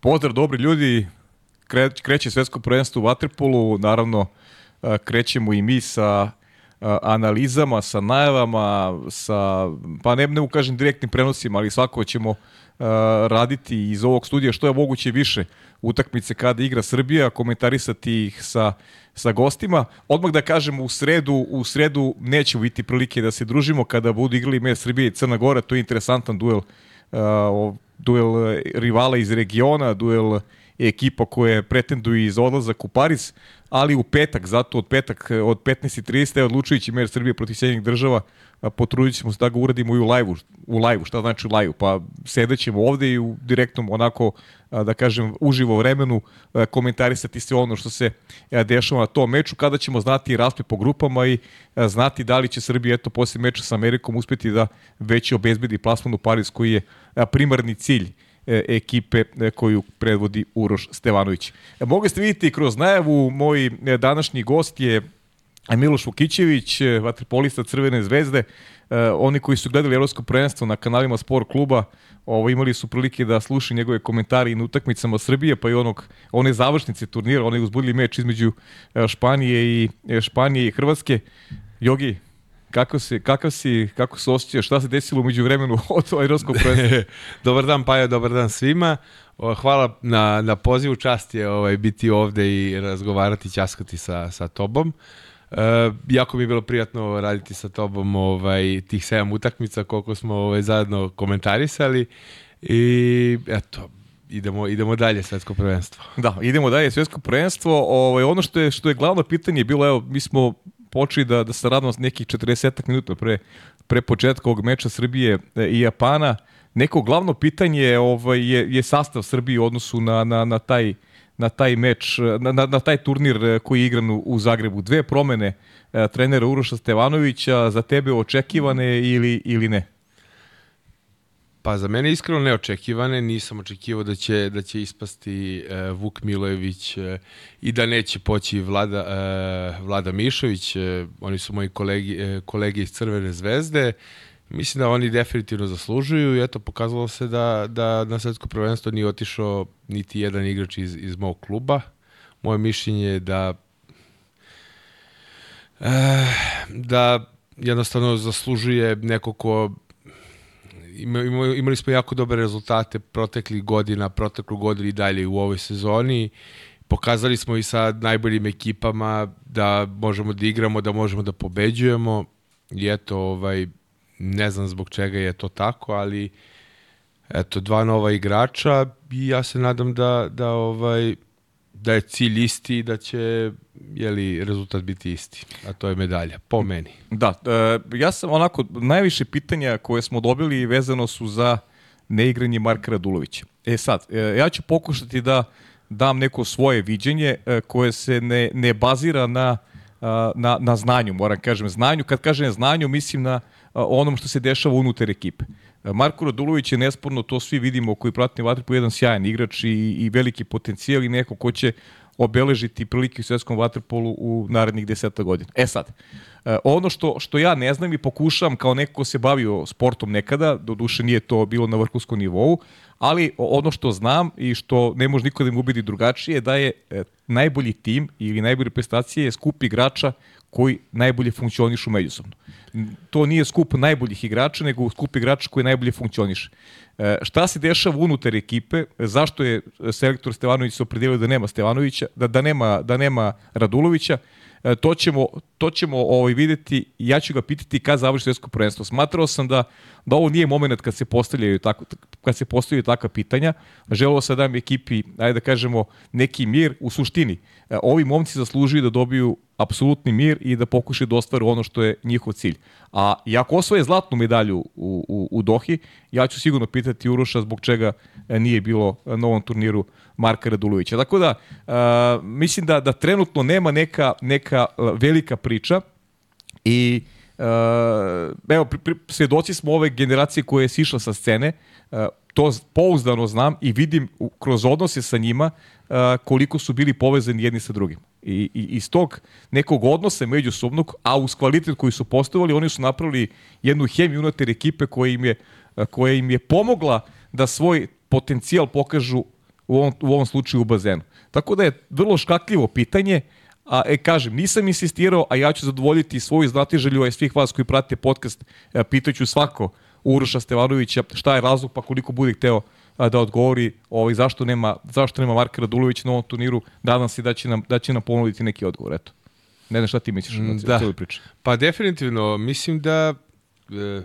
Pozdrav dobri ljudi, kreće svetsko prvenstvo u Waterpolu, naravno krećemo i mi sa analizama, sa najavama, sa, pa ne, ne ukažem direktnim prenosima, ali svako ćemo raditi iz ovog studija što je moguće više utakmice kada igra Srbija, komentarisati ih sa, sa gostima. Odmah da kažem, u sredu, u sredu neće biti prilike da se družimo kada budu igrali me Srbije i Crna Gora, to je interesantan duel uh, duel rivala iz regiona, duel ekipa koje pretenduju iz odlazak u Paris, ali u petak, zato od petak od 15.30 je odlučujući mer Srbije protiv Sjedinjeg država, potrudit ćemo se da ga uradimo i u live-u. U live šta znači live? Pa sedećemo ovde i u direktnom onako, da kažem, uživo vremenu komentarisati sve ono što se dešava na tom meču, kada ćemo znati raspet po grupama i znati da li će Srbija eto posle meča sa Amerikom uspeti da već obezbedi plasman u Paris koji je primarni cilj ekipe e, koju predvodi Uroš Stevanović. E, mogli ste vidjeti kroz najavu, moj današnji gost je Miloš Vukićević, vaterpolista Crvene zvezde. Oni koji su gledali Evropsko prvenstvo na kanalima Sport kluba, ovo, imali su prilike da slušaju njegove komentari i na utakmicama Srbije, pa i onog, one završnice turnira, one uzbudili meč između Španije i, Španije i Hrvatske. Jogi, Kako si, kakav si, kako se osjećaš, šta se desilo umeđu vremenu od aeroskog prvenstva? dobar dan Paja, dobar dan svima. Hvala na, na pozivu, čast je ovaj, biti ovde i razgovarati, ćaskati sa, sa tobom. Uh, jako mi je bilo prijatno raditi sa tobom ovaj, tih sedam utakmica koliko smo ovaj, zajedno komentarisali i eto, idemo idemo dalje svetsko prvenstvo. Da, idemo dalje svetsko prvenstvo. Ovaj ono što je što je glavno pitanje je bilo evo mi smo počeli da, da se radimo nekih 40 minuta pre, pre početka ovog meča Srbije e, i Japana. Neko glavno pitanje ovaj, je, je sastav Srbije u odnosu na, na, na taj na taj meč, na, na, na taj turnir e, koji je igran u, u Zagrebu. Dve promene e, trenera Uroša Stevanovića za tebe očekivane ili, ili ne? Pa za mene iskreno neočekivane, nisam očekivao da će da će ispasti uh, Vuk Milojević uh, i da neće poći Vlada uh, Vlada Mišović, uh, oni su moji kolegi uh, kolege iz Crvene zvezde. Mislim da oni definitivno zaslužuju i eto pokazalo se da da na svetsko prvenstvo nije otišao niti jedan igrač iz iz mog kluba. Moje mišljenje je da uh, da jednostavno zaslužuje neko ko imali smo jako dobre rezultate proteklih godina, proteklu godinu i dalje u ovoj sezoni. Pokazali smo i sa najboljim ekipama da možemo da igramo, da možemo da pobeđujemo. I eto, ovaj, ne znam zbog čega je to tako, ali eto, dva nova igrača i ja se nadam da, da ovaj, da je cilj isti i da će jeli, rezultat biti isti, a to je medalja, po meni. Da, e, ja sam onako, najviše pitanja koje smo dobili vezano su za neigranje Marka Radulovića. E sad, e, ja ću pokušati da dam neko svoje viđenje e, koje se ne, ne bazira na, na, na znanju, moram kažem znanju. Kad kažem znanju, mislim na onom što se dešava unutar ekipe. Marko Radulović je nesporno, to svi vidimo koji pratimo Vatripu, jedan sjajan igrač i, i veliki potencijal i neko ko će obeležiti prilike u svetskom vaterpolu u narednih deseta godina. E sad, e, ono što, što ja ne znam i pokušam kao neko ko se bavio sportom nekada, do duše nije to bilo na vrhunskom nivou, ali ono što znam i što ne može niko da im ubedi drugačije je da je e, najbolji tim ili najbolje prestacije je skup igrača koji najbolje funkcionišu međusobno. To nije skup najboljih igrača, nego skup igrača koji najbolje funkcioniše. E, šta se dešava unutar ekipe? Zašto je selektor Stevanović se opredelio da nema Stevanovića, da, da, nema, da nema Radulovića? E, to ćemo, to ćemo ovaj, videti ja ću ga pitati kad završi svetsko prvenstvo. Smatrao sam da, da ovo nije moment kad se postavljaju tako, kad se postavljaju takva pitanja. Želeo sam da dam ekipi, ajde da kažemo, neki mir u suštini. E, ovi momci zaslužuju da dobiju apsolutni mir i da pokušaju da ostvaru ono što je njihov cilj. A i ako osvoje zlatnu medalju u, u, u Dohi, ja ću sigurno pitati Uroša zbog čega e, nije bilo na ovom turniru Marka Radulovića. Tako da, uh, mislim da, da trenutno nema neka, neka velika priča i evo, pri, pri, svjedoci smo ove generacije koje je sišla sa scene, uh, to pouzdano znam i vidim kroz odnose sa njima koliko su bili povezani jedni sa drugim. I, i iz tog nekog odnosa međusobnog, a uz kvalitet koji su postavili, oni su napravili jednu hemiju unutar ekipe koja im je, koja im je pomogla da svoj potencijal pokažu u ovom, u ovom slučaju u bazenu. Tako da je vrlo škakljivo pitanje, a e, kažem, nisam insistirao, a ja ću zadovoljiti svoju znatiželju, a i svih vas koji pratite podcast, e, pitaću svako Uroša Stevanovića šta je razlog, pa koliko bude hteo da odgovori ovaj, zašto, nema, zašto nema Marka Radulovića na ovom turniru, nadam se da će nam, da će nam ponuditi neki odgovor, eto. Ne znam šta ti misliš na da. cijelu priču. Pa definitivno, mislim da e,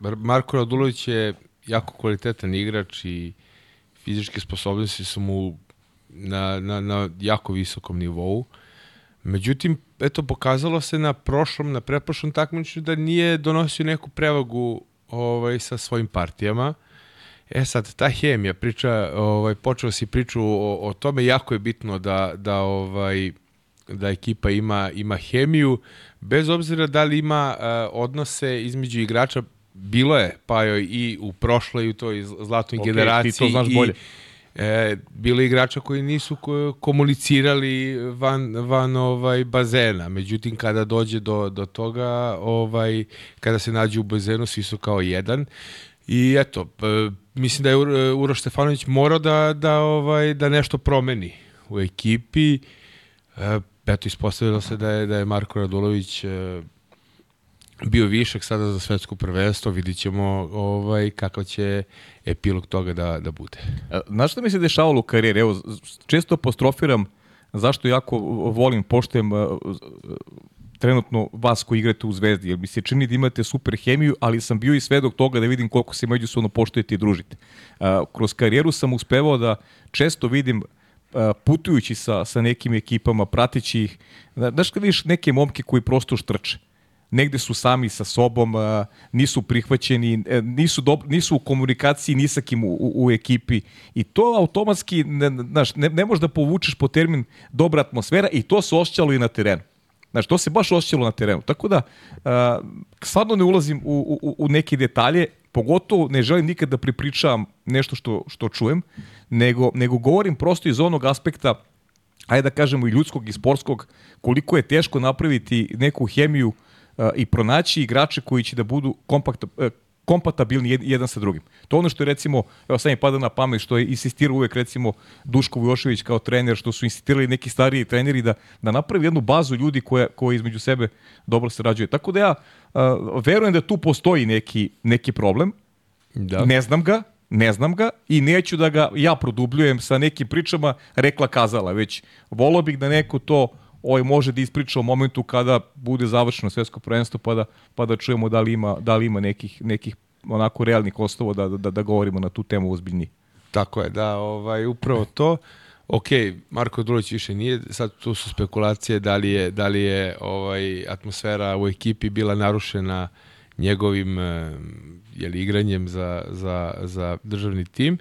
Marko Radulović je jako kvalitetan igrač i fizičke sposobnosti su mu na, na, na jako visokom nivou. Međutim, eto, pokazalo se na prošlom, na preprošlom takmičenju da nije donosio neku prevagu ovaj, sa svojim partijama. E sad, ta hemija, priča, ovaj, počeo si priču o, o tome, jako je bitno da, da, ovaj, da ekipa ima, ima hemiju, bez obzira da li ima uh, odnose između igrača, bilo je, pa joj i u prošloj, u toj zlatnoj okay, generaciji. Ti to znaš bolje. E, bilo je igrača koji nisu komunicirali van, van ovaj bazena. Međutim, kada dođe do, do toga, ovaj, kada se nađe u bazenu, svi su kao jedan. I eto, mislim da je Uroš Stefanović morao da, da, ovaj, da nešto promeni u ekipi. E, eto, ispostavilo se da je, da je Marko Radulović e, bio višak sada za svetsko prvenstvo, vidit ćemo ovaj, kakav će epilog toga da, da bude. E, znaš što mi se dešavalo u karijeri? Evo, često apostrofiram zašto jako volim, poštojem e, trenutno vas koji igrate u Zvezdi, jer mi se čini da imate super hemiju, ali sam bio i svedok toga da vidim koliko se međusobno poštujete i družite. Kroz karijeru sam uspevao da često vidim putujući sa, sa nekim ekipama, pratići ih, znaš kad vidiš neke momke koji prosto štrče, negde su sami sa sobom, nisu prihvaćeni, e, nisu, do, nisu u komunikaciji ni sa kim u, u, ekipi i to automatski, ne, znaš, ne, ne možeš da povučeš po termin dobra atmosfera i to se osjećalo i na terenu. Znaš, to se baš osjećalo na terenu. Tako da, uh, stvarno ne ulazim u, u, u neke detalje, pogotovo ne želim nikad da pripričavam nešto što, što čujem, nego, nego govorim prosto iz onog aspekta, ajde da kažemo i ljudskog i sportskog, koliko je teško napraviti neku hemiju i pronaći igrače koji će da budu kompakt, e, kompatabilni jedan sa drugim. To ono što je recimo, evo sad mi pada na pamet, što je insistirao uvek recimo Duško Vujošević kao trener, što su insistirali neki stariji treneri da, da napravi jednu bazu ljudi koja, koja između sebe dobro sarađuje. Tako da ja uh, verujem da tu postoji neki, neki problem, da. ne znam ga, ne znam ga i neću da ga ja produbljujem sa nekim pričama rekla kazala, već volao bih da neko to ovaj može da ispriča o momentu kada bude završeno svetsko prvenstvo pa da, pa da čujemo da li ima, da li ima nekih, nekih onako realnih osnova da, da, da govorimo na tu temu ozbiljnije. Tako je, da, ovaj, upravo to. Ok, Marko Drulić više nije, sad tu su spekulacije da li je, da li je ovaj, atmosfera u ekipi bila narušena njegovim jeli, igranjem za, za, za državni tim,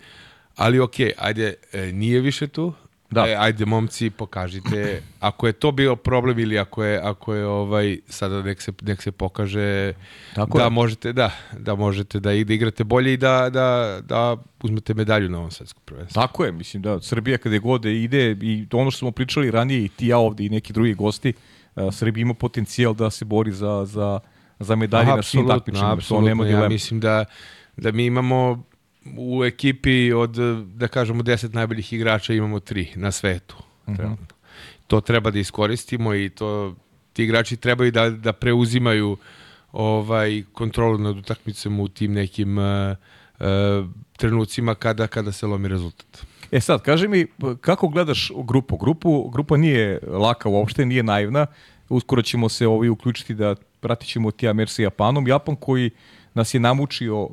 ali ok, ajde, e, nije više tu, Da. E, ajde momci, pokažite ako je to bio problem ili ako je ako je ovaj sada nek se nek se pokaže Tako da je. možete da da možete da, da igrate bolje i da da da uzmete medalju na ovom svetskom prvenstvu. Tako je, mislim da Srbija kada god ide i ono što smo pričali ranije i ti ja ovde i neki drugi gosti, uh, Srbija ima potencijal da se bori za za za medalje na svim takmičenjima, to nema dilema. Ja mislim da da mi imamo u ekipi od, da kažemo, 10 najboljih igrača imamo tri na svetu. Uh mhm. -huh. To treba da iskoristimo i to ti igrači trebaju da, da preuzimaju ovaj kontrolu nad utakmicom u tim nekim uh, uh, trenucima kada kada se lomi rezultat. E sad, kaži mi, kako gledaš grupu? Grupu, grupa nije laka uopšte, nije naivna. Uskoro ćemo se ovaj uključiti da pratit ćemo Tija sa Japanom. Japan koji nas je namučio uh,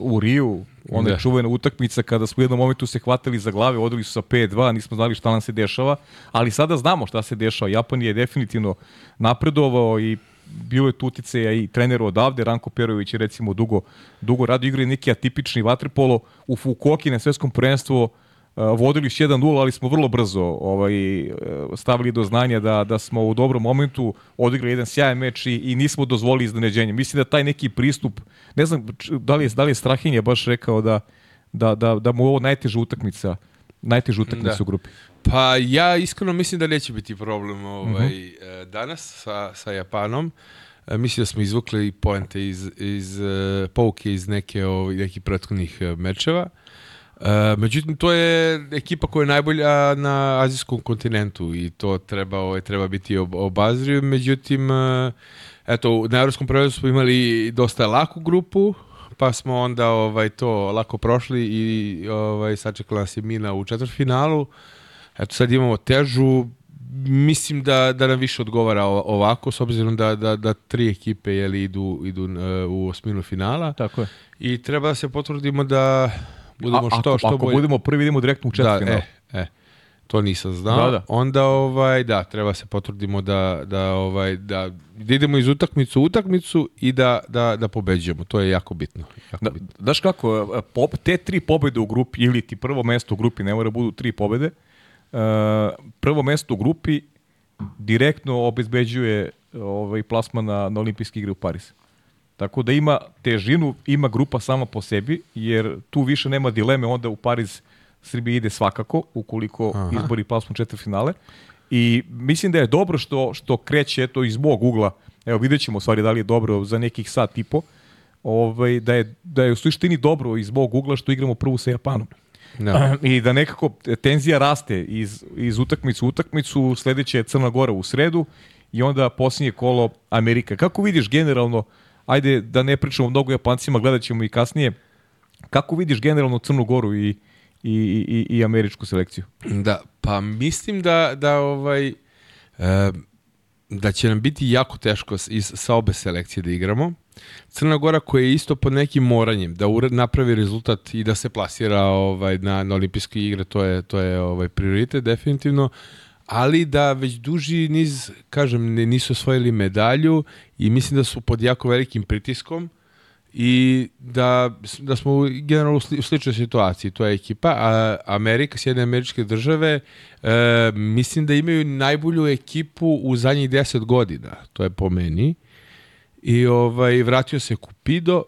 u Riju, ona da. čuvena utakmica kada smo u jednom momentu se hvatali za glave, odili su sa 5-2, nismo znali šta nam se dešava, ali sada znamo šta se dešava. Japan je definitivno napredovao i bilo je tu uticeja i trener odavde, Ranko Perović je recimo dugo, dugo radio igre neki atipični vaterpolo u Fukuoki na svetskom prvenstvu vodili s 1-0, ali smo vrlo brzo ovaj, e, stavili do znanja da, da smo u dobrom momentu odigrali jedan sjajan meč i, i nismo dozvolili iznenađenje. Mislim da taj neki pristup, ne znam da li je, da li je Strahinja baš rekao da, da, da, da mu ovo najteža utakmica, najteža utakmica da. u grupi. Pa ja iskreno mislim da neće biti problem ovaj, uh mhm. -huh. danas sa, sa Japanom. Mislim da smo izvukli poente iz, iz pouke iz neke, ovaj, nekih prethodnih mečeva. E, međutim, to je ekipa koja je najbolja na azijskom kontinentu i to treba, ovaj, treba biti ob obazriv. Međutim, e, eto, na evropskom prvenstvu smo imali dosta laku grupu, pa smo onda ovaj to lako prošli i ovaj sačekala nas je Mina u četvrtfinalu. Eto sad imamo težu mislim da da nam više odgovara ovako s obzirom da da da tri ekipe je li idu idu e, u osminu finala. Tako je. I treba da se potvrdimo da budemo A, što, što ako bolje. budemo prvi, idemo direktno u četvrtfinal. Da, e, e. To nisam znao. Da, da. Onda ovaj da treba se potvrdimo da da ovaj da, da idemo iz utakmicu u utakmicu i da da da pobeđujemo. To je jako bitno. Jako da, bitno. Daš kako e, pop, te tri pobede u grupi ili ti prvo mesto u grupi ne mora budu tri pobede. Uh, prvo mesto u grupi direktno obezbeđuje ovaj plasman na, na olimpijske igre u Parizu. Tako da ima težinu, ima grupa sama po sebi, jer tu više nema dileme, onda u Pariz Srbija ide svakako, ukoliko Aha. izbori plasmu četvrfinale. I mislim da je dobro što, što kreće to iz mog ugla, evo vidjet ćemo stvari da li je dobro za nekih sat i po, ovaj, da, je, da je u suštini dobro iz mog ugla što igramo prvu sa Japanom. Da. I da nekako tenzija raste iz, iz utakmicu u utakmicu, sledeće je Crna Gora u sredu i onda posljednje kolo Amerika. Kako vidiš generalno uh, ajde da ne pričamo mnogo Japancima, gledat ćemo i kasnije. Kako vidiš generalno Crnu Goru i, i, i, i američku selekciju? Da, pa mislim da, da ovaj... Da će nam biti jako teško iz, sa obe selekcije da igramo. Crna Gora koja je isto pod nekim moranjem da napravi rezultat i da se plasira ovaj na, na olimpijske igre, to je to je ovaj prioritet definitivno ali da već duži niz, kažem, nisu osvojili medalju i mislim da su pod jako velikim pritiskom i da, da smo generalno u, sli, u sličnoj situaciji. To je ekipa, a Amerika, Sjedne američke države, e, mislim da imaju najbolju ekipu u zadnjih 10 godina. To je po meni. I ovaj, vratio se Kupido,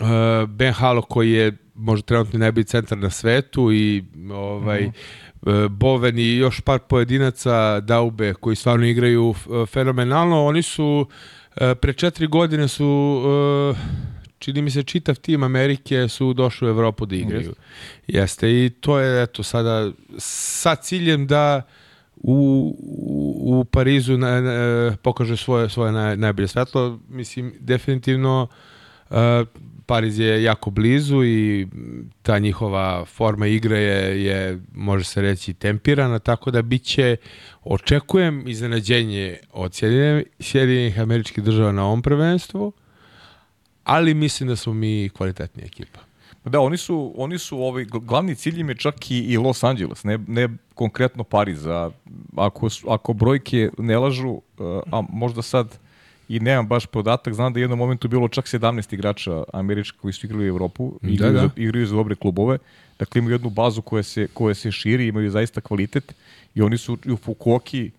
e, Ben Halo koji je možda trenutno najbolji centar na svetu i ovaj, mm -hmm Boven i još par pojedinaca Daube koji stvarno igraju e, fenomenalno. Oni su e, pre četiri godine su čini mi se čitav tim Amerike su došli u Evropu da igraju. Jeste, Jeste i to je eto sada sa ciljem da u, u, u Parizu na, na, pokaže svoje, svoje naj, najbolje svetlo. Mislim, definitivno uh, Pariz je jako blizu i ta njihova forma igre je, je može se reći, tempirana, tako da biće, očekujem iznenađenje od Sjedinjenih američkih država na ovom prvenstvu, ali mislim da smo mi kvalitetnija ekipa. Da, oni su, oni su ovaj, glavni cilj im je čak i, i Los Angeles, ne, ne konkretno Pariz. A ako, ako brojke ne lažu, a možda sad i nemam baš podatak, znam da je jednom momentu bilo čak 17 igrača američkih koji su igrali u Evropu, da, igraju, da, da. Za, igraju za dobre klubove, dakle imaju jednu bazu koja se, koja se širi, imaju zaista kvalitet i oni su u Fukuoki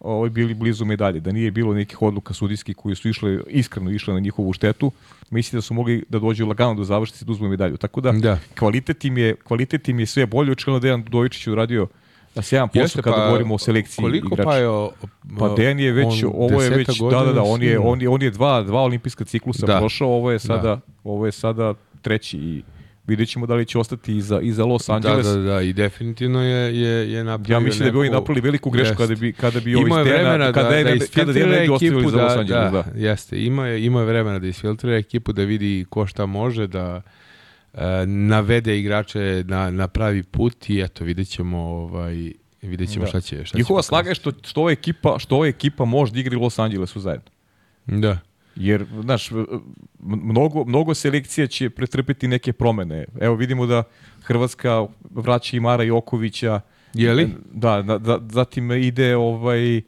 ovaj, bili blizu medalje, da nije bilo nekih odluka sudijskih koji su išle, iskreno išle na njihovu štetu, mislim da su mogli da dođu lagano do završnice da uzmu medalju. Tako da, da. Kvalitet, im je, kvalitet im je sve bolje, očigledno da jedan Dudovičić uradio da se jedan posao kada pa, govorimo o selekciji koliko igrača. pa je o, pa Dejan je već ovo je već da da da on je on je on je dva dva olimpijska ciklusa da. prošao ovo je sada da. ovo je sada treći i vidjet ćemo da li će ostati iza, iza Los da, Angeles. Da, da, da, i definitivno je, je, je napravio Ja mislim da bi oni napravili veliku grešku kada bi, kada bi ovi stena, kada, da, je, da kada je ne bi ostavili za Los Angeles. Da, da. Jeste, ima je, ima je vremena da isfiltrira ekipu, da vidi ko šta može, da navede igrače na, na pravi put i eto, vidjet ćemo ovaj, vidjet ćemo da. šta će. Šta Njihova slaga je što, što, ova ekipa, što ova ekipa može da igri Los Angelesu zajedno. Da. Jer, znaš, mnogo, mnogo selekcija će pretrpeti neke promene. Evo vidimo da Hrvatska vraća i Mara Jokovića. Je li? Da, da, da zatim ide ovaj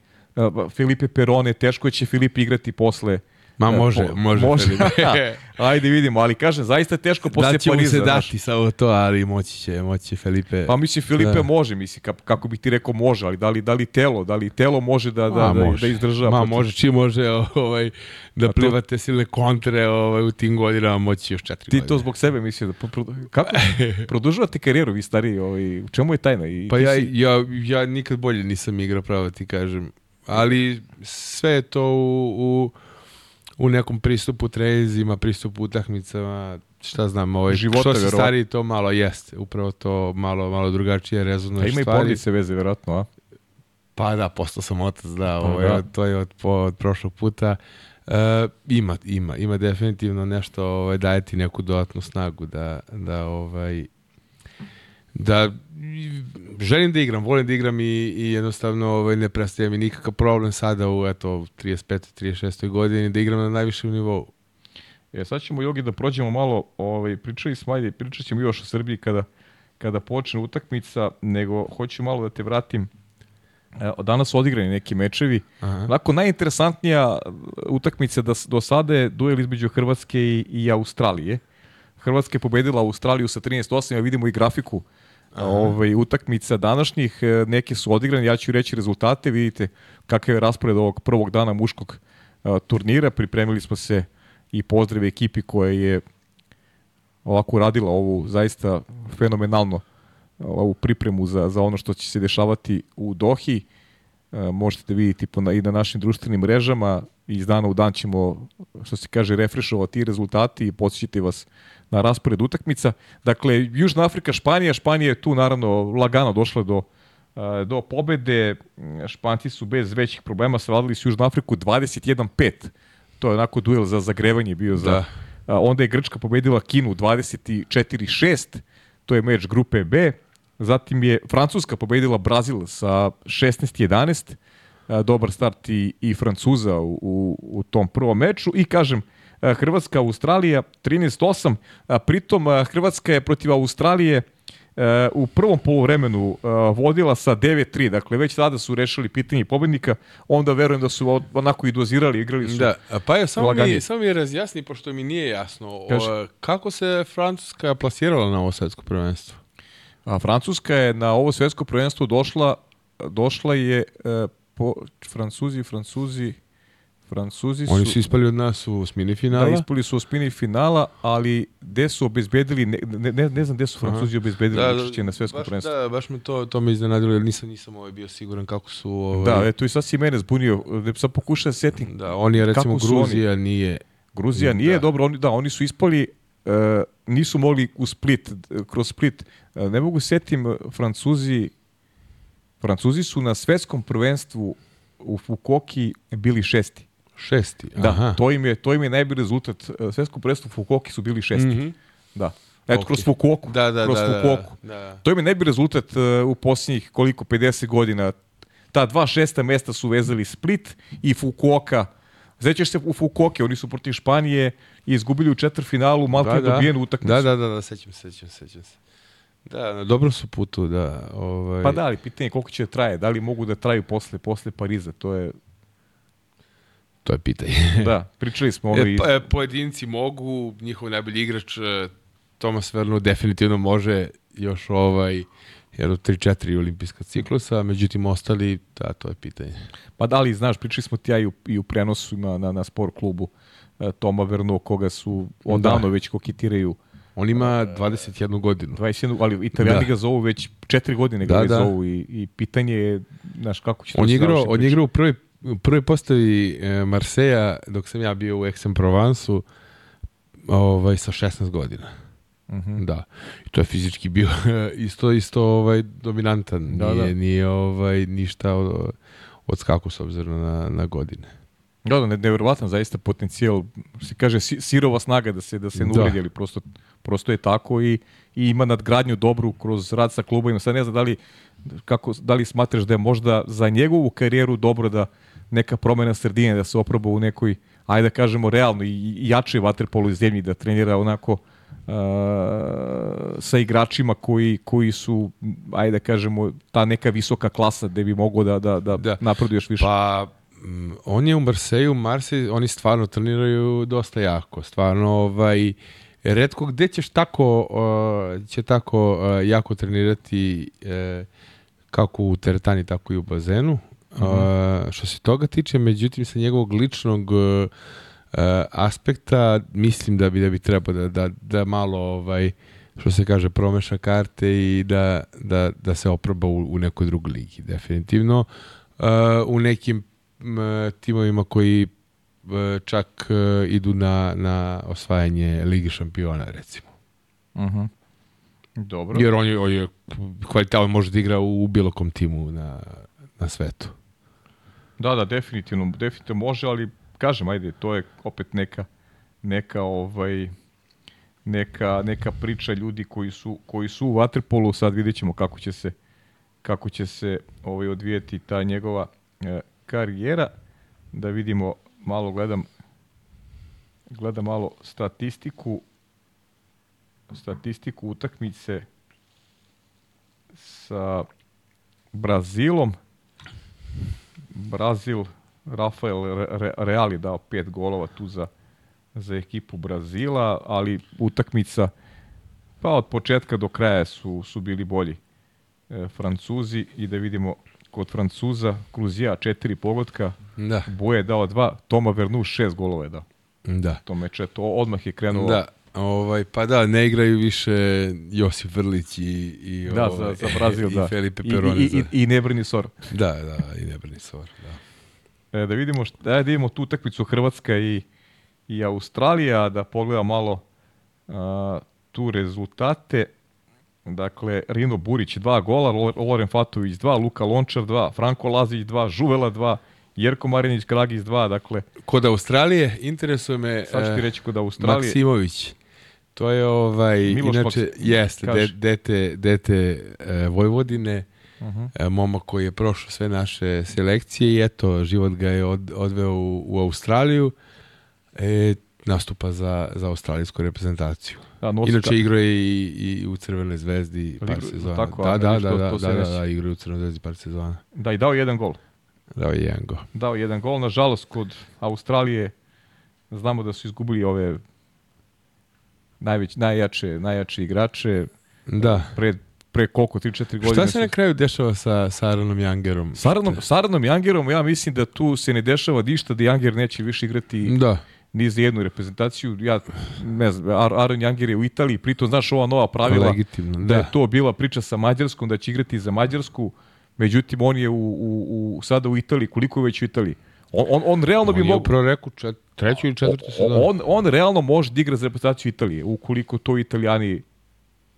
Filipe Perone, teško će Filip igrati posle Ma može, po- može. može. Felipe. Ajde vidimo, ali kažem, zaista je teško posle da će mu Pariza. se znaš. dati samo to, ali moći će, moći će Felipe. Pa mislim Filipe Da. može, mislim kako bih ti rekao može, ali da li da li telo, da li telo može da da Ma, da, može. da izdržava. Ma protiv- može, čim može ovaj, da plivate silne kontre ovaj, u tim godinama, moći još četiri Ti godine. to zbog sebe misliš da pro- kako produžavate karijeru vi stariji, ovaj u čemu je tajna i Pa ti ja, si- ja, ja nikad bolje nisam igrao, pravo ti kažem. Ali sve je to u, u, u nekom pristupu trezima, pristupu utakmicama, šta znam, ovaj, Života, što verovatno. stariji to malo jeste, upravo to malo, malo drugačije a rezonuješ ima i stvari. porodice veze verovatno, a? Pa da, postao sam otac, da, Pa ovaj, da. to je od, po, od prošlog puta. E, ima, ima, ima definitivno nešto, ovaj, daje ti neku dodatnu snagu da, da ovaj, da želim da igram, volim da igram i, i jednostavno ovaj, ne predstavlja mi nikakav problem sada u eto, 35. 36. godini da igram na najvišem nivou. E, sad ćemo, Jogi, da prođemo malo, ovaj, pričali smo, ajde, pričat ćemo još o Srbiji kada, kada počne utakmica, nego hoću malo da te vratim. E, danas su odigrani neki mečevi. Aha. Onako, najinteresantnija utakmica da, do sada je duel između Hrvatske i, i Australije. Hrvatska je pobedila Australiju sa 13-8, a vidimo i grafiku ovaj, utakmica današnjih. E, Neke su odigrane, ja ću reći rezultate, vidite kakav je raspored ovog prvog dana muškog a, turnira. Pripremili smo se i pozdrave ekipi koja je ovako radila ovu zaista fenomenalno ovu pripremu za, za ono što će se dešavati u Dohi. E, možete da na, i na našim društvenim mrežama. Iz dana u dan ćemo, što se kaže, refrešovati ti rezultati i podsjećati vas na raspored utakmica. Dakle, Južna Afrika, Španija. Španija je tu naravno lagano došla do e, do pobede. Španci su bez većih problema savladali su Južnu Afriku 21-5. To je onako duel za zagrevanje bio za... Da. Onda je Grčka pobedila Kinu 24-6, to je meč grupe B. Zatim je Francuska pobedila Brazil sa 16-11, a, dobar start i, i Francuza u, u, u tom prvom meču. I kažem, Hrvatska, Australija 13-8, a, pritom Hrvatska je protiv Australije u prvom poluvremenu vodila sa 9-3, dakle već tada su rešili pitanje pobednika, onda verujem da su onako i dozirali, igrali su Da, pa je, samo mi, samo mi razjasni, pošto mi nije jasno, Kaži. o, kako se Francuska plasirala na ovo svetsko prvenstvo? A Francuska je na ovo svetsko prvenstvo došla došla je e, po Francuzi, Francuzi Francuzi su, Oni su ispali od nas u smini finala. da, ispali su u spini finala, ali gde su obezbedili, ne, ne, ne, ne znam gde su Francuzi obezbedili da, učešće na svetskom baš, prvenstvu. Da, baš me to, to me iznenadilo, jer nisam, nisam ovaj bio siguran kako su... Ovaj, Da, eto i sad si mene zbunio, da sad pokušaj da se setim. da, oni je recimo Gruzija nije... Gruzija nije Da. dobro, oni, da, oni su ispali, e, nisu mogli u Split, kroz Split. E, ne mogu setim, e, Francuzi, Francuzi su na svetskom prvenstvu u Fukoki bili šesti. Šesti. Da, Aha. to im je to im je najbolji rezultat. E, Svetsko prvenstvo u Fukuoki su bili šesti. Mhm. Da. Eto, Ok. kroz Fukuoku. Da, da, kroz da, da, Fukuoku. da. To im je najbolji rezultat e, u posljednjih koliko, 50 godina. Ta dva šesta mesta su vezali Split i Fukuoka. Sećaš se u Fukuoke, oni su protiv Španije i izgubili u četvrfinalu, malo da, dobijenu utakmicu. Da, da, da, da, sećam se, sećam se, sećam se. Da, na dobrom su putu, da. Ovaj, Pa da, ali pitanje je koliko će da traje, da li mogu da traju posle, posle Pariza, to je, To je pitanje. da, pričali smo ono i... E, pa, e, pojedinci mogu, njihov najbolji igrač e, Tomas Verno definitivno može još ovaj jedno 3-4 olimpijska ciklusa, međutim ostali, da, to je pitanje. Pa da li, znaš, pričali smo ti ja i u, i u prenosu na, na, na sport klubu e, Toma Verno, koga su odavno već koketiraju On ima 21 godinu. 21, ali italijani Da. ga zovu već četiri godine ga Da, već da. zovu i, i pitanje je, znaš, kako će to On je igrao, završiti on je priča. igrao u prvoj, u prvoj postavi e, Marseja dok sam ja bio u Aix-en-Provence-u ovaj, sa 16 godina. Mhm. Da. I to je fizički bio isto isto ovaj dominantan. Da, nije, da. nije ovaj ništa od, odskaku s obzirom na, na godine. Da, da, ne- nevjerovatan zaista potencijal, se kaže, si- sirova snaga da se da se ne Da. uvredi, ali prosto, prosto je tako i, i ima nadgradnju dobru kroz rad sa klubovima. Sad ne znam da li, kako, da li smatraš da je možda za njegovu karijeru dobro da neka promena sredine, da se oproba u nekoj, ajde da kažemo, realno i, i jačoj vaterpolu iz zemlji, da trenira onako uh, sa igračima koji, koji su, ajde da kažemo, ta neka visoka klasa gde bi mogao da, da, da, Da. napreduje još više. Pa on je u Marseju, Marseille, oni stvarno treniraju dosta jako, stvarno ovaj, redko gde ćeš tako, uh, će tako uh, jako trenirati uh, kako u teretani, tako i u bazenu. Mm -hmm. uh, što se toga tiče, međutim, sa njegovog ličnog uh, aspekta, mislim da bi da bi trebao da, da, da malo ovaj, što se kaže, promeša karte i da, da, da se oproba u, u nekoj drugoj ligi. Definitivno uh, u nekim timovima koji čak uh, idu na, na osvajanje Ligi šampiona, recimo. Uh mhm. -huh. Dobro. Jer on je, on je kvalitavan može da igra u, u bilo kom timu na, na svetu. Da, da, definitivno, definitivno može, ali kažem, ajde, to je opet neka neka ovaj neka, neka priča ljudi koji su, koji su u Waterpolu, sad vidjet ćemo kako će se, kako će se ovaj, odvijeti ta njegova e, karijera, da vidimo, malo gledam, gledam malo statistiku, statistiku utakmice sa Brazilom. Brazil, Rafael Real je dao pet golova tu za za ekipu Brazila, ali utakmica pa od početka do kraja su, su bili bolji e, Francuzi i da vidimo kod Francuza Kruzija četiri pogotka, da. Boje je dao dva, Toma Vernu šest golova je dao. Da. To meče, to odmah je krenulo. Da, ovaj, pa da, ne igraju više Josip Vrlić i, i, da, ovaj, za, za Brazil, i da. Felipe Perone. I, i, i, i Nebrni Sor. Da, da, i Nebrni Sor, da. E, da vidimo, šta, da vidimo tu utakmicu Hrvatska i i Australija, da pogleda malo a, tu rezultate. Dakle, Rino Burić 2 gola, Loren Fatović 2, Luka Lončar 2, Franko Lazić 2, Žuvela 2, Jerko Marinić Kragis 2, dakle... Kod Australije interesuje me... Sad ću ti reći kod Australije... Maksimović. To je ovaj, Miloš inače, Maks... jeste, de, dete, dete e, Vojvodine, Uh -huh. e, momak koji je prošao sve naše selekcije i eto, život ga je od, odveo u, u Australiju e, nastupa za, za australijsku reprezentaciju. Da, nosi Inače igrao je i, i u Crvenoj zvezdi par Igru, sezona. tako, da, da, da, da, da, da, da, igrao je u Crvenoj zvezdi par sezona. Da, i dao jedan gol. Dao je jedan go. Dao jedan gol. Nažalost, kod Australije znamo da su izgubili ove najveć, najjače, najjače igrače Da. pre, pre koliko, 3-4 godine. Šta se su- na kraju dešava sa, sa Aaronom Jangerom? S Aranom, s Aranom Jangerom ja mislim da tu se ne dešava ništa da Janger neće više igrati Da. Ni za jednu reprezentaciju. Ja ne znam, Ar Aron Janger je u Italiji, pritom znaš ova nova pravila Legitimno, da da. je to bila priča sa Mađarskom, da će igrati za Mađarsku, međutim on je u, u, u, sada u Italiji, koliko je već u Italiji? On, on, on realno bi On je mogao... upravo rekao čet, treću ili četvrtu sezonu. On, on realno može da igra za reprezentaciju Italije, ukoliko to Italijani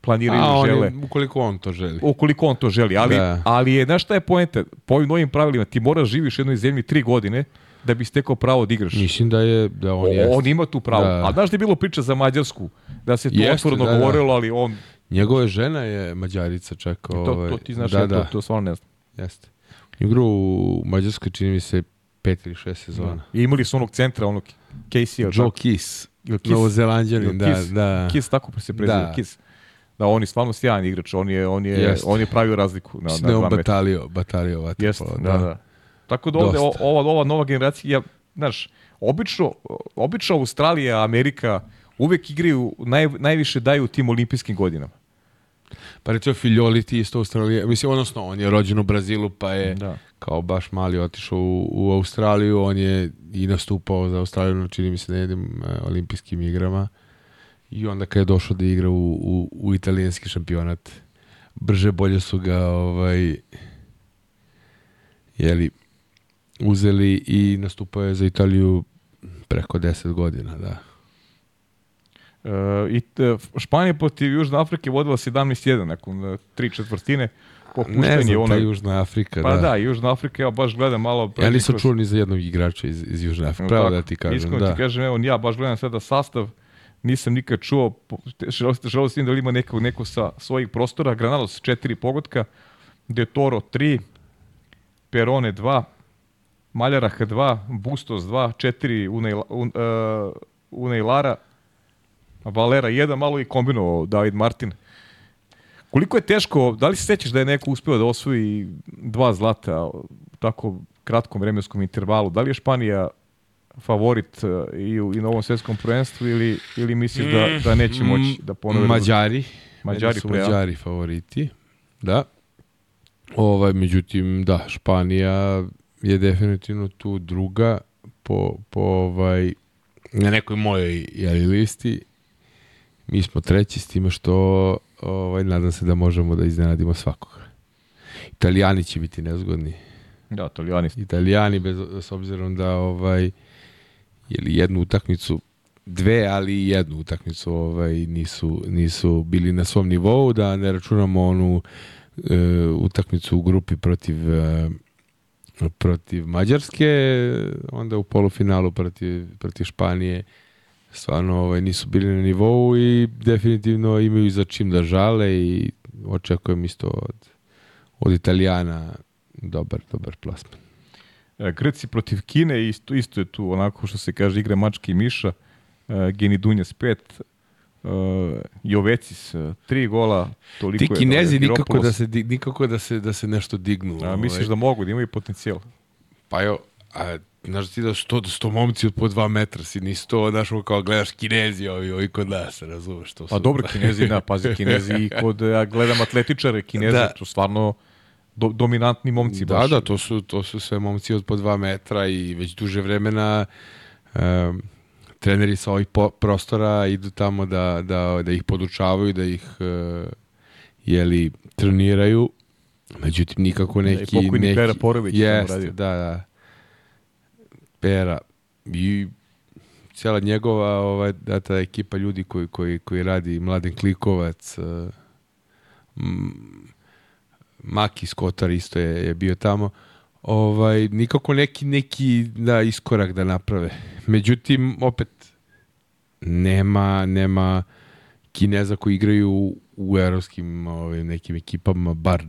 planiraju A, i on žele. je, ukoliko on to želi. Ukoliko on to želi. Ali, Da. ali je, znaš šta je poenta? Po ovim novim pravilima ti moraš živiš u jednoj zemlji tri godine da bi stekao pravo da igraš. Mislim da je da on je. on ima tu pravo. Da. A znaš da je bilo priča za Mađarsku? Da se to Jeste, otvoreno da, da. govorilo, ali on... Njegova žena je Mađarica čak. To, ovaj, to ti znaš, da, ja da, to, to stvarno ne znam. jeste. Igrao u Mađarskoj čini mi se pet ili šest sezona. I imali su onog centra, onog Casey, Joe tako? Kiss, Ili Kiss? Novozelanđanin, da, Kiss? da. Kiss, tako se preziva, Da. Kiss. Da, on je stvarno sjajan igrač, on je, on je, on je pravio razliku na, Mislim na da batalio, batalio vaterpolo. Jeste, da, da. Tako da ovde, Dosta. ova, ova nova generacija, znaš, obično, obično Australija, Amerika uvek igraju, naj, najviše daju u tim olimpijskim godinama. Pa recimo Filjoli ti isto Australija, mislim, odnosno on je rođen u Brazilu, pa je Da. kao baš mali otišao u, u Australiju, on je i nastupao za Australiju, čini mi se na jednim e, olimpijskim igrama. I onda kad je došao da igra u, u, u italijanski šampionat, brže bolje su ga ovaj, jeli, uzeli i nastupao je za Italiju preko 10 godina, da. E, I t, Španija protiv Južne Afrike vodila 17-1 nakon e, tri četvrtine. Ne Popuštanje znam, ono... ta Južna Afrika, Pa da. da, Južna Afrika, ja baš gledam malo... Ja nisam kroz- čuo ni za jednog igrača iz, iz Južne Afrike, pravo da ti kažem. Iskreno da. ti kažem, evo, ja baš gledam sada sastav, nisam nikad čuo, te- želeo sam da li ima neko, neko sa svojih prostora, Granados 4 pogotka, De Toro 3, Perone 2, Maljarah 2, Bustos 2, 4 Unai, un, uh, Unai Lara, Valera 1, malo i kombinovao David Martin. Koliko je teško, da li se sećaš da je neko uspeo da osvoji dva zlata tako kratkom vremenskom intervalu. Da li je Španija favorit uh, i, u, i na ovom svetskom prvenstvu ili, ili misliš da, da neće moći da ponove? Mađari. Mađari su? Mađari favoriti. Da. Ovaj, međutim, da, Španija je definitivno tu druga po, po ovaj, na nekoj mojoj jeli, listi. Mi smo treći s time što ovaj, nadam se da možemo da iznenadimo svakoga. Italijani će biti nezgodni. Da, Italijani. Italijani, bez, s obzirom da ovaj, jeli jednu utakmicu dve, ali jednu utakmicu ovaj, nisu, nisu bili na svom nivou, da ne računamo onu e, utakmicu u grupi protiv e, protiv Mađarske, onda u polufinalu protiv, protiv Španije stvarno ovaj, nisu bili na nivou i definitivno imaju za čim da žale i očekujem isto od, od Italijana dobar, dobar plasman. E, Grci protiv Kine, isto, isto je tu onako što se kaže igra mački i miša. Uh, Geni Dunjas 5, uh, Jovecis 3 gola, toliko Ti je. Kinezi da, nikako da se nikako da se da se nešto dignu. A, misliš da mogu, da imaju potencijal? Pa jo, a, znaš ti da sto, da sto momci od po dva metra si, nisi to, znaš, kao gledaš kinezi ovi, ovi kod nas, razumeš? To Pa dobro, Kinezi, da, pazi, Kinezi i kod, ja gledam atletičare Kineze, Da. to stvarno do, dominantni momci. Da, baš. da, to su, to su sve momci od po dva metra i već duže vremena um, treneri sa ovih po, prostora idu tamo da, da, da ih podučavaju, da ih uh, jeli, treniraju. Međutim, nikako Da, i neki... pokojni neki, Pera Porović Jeste, radio. da, da. Pera. I cijela njegova ovaj, da, ta ekipa ljudi koji, koji, koji radi, Mladen Klikovac, uh, Maki Skotar isto je, je bio tamo. Ovaj, nikako neki, neki da, iskorak da naprave. Međutim, opet, nema, nema Kineza koji igraju u, evropskim ovaj, nekim ekipama, bar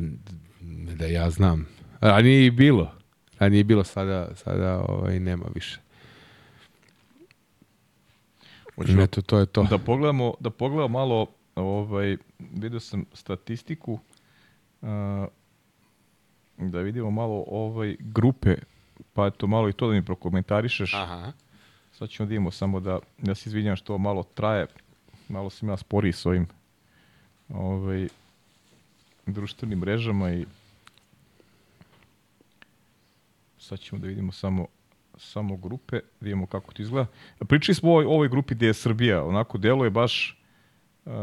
da ja znam. Ranije je bilo. Ranije je bilo, sada, sada ovaj, nema više. Hoćemo Eto, to je to. Da pogledamo, da pogledamo malo, ovaj, vidio sam statistiku, a, da vidimo malo ovaj grupe, pa eto malo i to da mi prokomentarišeš. Aha. Sad ćemo da vidimo samo da, ja se izvinjam što malo traje, malo sam ja sporiji s ovim ovaj, društvenim mrežama i sad ćemo da vidimo samo samo grupe, da vidimo kako to izgleda. Pričali smo o ovoj, ovoj grupi gde je Srbija, onako deluje baš uh,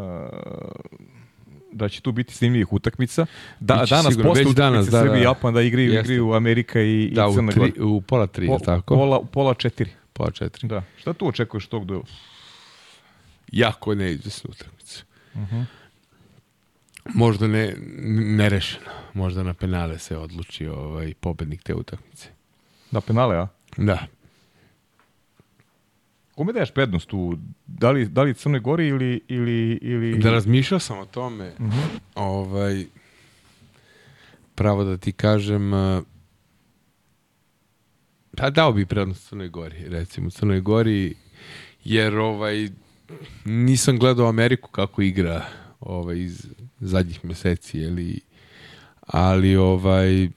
da će tu biti snimljivih utakmica. Da, Biće danas sigurno, posle već danas, utakmice da, Srbije i da. Japan da igraju, Jeste. igraju Amerika i, Da, i u, Crna Gora. u pola tri, Po- tako? Pola, pola četiri. Pola četiri. Da. Šta tu očekuješ tog duela? Jako neizvesna utakmica. Možda ne, nerešeno. Možda na penale se odluči ovaj pobednik te utakmice. Na penale, a? Da. Kome daješ prednost tu? Da li, da li Crnoj Gori ili... ili, ili... Da razmišljao sam o tome, ovaj, pravo da ti kažem, eh, pa dao bi prednost Crnoj Gori, recimo Crnoj Gori, jer ovaj, nisam gledao Ameriku kako igra ovaj, iz zadnjih meseci, jeli, ali ovaj,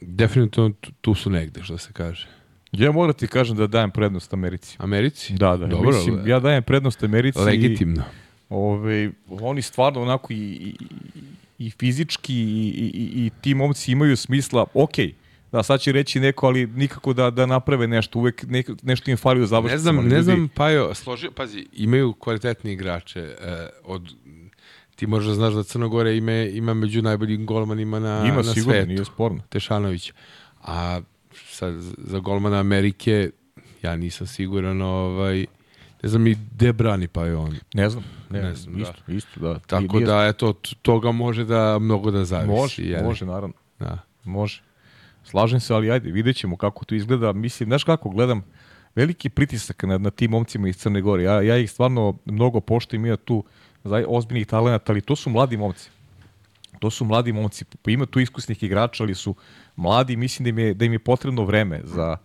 definitivno tu su negde, što se kaže. Ja moram ti kažem da dajem prednost Americi. Americi? Da, da. Dobro, mislim, ja dajem prednost Americi. legitimno. Ove, oni stvarno onako i, i, i fizički i, i, i- ti momci imaju smisla, ok, da sad će reći neko, ali nikako da, da naprave nešto, uvek ne, nešto im fali u Ne završnicama. znam, ne ljudi- znam, Pajo, složio, pazi, imaju kvalitetni igrače. E, od, ti možeš da znaš da Crnogore ima, ima među najboljim golmanima na, Ima na sigurno, svetu. nije sporno. Tešanović. A sad, za golmana Amerike, ja nisam siguran, ovaj, ne znam ni gde brani Pajo on. Ne znam, ne, Ne znam, znam, isto, isto, da. Tako Nije- da, eto, toga može da mnogo da zavisi. Može, jeli? može, naravno. Da. Može. Slažem se, ali ajde, vidjet ćemo kako to izgleda. Mislim, znaš kako, gledam veliki pritisak na, na tim momcima iz Crne Gore. Ja, ja ih stvarno mnogo poštujem, ima tu ozbiljnih talenata, ali to su mladi momci. To su mladi momci. Pa Ima tu iskusnih igrača, ali su mladi. Mislim da im je, da im je potrebno vreme za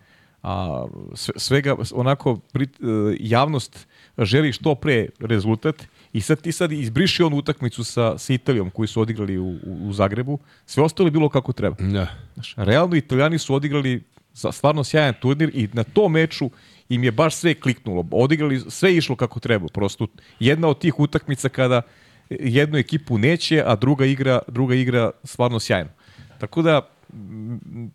a, sve- svega onako prit, e, javnost želi što pre rezultat I sad ti sad izbriši onu utakmicu sa, sa Italijom koju su odigrali u, u, Zagrebu, sve ostalo je bilo kako treba. Da. Znaš, realno Italijani su odigrali za stvarno sjajan turnir i na tom meču im je baš sve kliknulo. Odigrali, sve išlo kako treba. Prosto jedna od tih utakmica kada jednu ekipu neće, a druga igra, druga igra stvarno sjajno. Tako da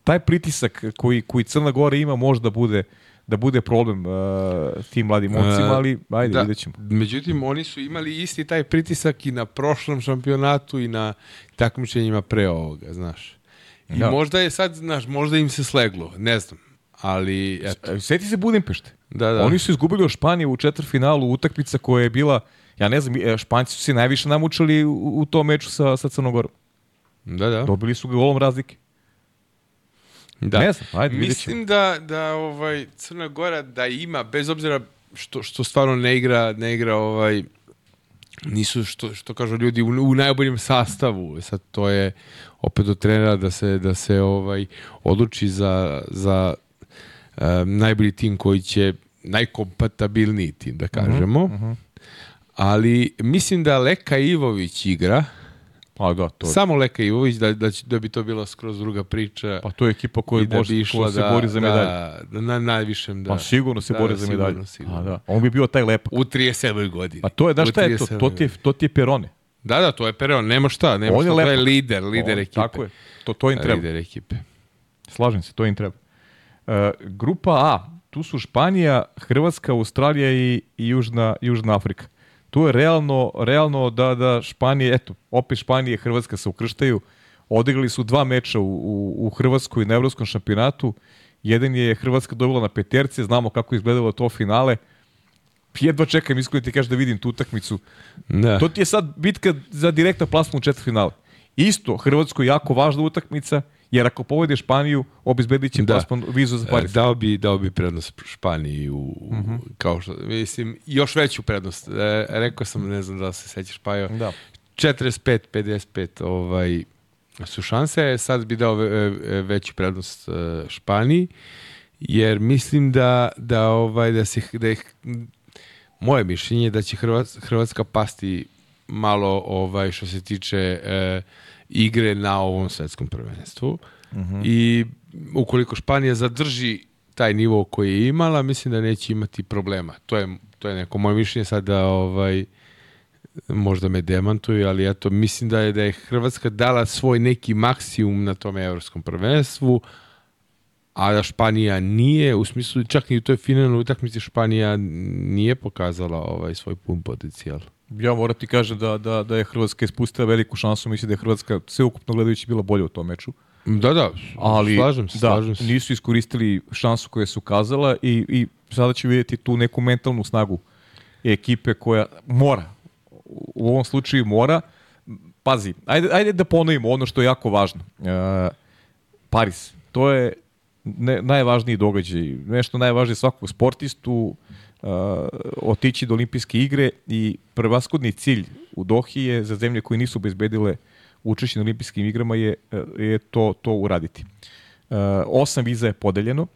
taj pritisak koji, koji Crna Gora ima možda bude da bude problem uh, tim mladim momcima, ali ajde, da. vidjet ćemo. Međutim, oni su imali isti taj pritisak i na prošlom šampionatu i na takmičenjima pre ovoga, znaš. I Da. možda je sad, znaš, možda im se sleglo, ne znam. Ali, eto, E, Sjeti se Budimpešte. da, da. Oni su izgubili od Španije u četvrtfinalu utakmica koja je bila, ja ne znam, e, Španci su se najviše namučili u, u tom meču sa, sa Crnogorom. Da, da. Dobili su ga golom razlike. da. Ne znam, ajde. Mislim da, da ovaj, Crna Gora da ima, bez obzira što, što stvarno ne igra, ne igra ovaj, nisu, što, što kažu ljudi, u, u najboljem sastavu. Sad to je opet od trenera da se, da se ovaj, odluči za, za um, najbolji tim koji će najkompatibilniji tim, da kažemo. Ali mislim da Leka Ivović igra, Pa da, to, samo Leka Ivović, da, da, će, da bi to bila skroz druga priča pa to je ekipa koja, da može, bi išla koja se da, bori za medalje. Da, da, na najvišem, da. Pa sigurno se Da, bori za sigurno, medalje. sigurno. A, da. On bi bio taj lepak. U 37. godini. Pa to je, U šta je to? 37. To ti je, to ti je Perone. Da, da, to je Pereon, nema šta, nema On je šta, to je lider, lider On- ekipe. Tako je. To, to im treba. Lider ekipe. Slažem se, to im treba. E, grupa A, tu su Španija, Hrvatska, Australija i, i Južna, Južna Afrika. Tu je realno, realno da, da Španije, eto, opet Španije i Hrvatska se ukrštaju. Odigrali su dva meča u, u, u Hrvatskoj na Evropskom šampionatu. Jedan je Hrvatska dobila na peterce, znamo kako je izgledalo to finale. Jedva čekam, iskreno ti kažeš da vidim tu utakmicu. Da. To ti je sad bitka za direktno plasmu u četvrtfinale. Isto, Hrvatskoj jako važna utakmica, jer ako povede Španiju, obezbedit će Da. plasman vizu za E, Pariz. Dao bi, dao bi prednost Španiji u, u Mhm. kao što, mislim, još veću prednost. E, rekao sam, ne znam da se sećaš, Pajo, Da. 45-55 ovaj, su šanse, sad bi dao ve- ve- veću prednost e, Španiji, jer mislim da, da, ovaj, da, se, da ih, moje mišljenje je da će Hrvatska, Hrvatska pasti malo ovaj što se tiče e, igre na ovom svetskom prvenstvu. I ukoliko Španija zadrži taj nivo koji je imala, mislim da neće imati problema. To je, to je neko moje mišljenje sad da ovaj, možda me demantuju, ali eto, mislim da je da je Hrvatska dala svoj neki maksimum na tom evropskom prvenstvu, a da Španija nije, u smislu čak i u toj finalnoj utakmici Španija nije pokazala ovaj svoj pun potencijal. Ja moram ti kažem da, da, da je Hrvatska ispustila veliku šansu, mislim da je Hrvatska sveukupno gledajući bila bolja u tom meču. Da, da, Ali slažem se, da, slažem se. nisu iskoristili šansu koju su kazala i, i sada će vidjeti tu neku mentalnu snagu ekipe koja mora, u ovom slučaju mora, pazi, ajde, ajde da ponovimo ono što je jako važno. E, Paris, to je ne, najvažniji događaj, nešto najvažnije svakog sportistu, uh, otići do olimpijske igre i prvaskodni cilj u Dohi je za zemlje koje nisu bezbedile učešće na olimpijskim igrama je, je to, to uraditi. Uh, osam viza je podeljeno,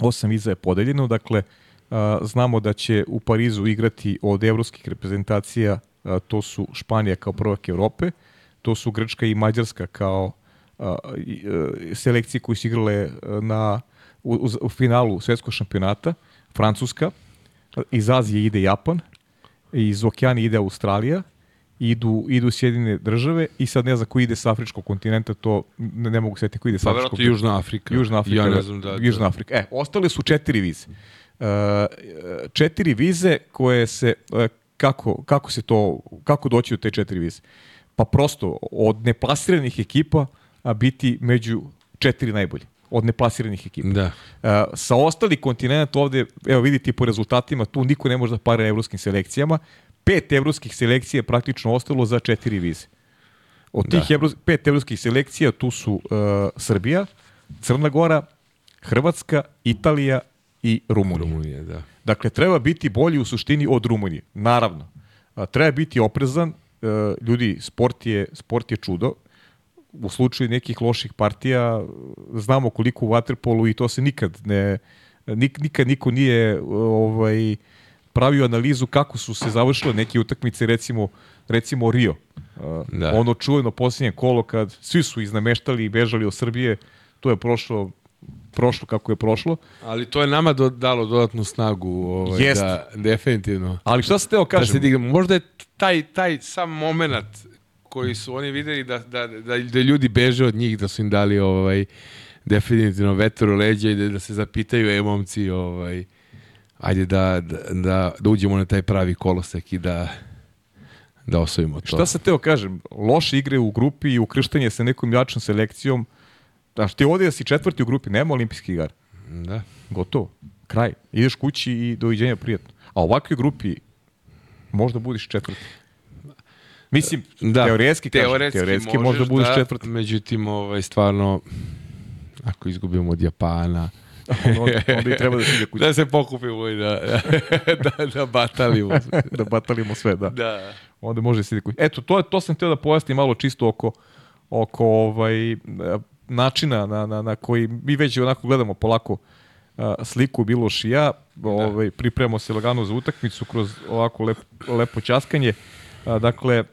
osam viza je podeljeno, dakle uh, znamo da će u Parizu igrati od evropskih reprezentacija, uh, to su Španija kao prvak Evrope, to su Grčka i Mađarska kao uh, uh, selekcije koje su igrale uh, na, u, u, u finalu svetskog šampionata, Francuska, iz Azije ide Japan, iz Okeana ide Australija, idu, idu Sjedine države i sad ne znam ko ide sa afričkog kontinenta, to ne, ne mogu setiti ko ide sa Pa afričkog verovatno Južna Afrika. Južna Afrika. Ja da. ne znam da... Južna Afrika. E, ostale su četiri vize. Uh, četiri vize koje se, uh, kako, kako se to, kako doći do te četiri vize? Pa prosto, od neplasiranih ekipa a biti među četiri najbolji. Od neplasiranih ekipa. Da. Uh, sa ostali kontinenta ovde, evo vidite po rezultatima, tu niko ne može da para evropskim selekcijama. Pet evropskih selekcija je praktično ostalo za četiri vize. Od tih Da. evro, pet evropskih selekcija tu su uh, Srbija, Crna Gora, Hrvatska, Italija i Rumunija. Rumunija, da. Dakle, treba biti bolji u suštini od Rumunije. Naravno. A, treba biti oprezan. E, ljudi, sport je, sport je čudo. U slučaju nekih loših partija znamo koliko u waterpolu i to se nikad ne nik, nikad niko nije ovaj pravio analizu kako su se završile neke utakmice, recimo, recimo Rio. Da. Ono čujeno posljednje kolo kad svi su iznameštali i bežali od Srbije, to je prošlo prošlo kako je prošlo. Ali to je nama do, dalo dodatnu snagu. Ovaj, Jest. da, definitivno. Ali šta se teo Da se kažem? dignemo. Možda je taj, taj sam moment koji su oni videli da, da, da, da ljudi beže od njih, da su im dali ovaj, definitivno vetar u leđa i da, da se zapitaju, e, momci, ovaj, ajde da, da, da, da uđemo na taj pravi kolosek i da, da osvojimo to. Šta se teo kažem? Loše igre u grupi i ukrštanje sa nekom jačom selekcijom. Znaš, ti ovdje da si četvrti u grupi, nema olimpijskih igara. Da. Gotovo. Kraj. Ideš kući i doviđenja prijatno. A u ovakvoj grupi možda budiš četvrti. Mislim, Da, teoretski, teoretski, teoretski možda budiš da, četvrti. Međutim, ovaj, stvarno, ako izgubimo od Japana, onda, onda i treba da se ide kući. da se pokupimo i da, da, da batalimo. da batalimo sve, da. da. Onda može se ide kući. Eto, to, je, to sam htio da pojasnim malo čisto oko, oko ovaj, načina na, na, na koji mi već onako gledamo polako a, sliku Miloš i ja, ovaj, pripremamo se lagano za utakmicu kroz ovako lep, lepo ćaskanje. A, dakle, e,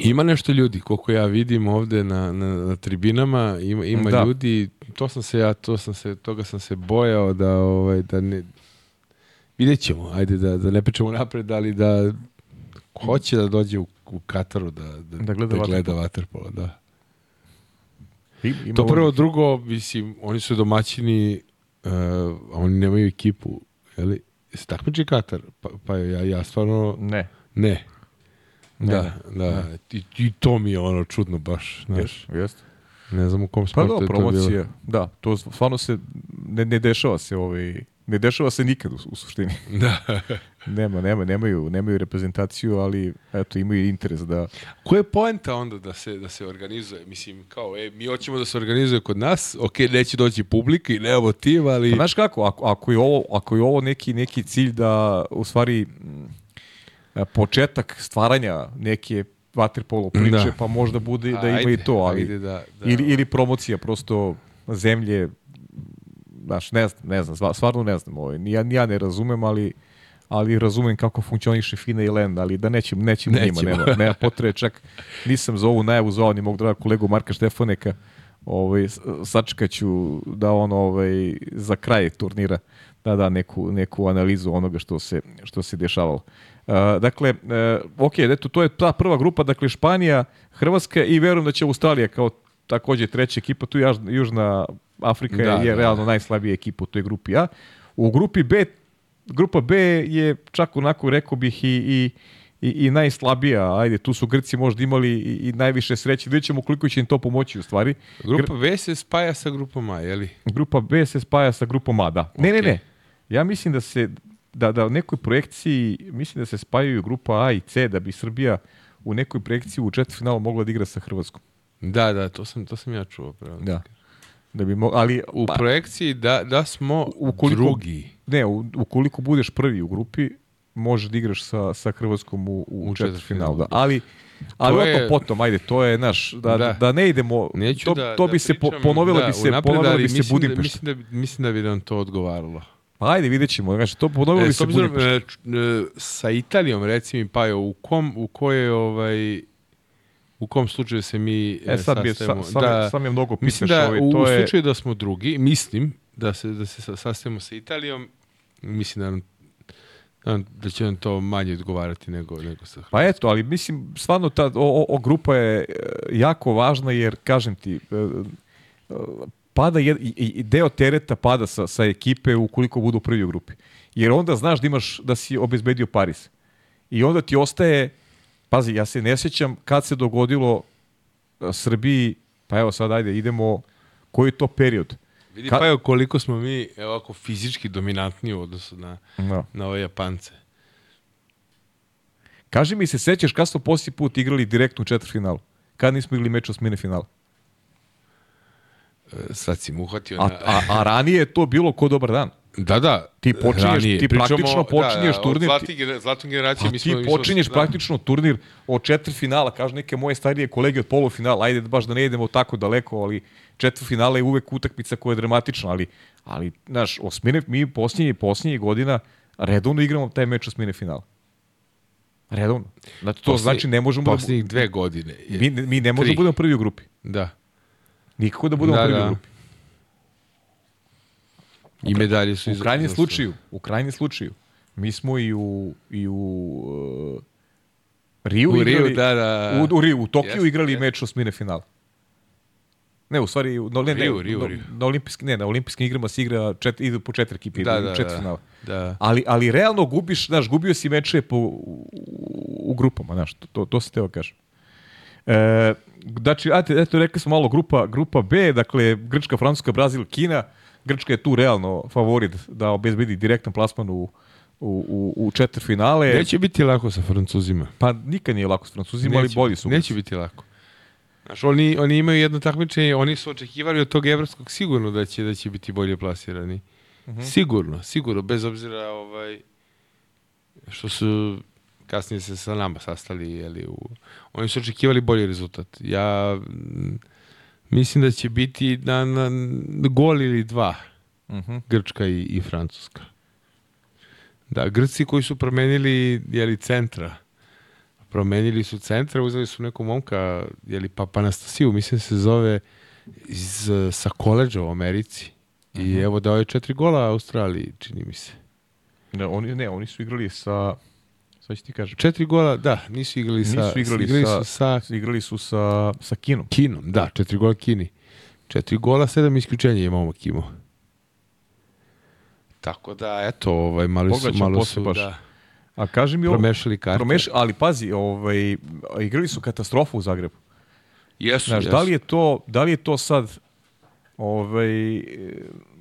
Ima nešto ljudi, koliko ja vidim ovde na, na, na tribinama, ima, ima Da. ljudi, to sam se ja, to sam se, toga sam se bojao da, ovaj, da ne, vidjet ćemo, ajde da, da ne pričamo napred, ali da hoće da dođe u, u Kataru da, da, Da gleda da gleda vaterpolo. da. im- ima To prvo, drugo, mislim, oni su domaćini, uh, oni nemaju ekipu, je li? Se takmiči Katar? Pa, pa ja, ja stvarno, Ne. ne. Da, ne, da. I, I to mi je ono čudno baš, znaš. Jest, jest. Ne znam u kom Pa sportu da, je to bilo. promocija. Da, to stvarno se ne, ne dešava se ovaj ne dešava se nikad u, u suštini. Da. Nema, nema, nemaju, nemaju reprezentaciju, ali eto imaju interes da Koja je poenta onda da se, da se organizuje? Mislim, kao, e, mi hoćemo da se organizuje kod nas, ok, neće doći publika i nemamo tim, ali... Pa znaš kako, ako, ako, je ovo, ako je ovo neki, neki cilj da u stvari početak stvaranja neke vaterpolo priče, Da. pa možda bude da ima Ajde, i to, ali ajde da- da- ili, ili promocija prosto zemlje, znaš, ne znam, ne znam, stva- stvarno ne znam, ovaj, ni ja, ni ja ne razumem, ali ali razumem kako funkcioniše FINA i LEND, ali da nećemo, nećemo, njima, Nećemo. nema, nema potrebe, čak nisam za ovu najavu zvao ni mog draga kolegu Marka Štefaneka, ovaj, s- sačekaću da on ovaj, za kraj turnira da da neku, neku analizu onoga što se, što se dešavalo. Dakle, uh, ok, eto, to je ta prva grupa, dakle Španija, Hrvatska i verujem da će Australija kao takođe treća ekipa, tu Južna Afrika Da, je da, realno najslabija ekipa u toj grupi A. U grupi B, grupa B je čak onako rekao bih i, i, i, i najslabija, ajde, tu su Grci možda imali i, i najviše sreće, vidjet ćemo koliko će im to pomoći u stvari. Grupa V se spaja sa grupom A, je li? Grupa B se spaja sa grupom A, da. Ne, ne, Ok. ne. Ja mislim da se da, da u nekoj projekciji mislim da se spajaju grupa A i C da bi Srbija u nekoj projekciji u četvrtfinalu mogla da igra sa Hrvatskom. Da, da, to sam, to sam ja čuo. Pravo. Da. Da bi mo ali U pa, projekciji da, da smo Ukoliko- drugi. ne, u, ukoliko budeš prvi u grupi, možeš da igraš sa, sa Hrvatskom u, u, U četvrtfinalu. Da. Ali, ali To je- potom, ajde, to je naš, da, da. Da. ne idemo, Neću to, da, to da bi se po, pričam, ponovila da, bi se, ali bi se mislim da- Budimpešta. Mislim da, mislim da bi nam to odgovaralo. Pa ajde, vidjet ćemo. Znači, to ponovilo E, se obzirom, e, e, sa Italijom, reci mi, Pajo, u kom, u kojoj, ovaj, u kom slučaju se mi E sad bi, sa, sam, je, sam je mnogo pitaš. Mislim da ovaj, u, to u je, slučaju da smo drugi, mislim da se da se sa- sastajemo sa Italijom, mislim da nam, da, nam- da će nam to manje odgovarati nego nego sa Pa eto, ali mislim, stvarno ta o, o, o grupa je e, jako važna jer, kažem ti, e, e, pada jed, i, i deo tereta pada sa, sa ekipe ukoliko budu prvi u grupi. Jer onda znaš da imaš da si obezbedio Paris. I onda ti ostaje, pazi, ja se ne sjećam kad se dogodilo e, Srbiji, pa evo sad ajde, idemo, koji je to period? Vidi Ka- pa evo koliko smo mi evo, ovako fizički dominantni u odnosu na, Da. na ove Japance. Kaži mi se, sećaš kad smo posljednji put igrali direktno u četvrtfinalu? Kad nismo igrali meč osmine finala? Sad si mu uhvatio A, na... a, a ranije je to bilo ko dobar dan. Da, da. Ti počinješ- ranije. ti Pričamo- praktično počinješ da, turnir, ti- zlatnih genera- zlatne generacije Pa mi ti smo... smo- počinješ da. praktično turnir od četvrtfinala, kažu neke moje starije kolege od polufinala, ajde baš da ne idemo tako daleko, ali četvrtfinala je uvek utakmica koja je dramatična, ali, ali znaš, osmine, mi posljednjih, posljednjih godina redovno igramo taj meč osmine finala. Redovno. Znači, to Poslednji- znači ne možemo da, Poslednjih dve godine. je- mi, mi ne možemo da budemo prvi u grupi. Da. Nikako da budemo Da, prvi da. u grupi. I medalje su U iz- krajnjem iz- slučaju, u krajnjem slučaju, mi smo i u, i u uh, Riju U igrali, Riju, da, da. u, u Riju, u Tokiju Jeste, igrali jeste. meč osmine finala. Ne, u stvari, na, ne, Riju, ne, Riju, na, Riju. na, olimpijskim, ne, na olimpijskim igrama se igra, čet, idu po četiri ekipe, Da, idu da, četiri da. finala. Da. Ali, ali realno gubiš, znaš, gubio si meče po, u, u grupama, znaš, to, to, to se teo kažem. E, znači, ajte, eto, rekli smo malo grupa, grupa B, dakle, Grčka, Francuska, Brazil, Kina. Grčka je tu realno favorit da obezbedi direktan plasman u, u, u, u četiri finale. Neće biti lako sa Francuzima. Pa nikad nije lako s Francuzima, ali Neće bolji biti- su. Neće biti lako. Znaš, oni, oni imaju jedno takmičenje, oni su očekivali od tog evropskog sigurno da će, da će biti bolje plasirani. Mhm. Sigurno, sigurno, bez obzira ovaj, što su kasnije se sa nama sastali, jeli, u, oni su očekivali bolji rezultat. Ja mm, mislim da će biti na, na gol ili dva Mhm. Grčka i, i Francuska. Da, Grci koji su promenili jeli, centra, promenili su centra, uzeli su nekog momka, jeli, Papa Anastasiju, mislim se zove iz, sa koleđa u Americi. I evo dao je četiri gola Australiji, čini mi se. Ne, oni, ne, oni su igrali sa, sad ću ti kažem, Četiri gola, da, nisu igrali sa, Nisu igrali igrali sa- su sa igrali su sa, sa Kinom. Kinom, da, četiri gola Kini. Četiri gola, sedam isključenja je momak imao. Tako da, eto, ovaj, malo su, Pogledat malo su baš. da, A kaži mi ovo, promešali karte. promeš, ali pazi, ovaj, igrali su katastrofu u Zagrebu. Jesu, Znaš, jesu. da li je to, da li je to sad ovaj,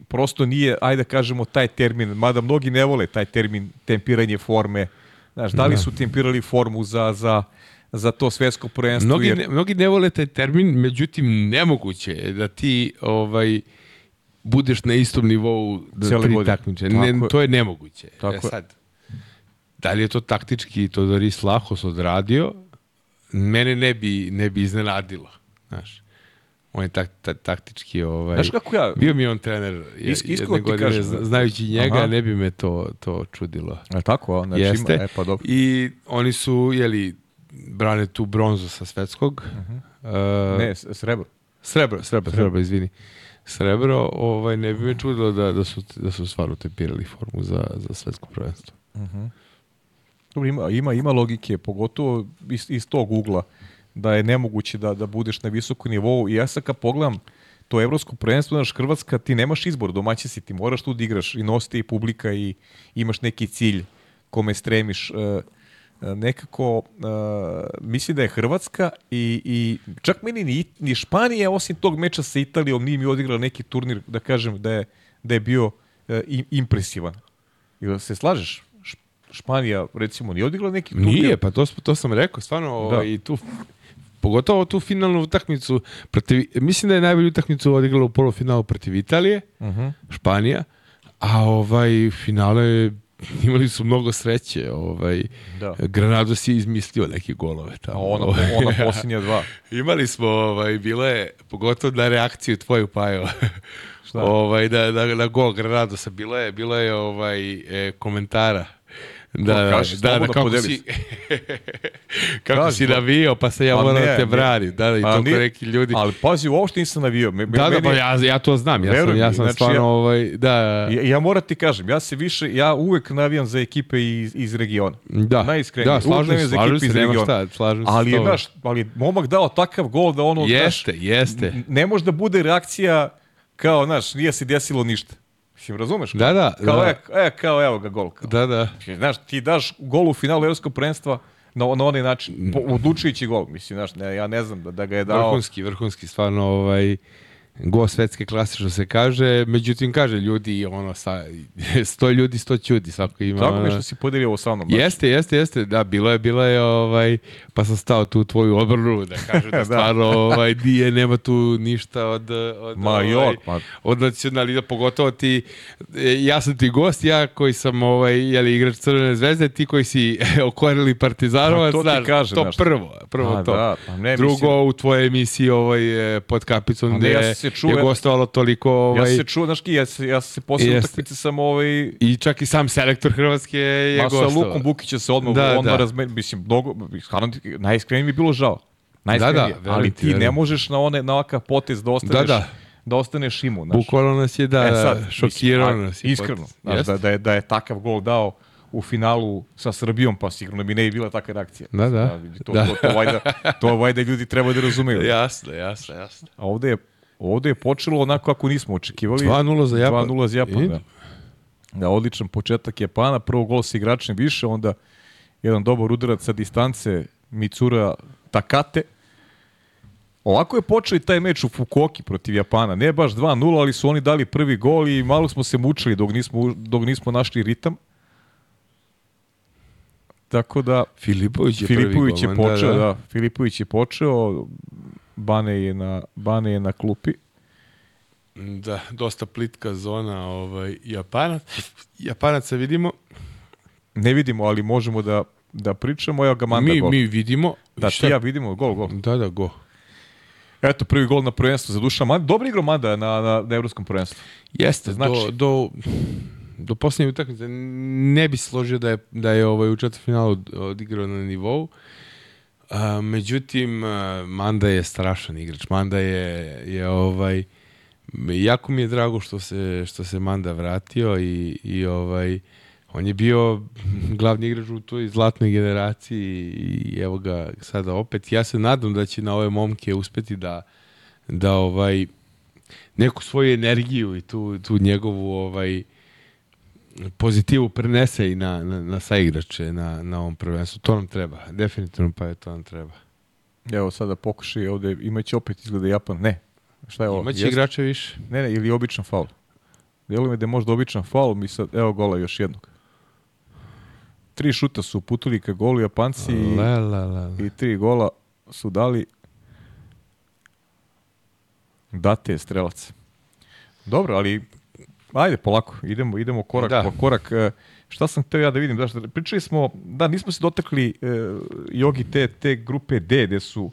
prosto nije, ajde da kažemo, taj termin, mada mnogi ne vole taj termin tempiranje forme. Znaš, da li Da. su tempirali formu za, za, za to svetsko prvenstvo? Mnogi, jer, ne, mnogi ne vole taj termin, međutim nemoguće je da ti ovaj budeš na istom nivou da tri takmiče. Ne, to je nemoguće. Tako e sad, da li je to taktički Todoris Lahos odradio, mene ne bi, ne bi iznenadilo. Znaš, on je tak, ta, taktički ovaj, Znaš kako ja, bio mi on trener iskreno jedne ti godine, kažem, zna- znajući njega, Aha. ne bi me to, to čudilo. je tako, a? znači Jeste. ima, e pa dobro. I oni su, jeli, brane tu bronzu sa svetskog. Uh Ne, s- srebro. Srebro, srebro, srebro, izvini. Srebro, ovaj, ne bi me čudilo da, da, su, da su stvarno tempirali formu za, za svetsko prvenstvo. Dobro, ima, ima, ima logike, pogotovo iz, iz tog ugla, da je nemoguće da, da budeš na visokom nivou. I ja sad kad pogledam to evropsko prvenstvo, znaš, Hrvatska, ti nemaš izbor, domaći si, ti moraš tu da igraš i nosite i publika i imaš neki cilj kome stremiš. E, e, nekako, e, mislim da je Hrvatska i, i čak meni ni, ni Španija, osim tog meča sa Italijom, nije mi odigrala neki turnir, da kažem, da je, da je bio e, im- impresivan. Jel se slažeš? Španija, recimo, nije odigrala neki turnir? Nije, pa to, to sam rekao, stvarno, ovaj, tu, pogotovo tu finalnu utakmicu, protiv, mislim da je najbolju utakmicu odigrala u polufinalu protiv Italije, Mhm. Španija, a ovaj finale imali su mnogo sreće, ovaj, Da. Granado si izmislio neke golove tamo. A ona, ovaj. ona posljednja dva. Imali smo, ovaj, bilo je, pogotovo na reakciju tvoju, Pajo, ovaj, da, da, na gol Granadosa, bilo je, bilo je ovaj, e, komentara. Da, da, kaži, da, da, kako podeli si, kako Kaži, si pa- navio, pa se ja Pa moram da te ne. branim. Da, da, i A toliko neki ljudi. Ali pazi, uopšte nisam navio. Me, da, da, meni- pa ja, ja to znam, ja sam, ja sam znači, stvarno, ja- ovaj, da, Ja, ja moram ti kažem, ja se više, ja uvek navijam za ekipe iz, iz regiona. da, najiskrenije. da, slažem se, slažem se, nema šta, slažem se. Ali, znaš, ali momak dao takav gol da ono, znaš, Jeste, jeste. ne može da bude reakcija kao, znaš, nije se desilo ništa. Mislim, razumeš? Da, da, Kao, da. E, e, kao, evo ga gol. Kao. Da, da. Znaš, ti daš gol u finalu evropskog prvenstva na, na onaj način, po, odlučujući gol. Mislim, znaš, ne, ja ne znam da, da ga je dao. Vrhunski, vrhunski, stvarno, ovaj, go svetske klase, što se kaže, međutim, kaže, ljudi, ono, sa, sto ljudi, sto ćudi, svako ima... Tako mi je što si podelio ovo sa mnom. Jeste, jeste, jeste, da, bilo je, bilo je, ovaj, pa sam stao tu tvoju odbranu, da kažem da Da. stvarno, ovaj, nije, nema tu ništa od, od, Ma ovaj, jok, ma. od nacionalida, pogotovo ti, e, ja sam ti gost, ja koji sam, ovaj, jeli, igrač Crvene zvezde, ti koji si okorili Partizarovac, Pa to znaš, kažem, to prvo, prvo A, to. da, pa ne, Drugo, mislim- u tvojoj emisiji ovaj, e, pod kapicom Pa gde ja se čuo, je gostovalo toliko... Ovaj, ja se čuo, znaš ki, ja se, ja se Jeste. utakmice sam ovaj, I čak i sam selektor Hrvatske je Ma sa gostovao. Lukom Bukića se odmah, Da, da, odmah da. razmen, mislim, mnogo, najiskrenije mi je bilo žao. Najiskrenije, Da, da, ali ti, ti ne možeš na, one, na ovakav potez da ostaneš, Da, da. da ostaneš imun. Znaš. Bukvalno nas je da, E sad, da mislim, šokirao a, nas. je Iskreno, znaš, da, da, je, da je takav gol dao u finalu sa Srbijom, pa sigurno bi ne bi bila takva reakcija. Da, da. To, Da. to, to, valjda, to valjda ljudi treba da razumeju. Jasno, jasno, jasno. A ovde je, ovde je počelo onako kako nismo očekivali. 2:0 za Japan. 2-0 za Japan, da. Da, odličan početak Japana, prvo gol sa igračem više, onda jedan dobar udarac sa distance Mitsura Takate. Ovako je počeo i taj meč u Fukuoki protiv Japana. Ne baš 2-0, ali su oni dali prvi gol i malo smo se mučili dok nismo, dok nismo našli ritam. Tako da, Filipović je Filipović prvi je golman, počeo, da, Filipović je počeo, Bane je na, Bane je na klupi. Da, dosta plitka zona ovaj, Japanac. Japanaca vidimo. Ne vidimo, ali možemo da, da pričamo. Evo ga Manda mi, gol. mi vidimo. da, šta- ti ja vidimo, gol, gol. Da, da, go. Eto, prvi gol na prvenstvu za Dušan Manda. Dobro igrao Manda na, na, na evropskom prvenstvu. Jeste, Znači- do, do, do posljednje utakmice ne bi složio da je, da je ovaj, u četvrtfinalu od- odigrao na nivou. A, međutim, Manda je strašan igrač. Manda je, je ovaj, jako mi je drago što se, što se Manda vratio i, i ovaj, on je bio glavni igrač u toj zlatnoj generaciji i evo ga sada opet. Ja se nadam da će na ove momke uspeti da, da ovaj, neku svoju energiju i tu, tu njegovu ovaj pozitivu prenese i na, na, na saigrače na, na ovom prvenstvu. To nam treba. Definitivno pa je to nam treba. Evo sada pokušaj ovde, imaće opet izgleda Japan. Ne. Šta je ovo? Imaće igrače više. Ne, ne, ili običan faul. Djeluje mi da je možda običan faul, mi sad, evo gola još jednog. Tri šuta su uputili ka golu Japanci i, La, la, la. i tri gola su dali Date je strelac. Dobro, ali ajde polako, idemo, idemo korak Da. po korak. E, Šta sam hteo ja da vidim? Znaš, pričali smo, da, nismo se dotakli e, jogi te, te grupe D, gde su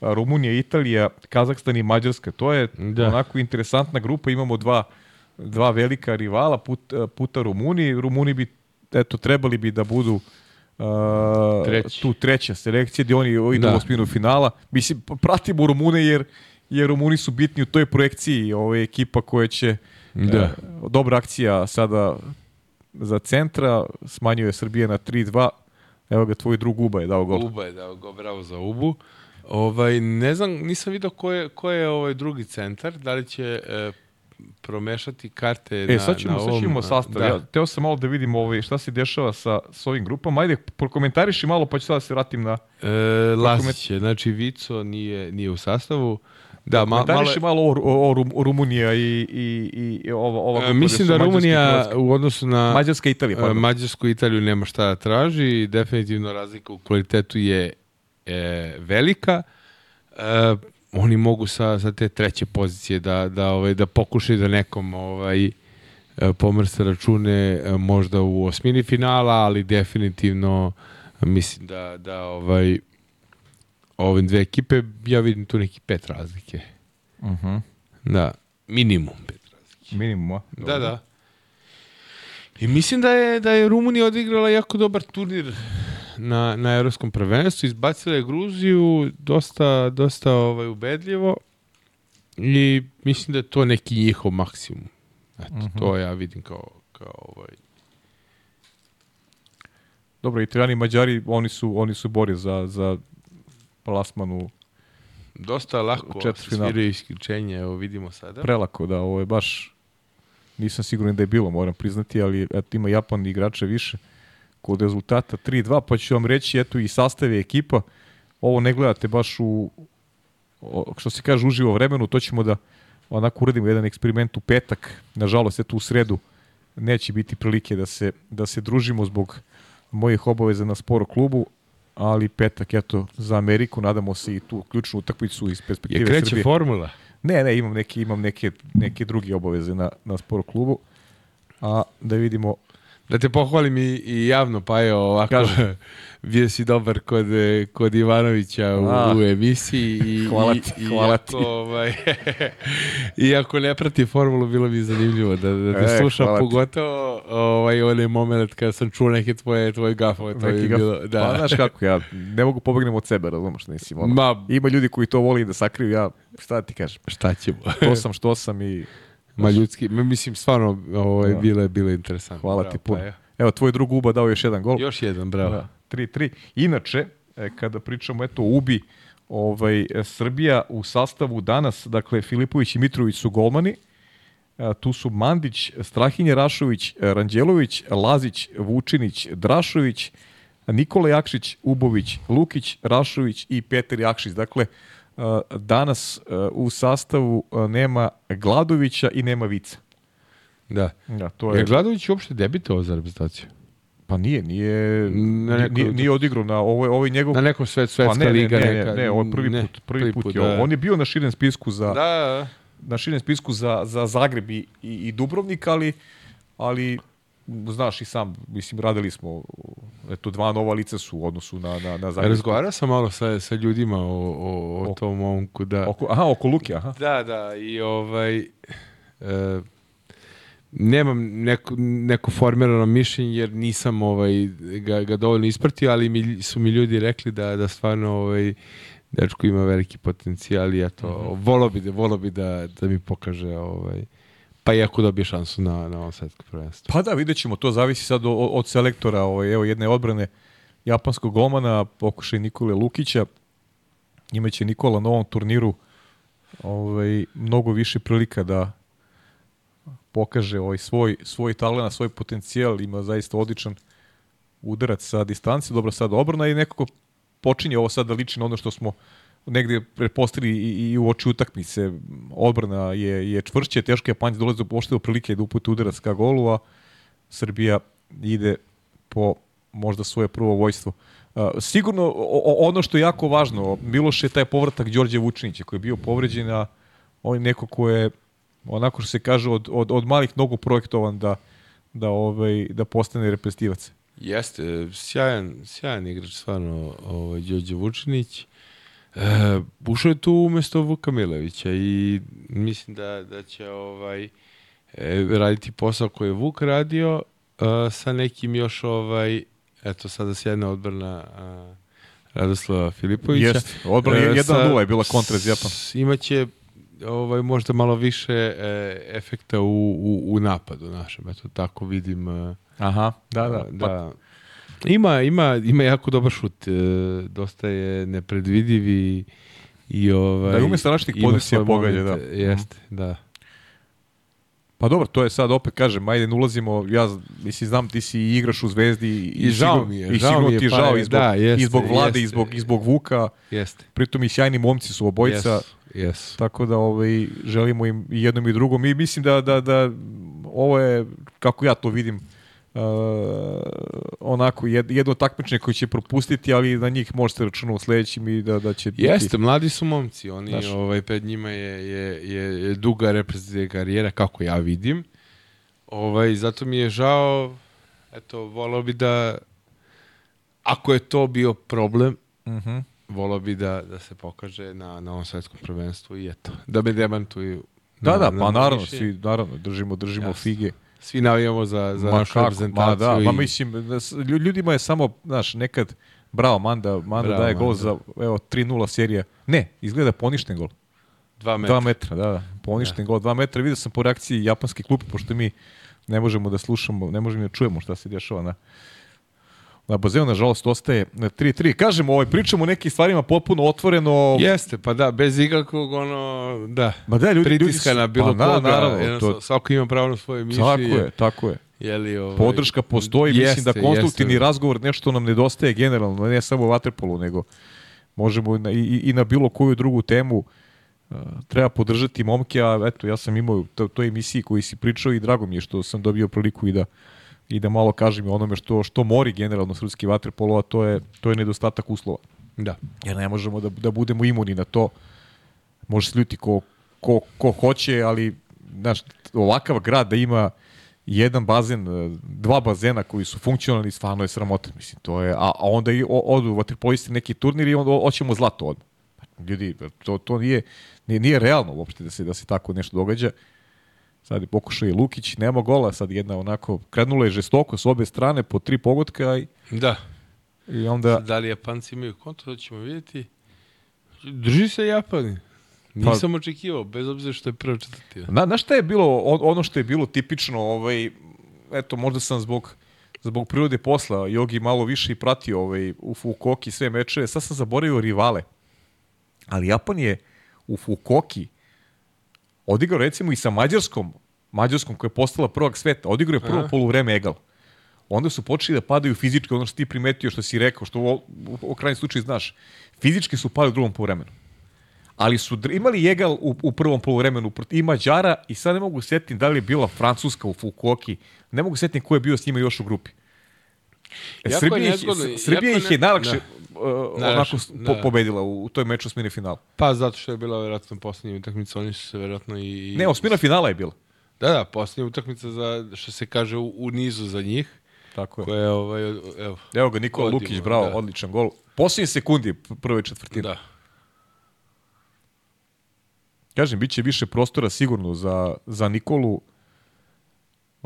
Rumunija, Italija, Kazakstan i Mađarska. To je Da. onako interesantna grupa, imamo dva, dva velika rivala put, puta Rumuni. Rumuni bi, eto, trebali bi da budu a, Treći. tu treća selekcija gdje oni idu Da. u osminu finala. Mislim, pratimo Rumune jer, jer Rumuni su bitni u toj projekciji. Ovo je ekipa koja će Da. e, dobra akcija sada za centra, smanjuje Srbije na 3-2. Evo ga, tvoj drug Uba je dao gol. Uba je dao go, bravo za Ubu. Ovaj, ne znam, nisam vidio ko je, ko je ovaj drugi centar, da li će e, promešati karte E, na, sad ćemo, na sad ovom... ćemo sastav. Da. Ja, teo sam malo da vidim ovaj, šta se dešava sa, sa ovim grupama. Ajde, prokomentariši malo, pa ću sada da se vratim na... E, Lasić je, znači Vico nije, nije u sastavu. Da, ma, malo, malo o, o, o, Rum- o Rumunija i, i, i ova, ova e, mislim da Rumunija u odnosu na Mađarska i Italija, e, pardon. Mađarsku i Italiju nema šta da traži. Definitivno razlika u kvalitetu je e, velika. E, oni mogu sa, sa te treće pozicije da, da, ovaj, da pokušaju da nekom ovaj, e, pomrste račune možda u osmini finala, ali definitivno mislim da, da ovaj, ove dve ekipe, ja vidim tu neki pet razlike. Mhm. Da, minimum pet razlike. Minimum, a? Da, da. I mislim da je, da je Rumunija odigrala jako dobar turnir na, na evropskom prvenstvu, izbacila je Gruziju dosta, dosta ovaj, ubedljivo i mislim da je to neki njihov maksimum. Eto, to ja vidim kao, kao ovaj, Dobro, Italijani i Mađari, oni su, oni su bori za, za plasman u dosta lako sviraju isključenje, evo vidimo sada. prelako, da, ovo je baš, nisam siguran da je bilo, moram priznati, ali eto, ima Japan igrače više. Kod rezultata 3-2, pa ću vam reći, eto, i sastav je ekipa, ovo ne gledate baš u, što se kaže, uživo vremenu, to ćemo da onako uradimo jedan eksperiment u petak, nažalost, eto u sredu neće biti prilike da se, da se družimo zbog mojih obaveza na sporo klubu, ali petak, eto, za Ameriku, nadamo se i tu ključnu utakmicu iz perspektive Je kreće Srbije. formula. Ne, ne, imam neke, imam neke, neke druge obaveze na, na sport klubu. A da vidimo Da te pohvalim i, i javno, pa je ovako, Kaže. bio si dobar kod, kod Ivanovića u, A. u emisiji. I, Hvala ti, i hvala ako, ti. Ovaj, iako ne prati formulu, bilo mi zanimljivo da, da te E, slušam, pogotovo ovaj, onaj moment kada sam čuo neke tvoje, tvoje gafove. To je gaf- bilo, da. Pa znaš kako, ja ne mogu pobegnem od sebe, razumeš, mislim. Ono. Ma, Ima ljudi koji to voli da sakriju, ja šta ti kažem. šta ćemo? To sam što sam i Ma ljudski, mislim, stvarno, ovaj, Da. bilo je, bilo je interesantno. hvala Bravo, ti puno. pa. Evo, tvoj drug Uba dao još jedan gol. Još jedan, bravo. Da, 3-3. Inače, e, kada pričamo eto Ubi, ovaj, e, Srbija u sastavu danas, dakle Filipović i Mitrović su golmani, E, tu su Mandić, Strahinje Rašović, Ranđelović, Lazić, Vučinić, Drašović, Nikola Jakšić, Ubović, Lukić, Rašović i Petar Jakšić. Dakle, danas e, u sastavu e, nema Gladovića i nema Vica. Da. Ja, to Je je, Gladović uopšte debitovao za reprezentaciju? pa nije, nije, Na nekoj- nije, nije odigrao na ovo, ovo je njegov Na nekom svet, svetska Pa ne, liga ne, ne, neka. ne, ne, ovo je prvi put, prvi, put, je ovo. On je bio na širem spisku za Da, da, na širem spisku za, za Zagreb i, i, i Dubrovnik, ali ali znaš i sam, mislim, radili smo eto, dva nova lica su u odnosu na, na, na. Zagreb. Razgovarao sam malo sa, sa ljudima o, o, o tom momku, da. Oko, aha, oko Luke, aha. Da, da, i ovaj... E, nemam neko, neko formirano mišljenje jer nisam ovaj, ga, ga dovoljno ispratio, ali mi, su mi ljudi rekli da, da stvarno ovaj, dečko ima veliki potencijal i eto, Mhm. volo bi, da, volo bi da, da mi pokaže ovaj, pa i ako dobije šansu na, na ovom svetskom prvenstvu. Pa da, vidjet ćemo, to zavisi sad od, od selektora, ovaj, evo jedne odbrane japanskog golmana, pokušaj Nikole Lukića, imaće Nikola na ovom turniru ovaj, mnogo više prilika da pokaže ovaj svoj, svoj talent, svoj potencijal, ima zaista odličan udarac sa distance, dobro sad obrana i nekako počinje ovo sad da liči na ono što smo negde prepostili i, i u oči utakmice. Odbrana je, je čvršće, teško je Panć dolazi do pošte do prilike da uputi udarac ka golu, a Srbija ide po možda svoje prvo vojstvo. Sigurno o, ono što je jako važno, Miloš je taj povratak Đorđe Vučinića koji je bio povređen, a on je neko ko je onako što se kaže od, od, od malih nogu projektovan da, da, ovaj, da postane reprezentativac. Jeste, sjajan, sjajan igrač stvarno, ovaj, Đorđe Vučinić. E, ušao je tu umesto Vuka Milovića i mislim da, da će ovaj, e, raditi posao koji je Vuk radio e, sa nekim još ovaj, eto sada sjajna odbrana a, Radoslava Filipovića. Jeste, odbrana je E, 1-0 je bila kontra iz Imaće ovaj, možda malo više e, efekta u, u, u napadu našem, eto tako vidim e, Aha, da, da. Pa, da. Ima, ima, ima jako dobar šut. E, dosta je nepredvidiv i, i ovaj, Da, ume sa različitih pozicija pogađa, da. Jeste, da. pa dobro, to je sad opet kažem, ajde ulazimo, ja mislim znam ti si igraš u Zvezdi i, I žao mi je, i žao mi je, ti pa žao je, i zbog, da, jeste, i zbog Vlade jeste. i zbog, i zbog Vuka, Jeste. pritom i sjajni momci su obojica. Jesu, jesu. Tako da ovaj, želimo im i jednom i drugom. I mislim da, da, da ovo je, kako ja to vidim, uh, onako jed, jedno takmičenje koje će propustiti, ali na njih možete računati u sledećim i da, da će Jeste, mladi su momci. Oni, Znaš. ovaj, pred njima je, je, je, je duga reprezentativna karijera, kako ja vidim. Ovaj, zato mi je žao, eto, volao bi da, ako je to bio problem, Mhm. volao bi da, da se pokaže na, na ovom svetskom prvenstvu i eto, da me demantuju. Da, na- da, na pa moje naravno, svi, naravno, držimo, držimo Jasno. fige. Svi navijamo za, za ma našu kako, reprezentaciju. ma da, i- ma mislim, da ljudima je samo, znaš, nekad, bravo, Manda, Manda Bravo, daje gol Manda. za, evo, 3-0 serija. Ne, izgleda poništen gol. dva metra. Dva metra, da, da. Poništen gol, dva metra. Vidio sam po reakciji japanske klupe, pošto mi ne možemo da slušamo, ne možemo da čujemo šta se dešava na na bazenu, nažalost, ostaje 3-3. Kažemo, ovaj, pričamo o nekim stvarima potpuno otvoreno. Jeste, pa da, bez ikakvog ono, da, Ma da, ljudi, ljudi pritiska su- na bilo pa, koga. naravno, jednostavno, to- Svako ima pravo na svoje mišljenje. Tako je, tako je. Jeli, ovaj, Podrška postoji, mislim jeste, da konstruktivni jeste. razgovor nešto nam nedostaje generalno, ne samo u Waterpolu, nego možemo na, i, i na bilo koju drugu temu uh, treba podržati momke, a eto, ja sam imao to, toj emisiji koji si pričao i drago mi je što sam dobio priliku i da i da malo kažem onome što što mori generalno srpski vaterpolo, a to je to je nedostatak uslova. Da. Jer ne možemo da, da budemo imuni na to. Može se ljuti ko, ko, ko hoće, ali znaš, ovakav grad da ima jedan bazen, dva bazena koji su funkcionalni, stvarno je sramota. Mislim, to je, a, a onda i odu vaterpolisti neki turnir i onda hoćemo zlato odmah. Ljudi, to, to nije, nije, nije realno uopšte da se, da se tako nešto događa. Sad je pokušao i Lukić, nema gola, sad jedna onako, krenula je žestoko s obe strane po tri pogotka i, Da. i onda... Da li Japanci imaju konto, to ćemo vidjeti. Drži se Japani. Nisam očekivao, bez obzira što je prva četvrtina. Na, na šta je bilo, on- ono što je bilo tipično, ovaj, eto, možda sam zbog, zbog prirode posla Jogi malo više i pratio ovaj, u Fukoki sve mečeve, sad sam zaboravio rivale. Ali Japan je u Fukoki odigrao recimo i sa Mađarskom, Mađarskom koja je postala prvak sveta, odigrao je prvo Aha. poluvreme egal. Onda su počeli da padaju fizički, ono što ti primetio, što si rekao, što u, u, u krajnjem slučaju znaš. Fizički su pali u drugom poluvremenu ali su imali egal u, u prvom poluvremenu i Mađara i sad ne mogu setiti da li je bila Francuska u Fukuoki, ne mogu setiti ko je bio s njima još u grupi. E, Jako je Srbija, ih, nezgodno, Srbija jako ih je ne- najlakše da. uh, onako da. po, pobedila u, u toj meču osmine finala. Pa zato što je bila vjerojatno posljednja utakmica, oni su se vjerojatno i... Ne, osmina finala je bila. Da, da, posljednja utakmica za, što se kaže, u, u nizu za njih, Tako je. koja je, ovaj, evo, Evo ga, Nikola Godimo, Lukić, bravo, da. odličan gol. Posljednji sekundi prve četvrtine. da. Kažem, bit će više prostora sigurno za, za Nikolu.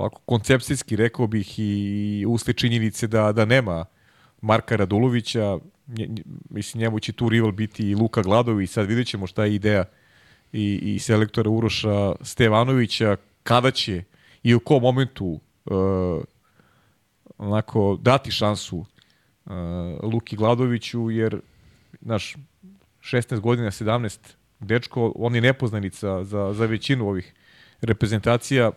Ovako, koncepcijski rekao bih i usle činjenice da, da nema Marka Radulovića. Nje, mislim, njemu će tu rival biti i Luka Gladović. Sad vidjet ćemo šta je ideja i, i selektora Uroša Stevanovića. Kada će i u kom momentu uh, onako dati šansu uh, Luki Gladoviću, jer, znaš, 16 godina, 17 dečko, on je nepoznanica za, za većinu ovih reprezentacija.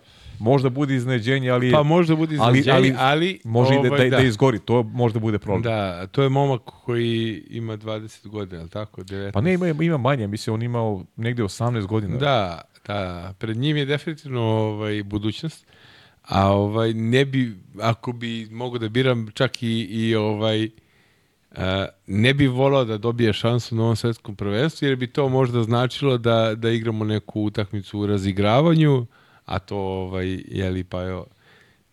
Možda bude iznenađenje, ali, Pa možda bude ali, iznenađenje, ali, ali, može i da, ovaj, da, da, izgori. To možda bude problem. Da, to je momak koji ima 20 godina, li tako? 19. Pa ne, ima, ima manje. Mislim, on imao negde 18 godina. Da, da, pred njim je definitivno ovaj, budućnost. A ovaj ne bi ako bi mogao da biram čak i, i ovaj a, ne bi volao da dobije šansu na ovom svetskom prvenstvu jer bi to možda značilo da, da igramo neku utakmicu u razigravanju, a to ovaj je li pa jo,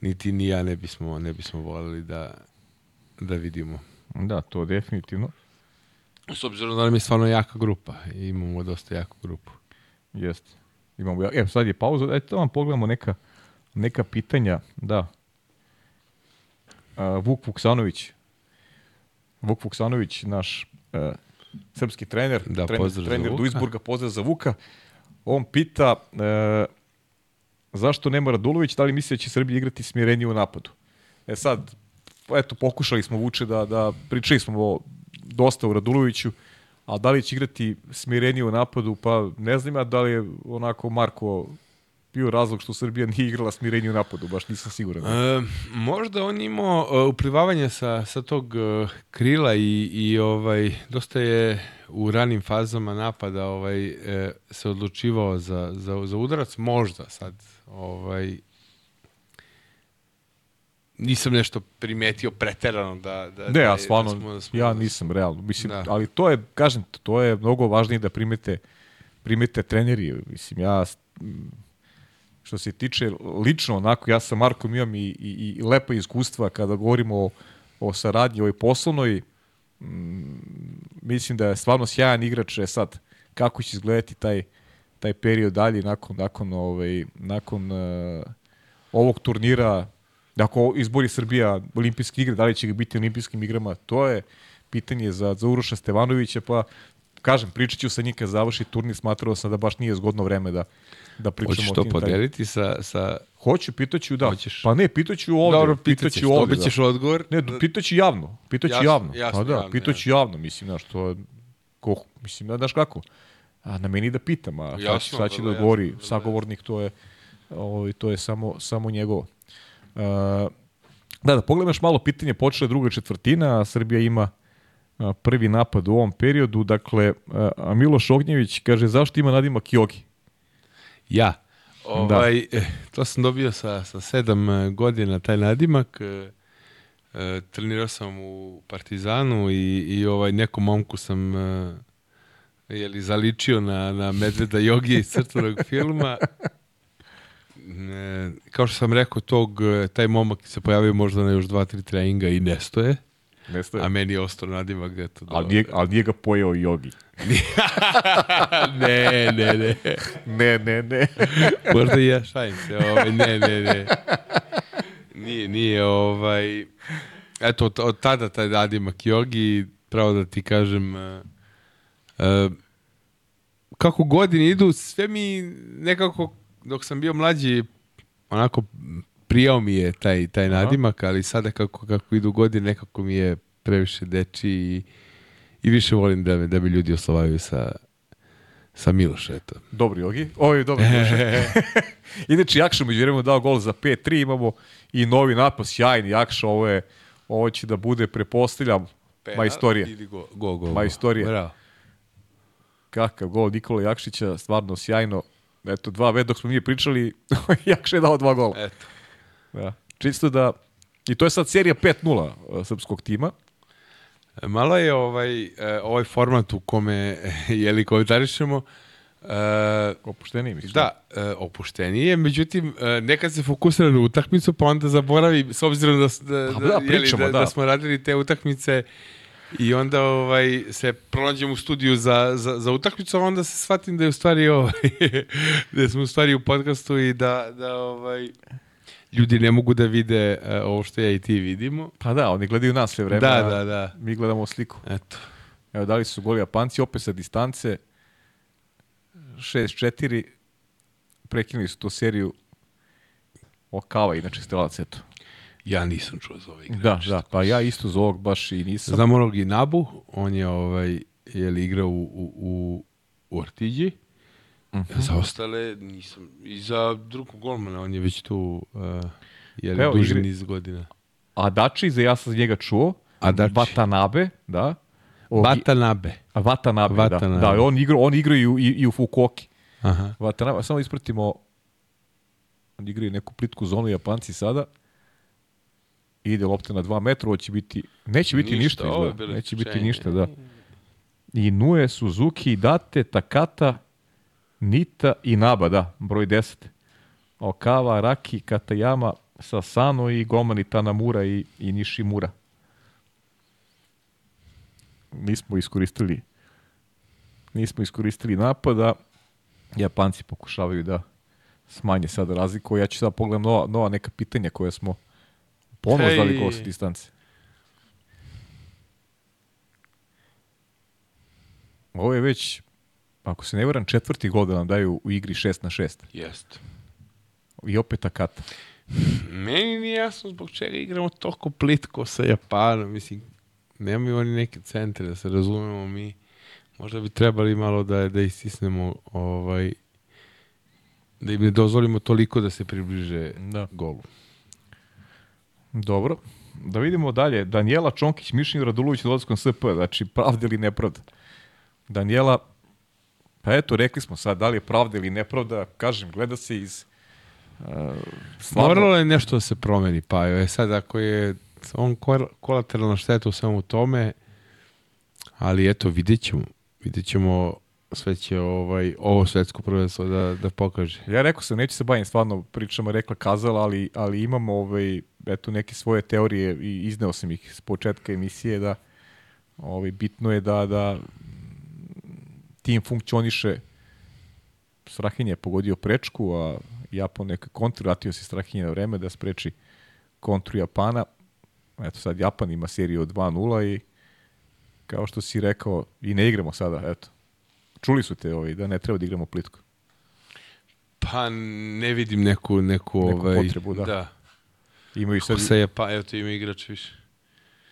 niti ni ja ne bismo ne bismo voleli da da vidimo. da, to definitivno. S obzirom da nam je stvarno jaka grupa i imamo dosta jaku grupu. Jeste. Imamo, evo, sad je pauza. Ajde da vam pogledamo neka, neka pitanja. Da. A, Vuk Vuksanović. Vuk Vuksanović, naš e, srpski trener, Da, trener, trener. Duisburga, pozdrav za Vuka. On pita e, zašto nema Radulović, da li misli da će Srbija igrati smirenije u napadu? E sad, eto, pokušali smo Vuče da, da pričali smo o, dosta o Raduloviću, a da li će igrati smirenije u napadu, pa ne znam ja da li je onako Marko bio razlog što Srbija nije igrala smirenije u napadu, baš nisam siguran. E, možda on imao e, uplivavanje sa, sa tog e, krila i, i ovaj dosta je u ranim fazama napada ovaj e, se odlučivao za, za, za udarac možda sad ovaj nisam nešto primetio preterano da da Ne, da, ja je- stvarno, da smo- da smo- ja nisam realno. Mislim, Da. ali to je, kažem, to je mnogo važnije da primete, primete treneri. Mislim, ja, m, što se tiče lično, onako, ja sa Markom imam i, i, i lepa iskustva kada govorimo o, o saradnji, ovoj poslovnoj. Mm, mislim da je stvarno sjajan igrač, je sad, kako će izgledati taj, taj period dalje nakon, nakon, ovaj, nakon uh, ovog turnira, ako izbori Srbija olimpijske igre, da li će ga biti olimpijskim igrama, to je pitanje za, za Uroša Stevanovića, pa kažem, pričat ću sa njim kad završi turnir, smatrao sam da baš nije zgodno vreme da, da pričamo Hoćeš o to tim taj- podeliti sa, sa Hoću, pitaću da. Hoćeš? Pa ne, pitaću ovde. Dobro, pitaću ovde. dobit ćeš odgovor. Ne, pitaću javno. Pitaću Jasno, javno. jasno, pa da, javno, pitaću javno, mislim, znaš, to je, ko, mislim, da, znaš kako, a na meni da pitam, a šta, šta će da vrlo odgovori jasno, vrlo sagovornik, to je, ovaj, to je samo, samo njegovo. Uh, da, da pogledam još malo pitanje, počela je druga četvrtina, a Srbija ima a, prvi napad u ovom periodu, dakle, a, Miloš Ognjević kaže, zašto ima nadimak Jogi? Ja. Ovaj, eh, to sam dobio sa, sa sedam eh, godina, taj nadimak. eh, trenirao sam u Partizanu i, i ovaj nekom momku sam eh, je li zaličio na, na Medveda Jogi iz crtanog filma. Ne, kao što sam rekao, tog, e, taj momak se pojavio možda na još dva, tri treninga i nestoje, Nestoje. a meni je ostao nadimak gde to Ali nije, ali nije ga pojeo jogi. ne, ne, ne. Ne, ne, ne. Možda i ja šajim se, ovaj, ne, ne, ne. Nije, nije, ovaj... Eto, od, tada taj nadimak jogi, pravo da ti kažem, uh, kako godine idu, sve mi nekako, dok sam bio mlađi, onako prijao mi je taj, taj nadimak, ali sada kako, kako idu godine, nekako mi je previše deči i, i više volim da me, da me ljudi oslovaju sa, sa Miloša, eto. Dobri jogi. Ovo je dobri Miloše. Inače, Jakša među vremenu dao gol za 5-3, imamo i novi napad, sjajni Jakša, ovo je, ovo će da bude, prepostavljam, majstorija. Ili go, go, go, Majstorija. Bravo. Kakav gol Nikola Jakšića, stvarno sjajno. Eto, dva već dok smo mi pričali, Jakša je dao dva gola. Eto. Da. Čisto da, i to je sad serija 5-0 uh, srpskog tima. Malo je ovaj, e, ovaj format u kome je li komentarišemo e, Opušteniji misliš? da, e, opuštenije, međutim e, nekad se fokusira na utakmicu pa onda zaboravi s obzirom da, da, Pa da, da, li, pričamo, da, da. da smo radili te utakmice i onda ovaj se pronađem u studiju za, za, za utakmicu, a onda se shvatim da je u stvari ovaj, da smo u stvari u podcastu i da, da ovaj, ljudi ne mogu da vide e, ovo što ja i ti vidimo. Pa da, oni gledaju nas sve vreme. Da, da, da. Mi gledamo sliku. Eto. Evo, dali su goli Japanci, opet sa distance. 6-4. Prekinuli su tu seriju Okava, inače strelac, eto. Ja nisam čuo za ovaj igrač. Da, da, pa ja isto za ovog baš i nisam. Znam onog i Nabu, on je ovaj, je li igrao u, u, u, u Artiđi. Mhm. Za ostale nisam. I za drugog golmana, on je već tu uh, je Pa evo, li duži igri- niz godina. Adači, za ja sam njega čuo. Adači. Watanabe, da. Ovog- Batanabe. A, Watanabe, da. Da, on igra, on igra i u, i, i u Fukuoki. Aha. Watanabe, samo ispratimo on igraju neku plitku zonu Japanci sada. Ide lopta na 2 metra, ovo će biti, neće biti ništa, Ništa, izgleda. neće biti ništa, da. I Nue, Suzuki, Date, Takata, Nita i Naba, da, broj 10. Okawa, Raki, Katayama, Sasano i golmani Tanamura i, i Nishimura. Nismo iskoristili nismo iskoristili napada. Japanci pokušavaju da smanje sada razliku. Ja ću sada pogledam nova, nova neka pitanja koje smo ponovo Hej. znali gol sa distance. Ovo je već, ako se ne varam, četvrti gol da nam daju u igri 6 na 6. Jest. I opet Akata. Meni nije jasno zbog čega igramo toliko plitko sa Japanom. Mislim, nemaju oni neke centre, da se razumemo mi. Možda bi trebali malo da, da istisnemo ovaj, da im ne dozvolimo toliko da se približe Da. golu. Dobro. Da vidimo dalje. Danijela Čonkić, Mišin Radulović, dolazkom SP. Znači, pravda ili nepravda? Danijela, pa eto, rekli smo sad, da li je pravda ili nepravda, kažem, gleda se iz uh, stvarno, Moralo je nešto da se promeni, pa je sad ako je on kol- kolateralna šteta u svemu tome, ali eto, vidjet ćemo. Vidjet ćemo sve će ovaj, ovo svetsko prvenstvo da, da pokaže. Ja rekao sam, neću se bavim stvarno pričama rekla kazala, ali, ali imam ovaj, eto, neke svoje teorije i izneo sam ih s početka emisije da ovaj, bitno je da, da tim funkcioniše Strahinja je pogodio prečku, a Japan neka kontru, vratio se Strahinja na vreme da spreči kontru Japana. Eto sad Japan ima seriju od 2-0 i kao što si rekao, i ne igramo sada, eto. Čuli su te ovaj, da ne treba da igramo plitko. Pa ne vidim neku, neku, Neku ovaj, potrebu, da. da. Imaju sad, Sa je, pa evo tu ima igrač više.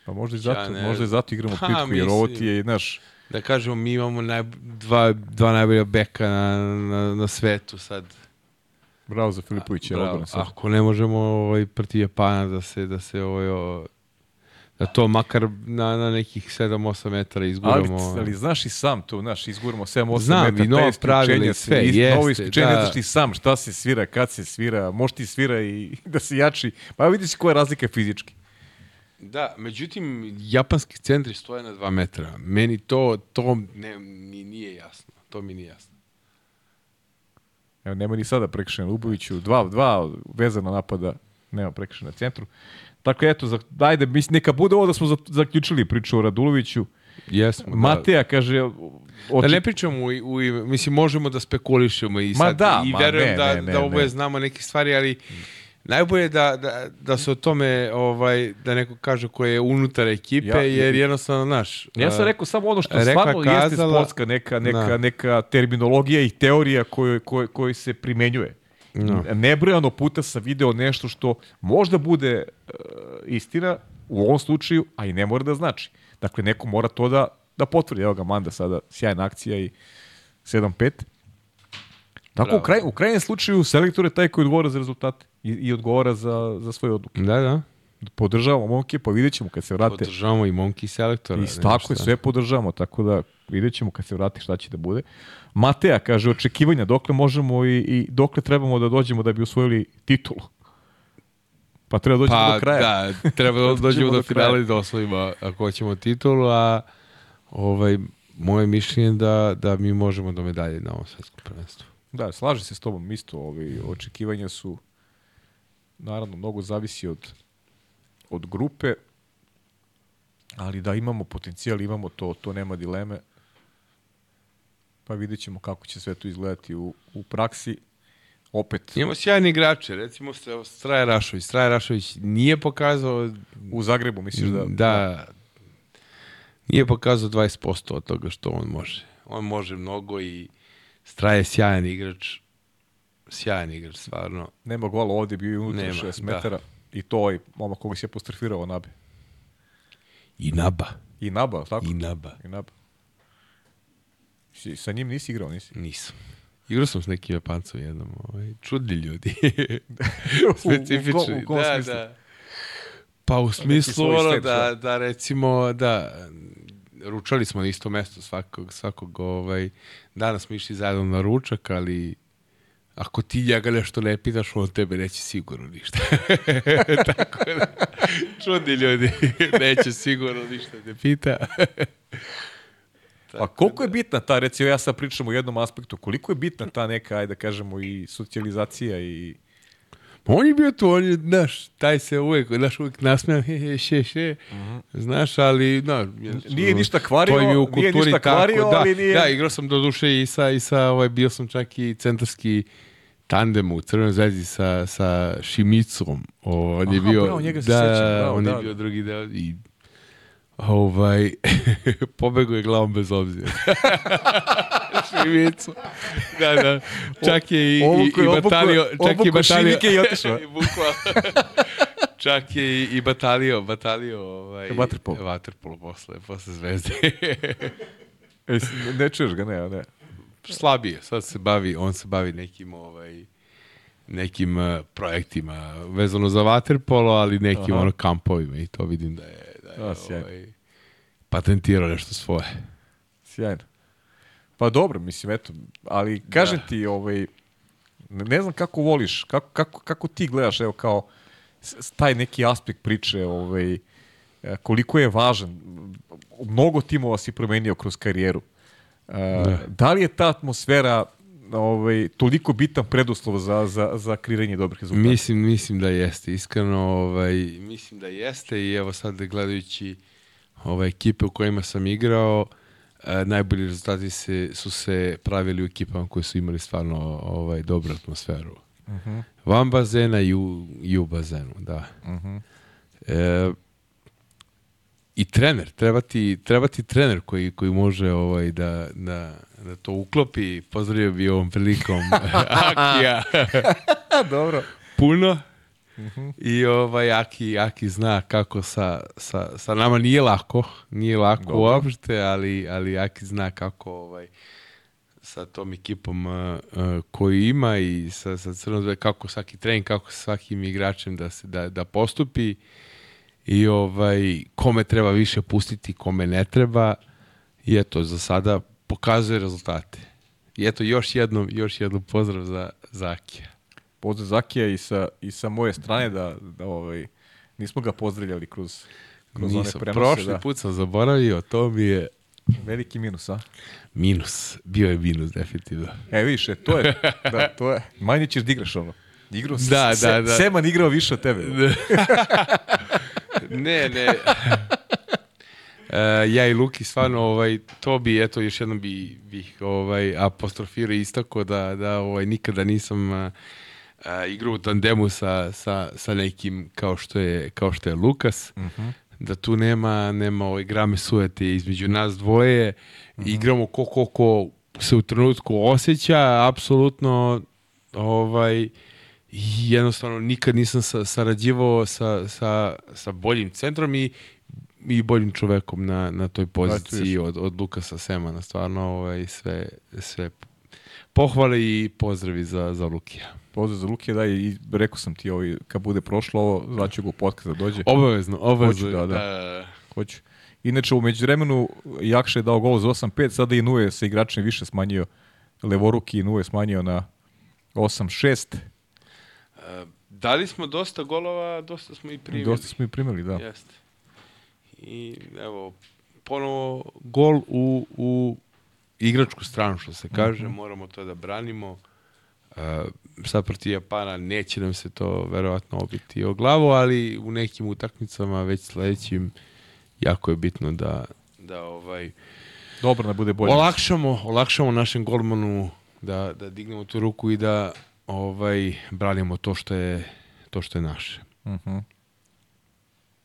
Pa možda i zato, Ja ne- možda i zato igramo Pa, pitku, jer ovo ti je, znaš, Da kažemo, mi imamo naj, dva, dva najbolja beka na, na, na svetu sad. bravo za Filipovića, sad. Ako ne možemo ovaj, proti Japana da se, da se ovaj, o, da to makar na, na nekih 7-8 metara Ali, izguramo. ali znaš i sam to, znaš, izguramo 7-8 Znam, metara, i pravila i se- sve, is- jeste, Novo isključenje, da. znaš ti sam šta se svira, kad se svira, može ti svira i da se jači. Pa evo vidiš koja je razlika fizički. Da, međutim, japanski centri stoje na 2 metra. Meni to, to ne, ni, nije jasno. To mi nije jasno. Evo, nema ni sada prekršenja Luboviću. Dva, dva vezana napada, nema prekršenja na centru. Dakle, eto, za, dajde, mislim, neka bude ovo da smo za, zaključili priču o Raduloviću. Jesmo, da. Mateja kaže... Da oči- ne pričamo u, u, mislim, možemo da spekulišemo i Ma sad, da, i ma verujem ne, da, ne, ne, da oboje ne. znamo neke stvari, ali najbolje je da, da, da se o tome, ovaj, da neko kaže ko je unutar ekipe, Ja- jer jednostavno, naš... Ja sam rekao samo ono što rekla, stvarno jeste kazala- sportska neka, neka, Da. neka terminologija i teorija koju, koju, koju se primenjuje. No. Nebrojano puta sam video nešto što možda bude e, istina u ovom slučaju, a i ne mora da znači. Dakle, neko mora to da, da potvrdi. Evo ga, Manda sada, sjajna akcija i 7-5. Tako, u, Bravo. kraj, u krajnjem slučaju, selektor je taj koji odgovara za rezultate i, i odgovara za, za svoje odluke. Da, da. Podržavamo momke, pa vidjet ćemo kad se vrate. Podržavamo i momki selektora. I tako je, sve podržavamo, tako da vidjet ćemo kad se vrati šta će da bude. Mateja kaže, očekivanja, dokle možemo i, i dokle trebamo da dođemo da bi osvojili titulu. Pa treba da dođemo Pa, do kraja. da, treba da Dođemo do do finala i da osvojimo ako hoćemo titulu, a ovaj, moje mišljenje je da, da mi možemo do medalje na ovom svetskom prvenstvu. Da, slažem se s tobom isto. Ovi, očekivanja su, naravno, mnogo zavisi od, od grupe, ali da imamo potencijal, imamo to, to nema dileme. Pa vidjet ćemo kako će sve to izgledati u, u praksi. Opet, Imamo sjajni igrače, recimo Straja Rašović. Straja Rašović nije pokazao u Zagrebu misliš da... da nije pokazao 20% od toga što on može. On može mnogo i Straja je sjajan igrač. Sjajan igrač, stvarno. Nema gola ovde, bio je unutra Nema, 6 da. metara. I to ovaj momak koga si je apostrofirao, Nabe. I Naba. I Naba, tako? I Naba. I Naba. Si, sa njim nisi igrao, nisi? Nisam. Igrao sam s nekim Japancom jednom. Ovaj, čudni ljudi. U- Specifični. U, kom- u kom da, smislu? da. Pa u smislu ono da, da. da recimo da ručali smo na isto mesto svakog, svakog ovaj, dana smo išli zajedno na ručak, ali ako ti njega nešto ne pitaš, on tebe neće sigurno ništa. Tako da, čudni ljudi, neće sigurno ništa da te pita. A koliko je bitna ta, recimo ja sad pričam o jednom aspektu, koliko je bitna ta neka, ajde da kažemo, i socijalizacija i... Pa on je bio tu, on je, znaš, taj se uvek, znaš, uvek nasmeja, he, he, še, še, znaš, ali, da, Nije ništa kvario, to im je u nije ništa tako, kvario, da, ali nije- Da, igrao sam do duše i sa, i sa, ovaj, bio sam čak i centarski tandem u Crvenoj zvezdi sa, sa Šimicom, o, on je Aha, bio, bravo, njega se da, sećam, bravo, on da. je bio drugi deo i ovaj, pobegao je glavom bez obzira. Šimicu. Da, da. Čak je i, i, je- i obuko- batalio, čak i obuko batalio. i otišao. I čak je i, i batalio, batalio ovaj, Vaterpolo. Vaterpolo posle, posle zvezde. E, ne čuješ ga, ne, ne. Slabije, sad se bavi, on se bavi nekim ovaj nekim uh, projektima vezano za vaterpolo, ali nekim Aha. ono kampovima i to vidim je, da je A, sjajno. ovaj, patentirao nešto svoje. Sjajno. Pa dobro, mislim, eto, ali kažem ti, ovaj, ne znam kako voliš, kako, kako, kako ti gledaš, evo, kao taj neki aspekt priče, ovaj, e, koliko je važan. Mnogo timova si promenio kroz karijeru. E, Da. da li je ta atmosfera ovaj, toliko bitan preduslov za, za, za kreiranje dobrih rezultata? Mislim, mislim da jeste, iskreno, ovaj, mislim da jeste i evo sad gledajući ove ekipe u kojima sam igrao, e, najbolji rezultati se, su se pravili u ekipama koje su imali stvarno ovaj, dobru atmosferu. Mhm. Van bazena i u, i u bazenu, da. Mhm. E, I trener, treba ti, treba ti trener koji, koji može ovaj, da, da, da to uklopi. Pozdravio bi ovom prilikom Akija dobro. puno. I ovaj Aki, Aki zna kako sa, sa, sa nama nije lako, nije lako Dobro. uopšte, ali, ali Aki zna kako ovaj, sa tom ekipom uh, uh, koju ima i sa, sa Zvezdom, kako svaki trening, kako sa svakim igračem da, se, da, da postupi i ovaj, kome treba više pustiti, kome ne treba i eto, za sada pokazuje rezultate. I eto, još jednom, još jednom pozdrav za, za Akija. Pozdrav Zakija i sa, i sa moje strane da, da ovaj, nismo ga pozdravljali kroz, kroz one Nisam. prenose. Prošli da. put sam zaboravio, to mi je Veliki minus, a? Minus. Bio je minus, definitivno. E, vidiš, e, to je, da, to je. Manje ćeš da igraš ono. Igrao Da, se, da, da. Seman igrao više od tebe. ne, ne. E, ja i Luki stvarno ovaj to bi eto još jednom bi bih ovaj apostrofirao istako da da ovaj nikada nisam a, a, igrao u tandemu sa, sa, sa nekim kao što je kao što je Lukas. Da tu nema nema ovaj grame sujete između nas dvoje. Igramo ko ko ko se u trenutku osjeća, apsolutno ovaj i jednostavno nikad nisam sa, sarađivao sa, sa, sa boljim centrom i i boljim čovekom na, na toj poziciji od, od Lukasa Semana. Stvarno ovaj, sve, sve pohvale i pozdravi za, za Lukija. Pozdrav za Luke, da, i rekao sam ti, ovaj, kad bude prošlo ovo, zvaću ga u podcast da dođe. Obavezno, obavezno. Hoću, da, da. Hoću. Inače, u međuvremenu Jakša je dao gol za 8-5, sada i Nuje sa igračem više smanjio, levoruki i Nuje smanjio na 8-6. Dali smo dosta golova, dosta smo i primili. Dosta smo i primili, da. Jeste. I evo, ponovo gol u, u igračku stranu, što se kaže, Mhm. moramo to da branimo. Uh, sad protiv Japana neće nam se to verovatno obiti o glavu, ali u nekim utakmicama već sledećim jako je bitno da, da ovaj Dobro da bude bolje. olakšamo, olakšamo našem golmanu da, da dignemo tu ruku i da ovaj branimo to što je to što je naše. Mhm.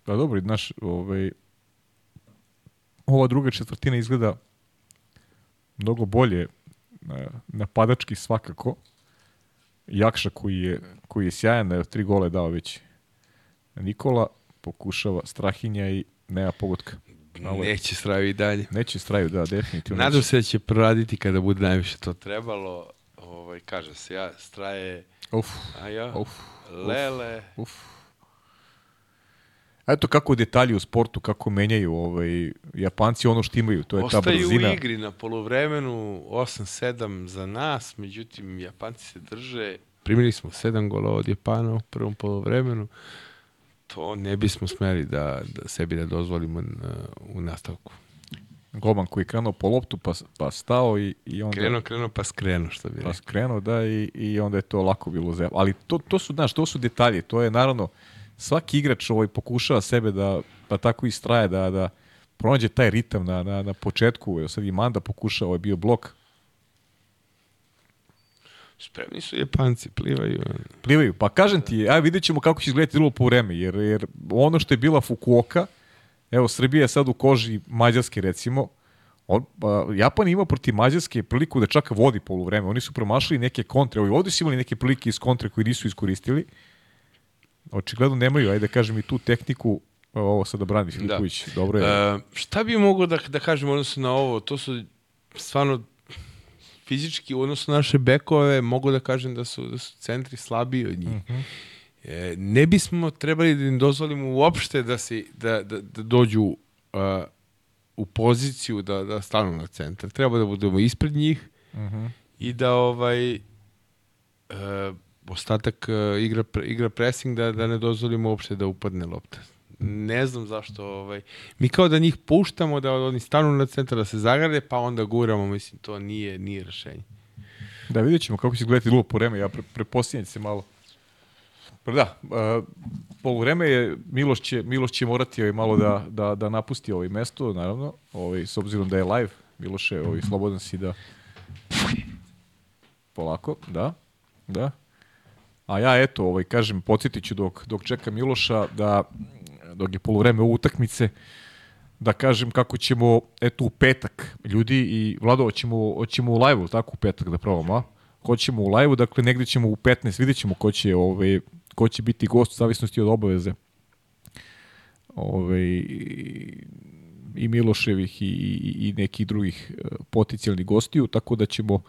Pa dobro, naš, ovaj, ova druga četvrtina izgleda mnogo bolje e, napadački svakako. Jakša koji je, koji je sjajan, tri gole dao već Nikola, pokušava Strahinja i nema pogotka. Malo je- Neće stravi i dalje. Neće straju, da, definitivno. Nadam se da će proraditi kada bude najviše to trebalo. Ovaj, kaže se, ja straje, Uf, a ja, uf, lele. uf. Eto kako detalji u sportu, kako menjaju ovaj, Japanci ono što imaju, to je ta Ostaju brzina. u igri na polovremenu 8-7 za nas, međutim Japanci se drže. Primili smo 7 gola od Japana u prvom polovremenu. To ne bismo smeli da, da sebi da dozvolimo na, u nastavku. Golman koji je krenuo po loptu pa, pa stao i, i onda Krenuo, krenuo pa skrenu, što bi pa rekao. skrenuo da i, i onda je to lako bilo za ali to, to su znaš to su detalji to je naravno svaki igrač ovaj pokušava sebe da pa tako istraje da da pronađe taj ritam na, na, na početku evo sad i Manda pokušao ovaj bio blok Spremni su Japanci, plivaju. plivaju pa kažem ti aj vidjet ćemo kako će izgledati drugo po vreme jer, jer ono što je bila Fukuoka evo Srbija je sad u koži Mađarske recimo On, pa, Japan ima protiv Mađarske priliku da čak vodi poluvreme. Oni su promašili neke kontre. Ovi ovdje su imali neke prilike iz kontre koje nisu iskoristili. Očigledno nemaju, ajde da kažem i tu tehniku. Evo, Ovo sada brani Filipović. Dobro je. E, šta bi mogo da, da kažem u odnosu na ovo? To su stvarno fizički u odnosu na naše bekove mogu da kažem da su, da su centri slabiji od njih. e, ne bismo trebali da im dozvolimo uopšte da, se, da, da, da dođu uh, u poziciju da, da stanu na centar. Treba da budemo ispred njih Mhm. i da ovaj uh, ostatak uh, igra, igra pressing da, da ne dozvolimo uopšte da upadne lopta. Ne znam zašto ovaj mi kao da njih puštamo da oni stanu na centar da se zagrade pa onda guramo, mislim to nije nije rešenje. Da vidjet ćemo kako će izgledati drugo po vreme. Ja pre, se malo. Pa da, uh, poluvreme je, Miloš će, Miloš će morati ovaj, malo da, da, da napusti ovaj mesto, naravno, ovaj, s obzirom da je live. Miloše, ovaj, slobodan si da... Polako, da, da. A ja eto, ovaj, kažem, podsjetit ću dok, dok čeka Miloša da, dok je poluvreme u utakmice, da kažem kako ćemo, eto u petak, ljudi i Vlado, hoćemo, hoćemo u live-u, tako u petak da probamo, a? Hoćemo u live-u, dakle negde ćemo u 15, vidjet ćemo ko će, ovaj, ko će biti gost u zavisnosti od obaveze. Ovaj, i Miloševih i, i, i nekih drugih e, potencijalnih gostiju, tako da ćemo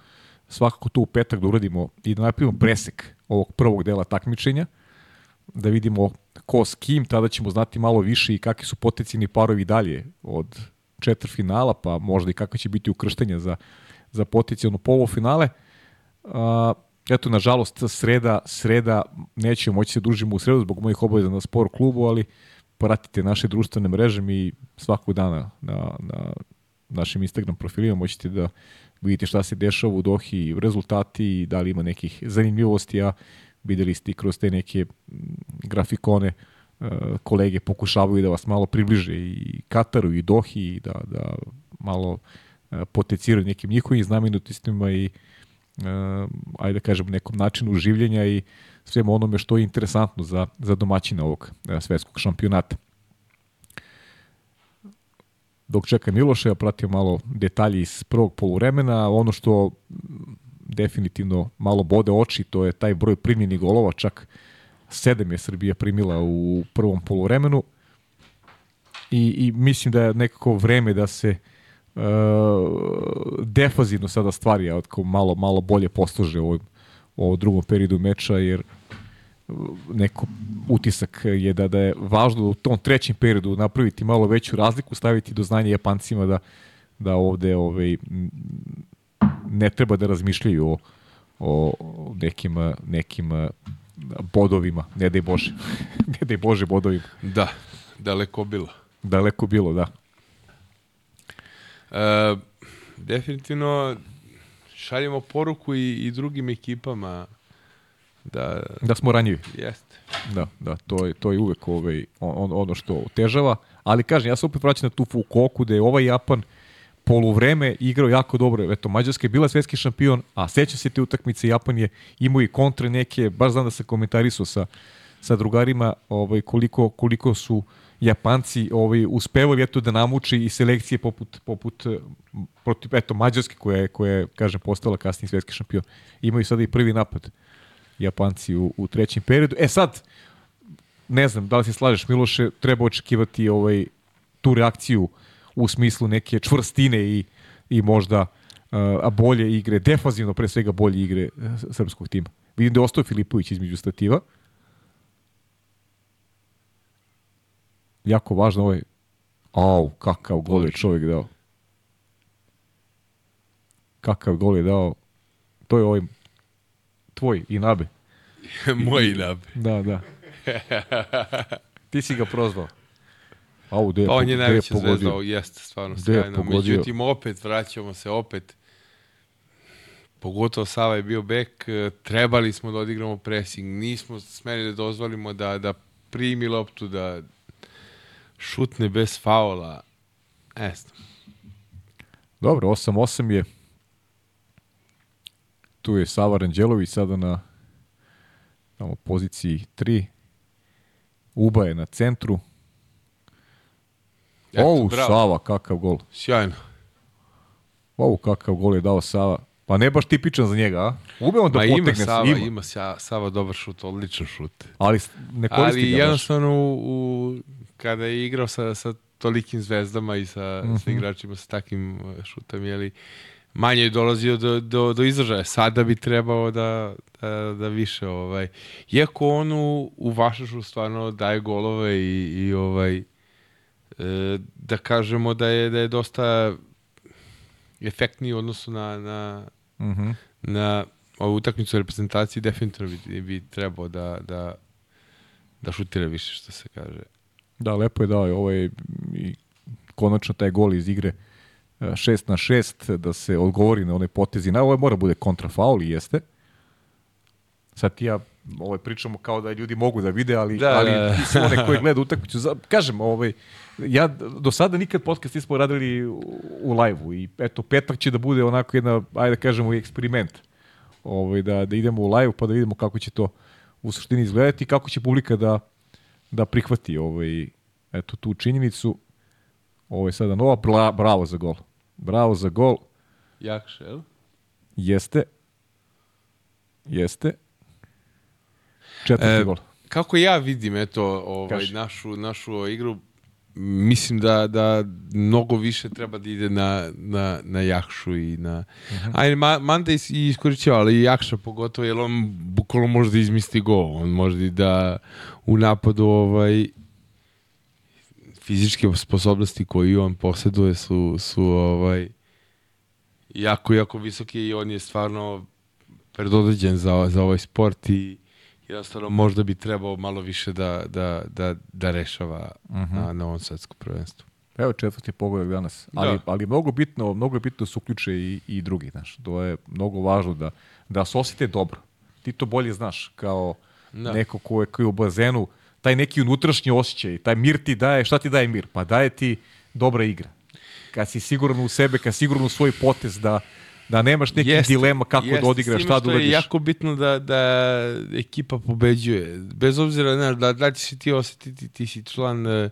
svakako to u petak da uradimo i da napravimo presek ovog prvog dela takmičenja, da vidimo ko s kim, tada ćemo znati malo više i kakvi su potencijalni parovi dalje od četvrfinala, pa možda i kakva će biti ukrštanja za, za potencijalno polufinale. Eto, nažalost, sreda, sreda, nećemo moći se družimo u sredu zbog mojih obaveza na sport klubu, ali pratite naše društvene mreže, mi svakog dana na, na našim Instagram profilima, moćete da vidite šta se dešava u Dohi, rezultati i da li ima nekih zanimljivosti, a videli ste kroz te neke grafikone uh, kolege pokušavaju da vas malo približe i Kataru i Dohi i da, da malo uh, potenciraju nekim njihovim znamenitostima i uh, ajde da kažem nekom načinu življenja i svemu onome što je interesantno za, za domaćina ovog svetskog šampionata dok čeka Miloša, ja pratio malo detalji iz prvog poluvremena, ono što definitivno malo bode oči, to je taj broj primljenih golova, čak sedam je Srbija primila u prvom poluvremenu. I, i mislim da je nekako vreme da se uh, defazivno sada stvari ja, malo, malo bolje posluže u ovom drugom periodu meča, jer neko utisak je da, da je važno u tom trećem periodu napraviti malo veću razliku, staviti do znanja Japancima da, da ovde ovaj, ne treba da razmišljaju o, o nekim, nekim bodovima, ne daj Bože. ne daj Bože bodovima. Da, daleko bilo. Daleko bilo, da. E, definitivno šaljemo poruku i, i drugim ekipama da, da smo ranjivi. Jeste. Da, da, to je, to je uvek ovaj, on, ono što otežava. Ali kažem, ja se opet vraćam na tu Fukuoku da je ovaj Japan poluvreme igrao jako dobro. Eto, Mađarska je bila svetski šampion, a seća se te utakmice, Japan je imao i kontre neke, baš znam da se komentarisao sa, sa drugarima ovaj, koliko, koliko su Japanci ovaj, uspevali eto, da namuči i selekcije poput, poput protiv, eto, Mađarske koja je, koja je, kažem, postala kasniji svetski šampion. Imaju sada i prvi napad Japanci u, u trećem periodu. E sad, ne znam, da li se slažeš Miloše, treba očekivati ovaj, tu reakciju u smislu neke čvrstine i, i možda uh, a bolje igre, defazivno pre svega bolje igre uh, srpskog tima. Vidim da je ostao Filipović između stativa. Jako važno ovaj Au, kakav gol je čovjek dao. Kakav gol je dao. To je ovaj tvoj Inabe. Moj Inabe. Da, da. Ti si ga prozvao. Au, pa on je najveća zvezda, jeste stvarno sjajno. Međutim, opet vraćamo se, opet pogotovo Sava je bio bek, trebali smo da odigramo pressing, nismo smeli da dozvolimo da, da primi loptu, da šutne bez faula. Esto. Dobro, 8-8 je tu je Sava Ranđelović sada na tamo, poziciji 3. Uba je na centru. Eto, Sava, kakav gol. Sjajno. Ovo, kakav gol je dao Sava. Pa ne baš tipičan za njega, a? Ume on da Ma potegne ima Sava, ima. ima Sava dobar šut, odličan šut. Ali ne koristi Ali ga jednostavno u, u, kada je igrao sa, sa tolikim zvezdama i sa, mm -hmm. sa mhm. igračima sa takvim šutom, jeli, manje je dolazio do, do, do izražaja. Sada bi trebao da, da, da više ovaj. Iako on u, u Vašašu stvarno daje golove i, i ovaj e, da kažemo da je da je dosta efektniji u odnosu na na, uh mhm. -huh. na ovu utakmicu reprezentaciji definitivno bi, bi trebao da, da, da šutira više što se kaže. Da, lepo je dao ovaj i konačno taj gol iz igre 6 na 6 da se odgovori na onaj potezi. Na ovo mora bude kontrafaul i jeste. Sad ti ja ovaj, pričamo kao da ljudi mogu da vide, ali, da, ali da. da. one koji gleda utakmicu. Kažem, ovaj, ja do sada nikad podcast nismo radili u, u live-u i eto, petak će da bude onako jedna, ajde da kažemo, eksperiment. Ovaj, da, da idemo u live pa da vidimo kako će to u suštini izgledati i kako će publika da, da prihvati ovaj, eto, tu činjenicu. Ovo je sada nova, bla, bravo za gol. Bravo za gol. Jakše, jel? Jeste. Jeste. Četvrti e, gol. Kako ja vidim eto ovaj našu našu igru mislim da da mnogo više treba da ide na na na Jakšu i na uh mhm. -huh. ajde ma, Manda i iskorišćava, ali Jakša pogotovo jer on bukvalno može da izmisli gol, on može da u napadu ovaj fizičke sposobnosti koje on posjeduje su, su ovaj, jako, jako visoke i on je stvarno predodređen za, za ovaj sport i jednostavno možda bi trebao malo više da, da, da, da rešava uh -huh. na, na ovom svetskom prvenstvu. Evo četvrti pogodak danas. Ali, Da. ali mnogo bitno, mnogo bitno da se uključe i, i drugi, znaš. To je mnogo važno da, da se osjete dobro. Ti to bolje znaš, kao Da. neko ko je, ko je u bazenu, taj neki unutrašnji osjećaj, taj mir ti daje, šta ti daje mir? Pa daje ti dobra igra. Kad si siguran u sebe, kad si siguran u svoj potez, da, da nemaš nekih Jeste, dilema kako jeste, da odigraš, šta da je uradiš. jako bitno da, da ekipa pobeđuje. Bez obzira znaš, da, da li će se ti osetiti, ti si član e,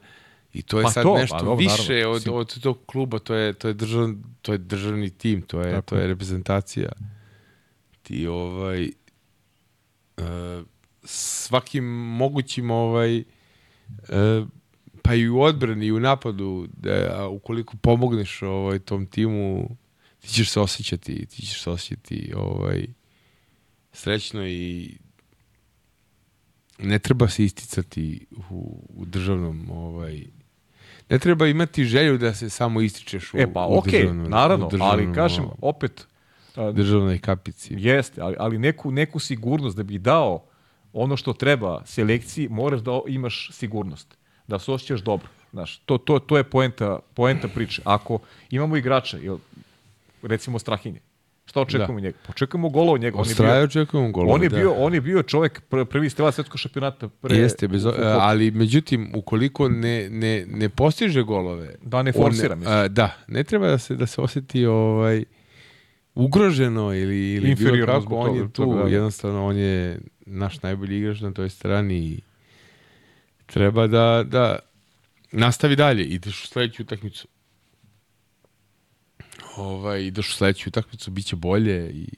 i to je Pa sad to, nešto pa dobro, više naravno. od, od tog kluba, to je, to je, držav, to je državni tim, to je, Tako to je je. reprezentacija. Ti ovaj e, svakim mogućim ovaj e, pa i u odbrani i u napadu da ukoliko pomogneš ovaj tom timu ti ćeš se osjećati ti ćeš se osjećati ovaj srećno i ne treba se isticati u, u državnom ovaj ne treba imati želju da se samo ističeš u, E pa u okej, državnom- naravno, u državnom, ali kažem, opet, državnoj kapici. Jeste, ali, ali neku, neku sigurnost da bi dao ono što treba selekciji, moraš da imaš sigurnost, da se osjećaš dobro. Znaš, to, to, to je poenta, poenta priče. Ako imamo igrača, jel, recimo Strahinje, šta očekujemo da. njega? Počekamo gola od njega. On je bio, očekujemo golove. on je da. bio, on je bio čovek pr, prvi strela svetskog šampionata. Pre, Jeste, bez, ali međutim, ukoliko ne, ne, ne postiže golove... Da ne forsira, mislim. a, da, ne treba da se, da se osjeti ovaj, ugroženo ili, ili bilo kako. On je tu, toga, da. jednostavno, on je naš najbolji igrač na toj strani i treba da, da nastavi dalje. Ideš u sledeću utakmicu. Ovaj, ideš u sledeću utakmicu, bit će bolje i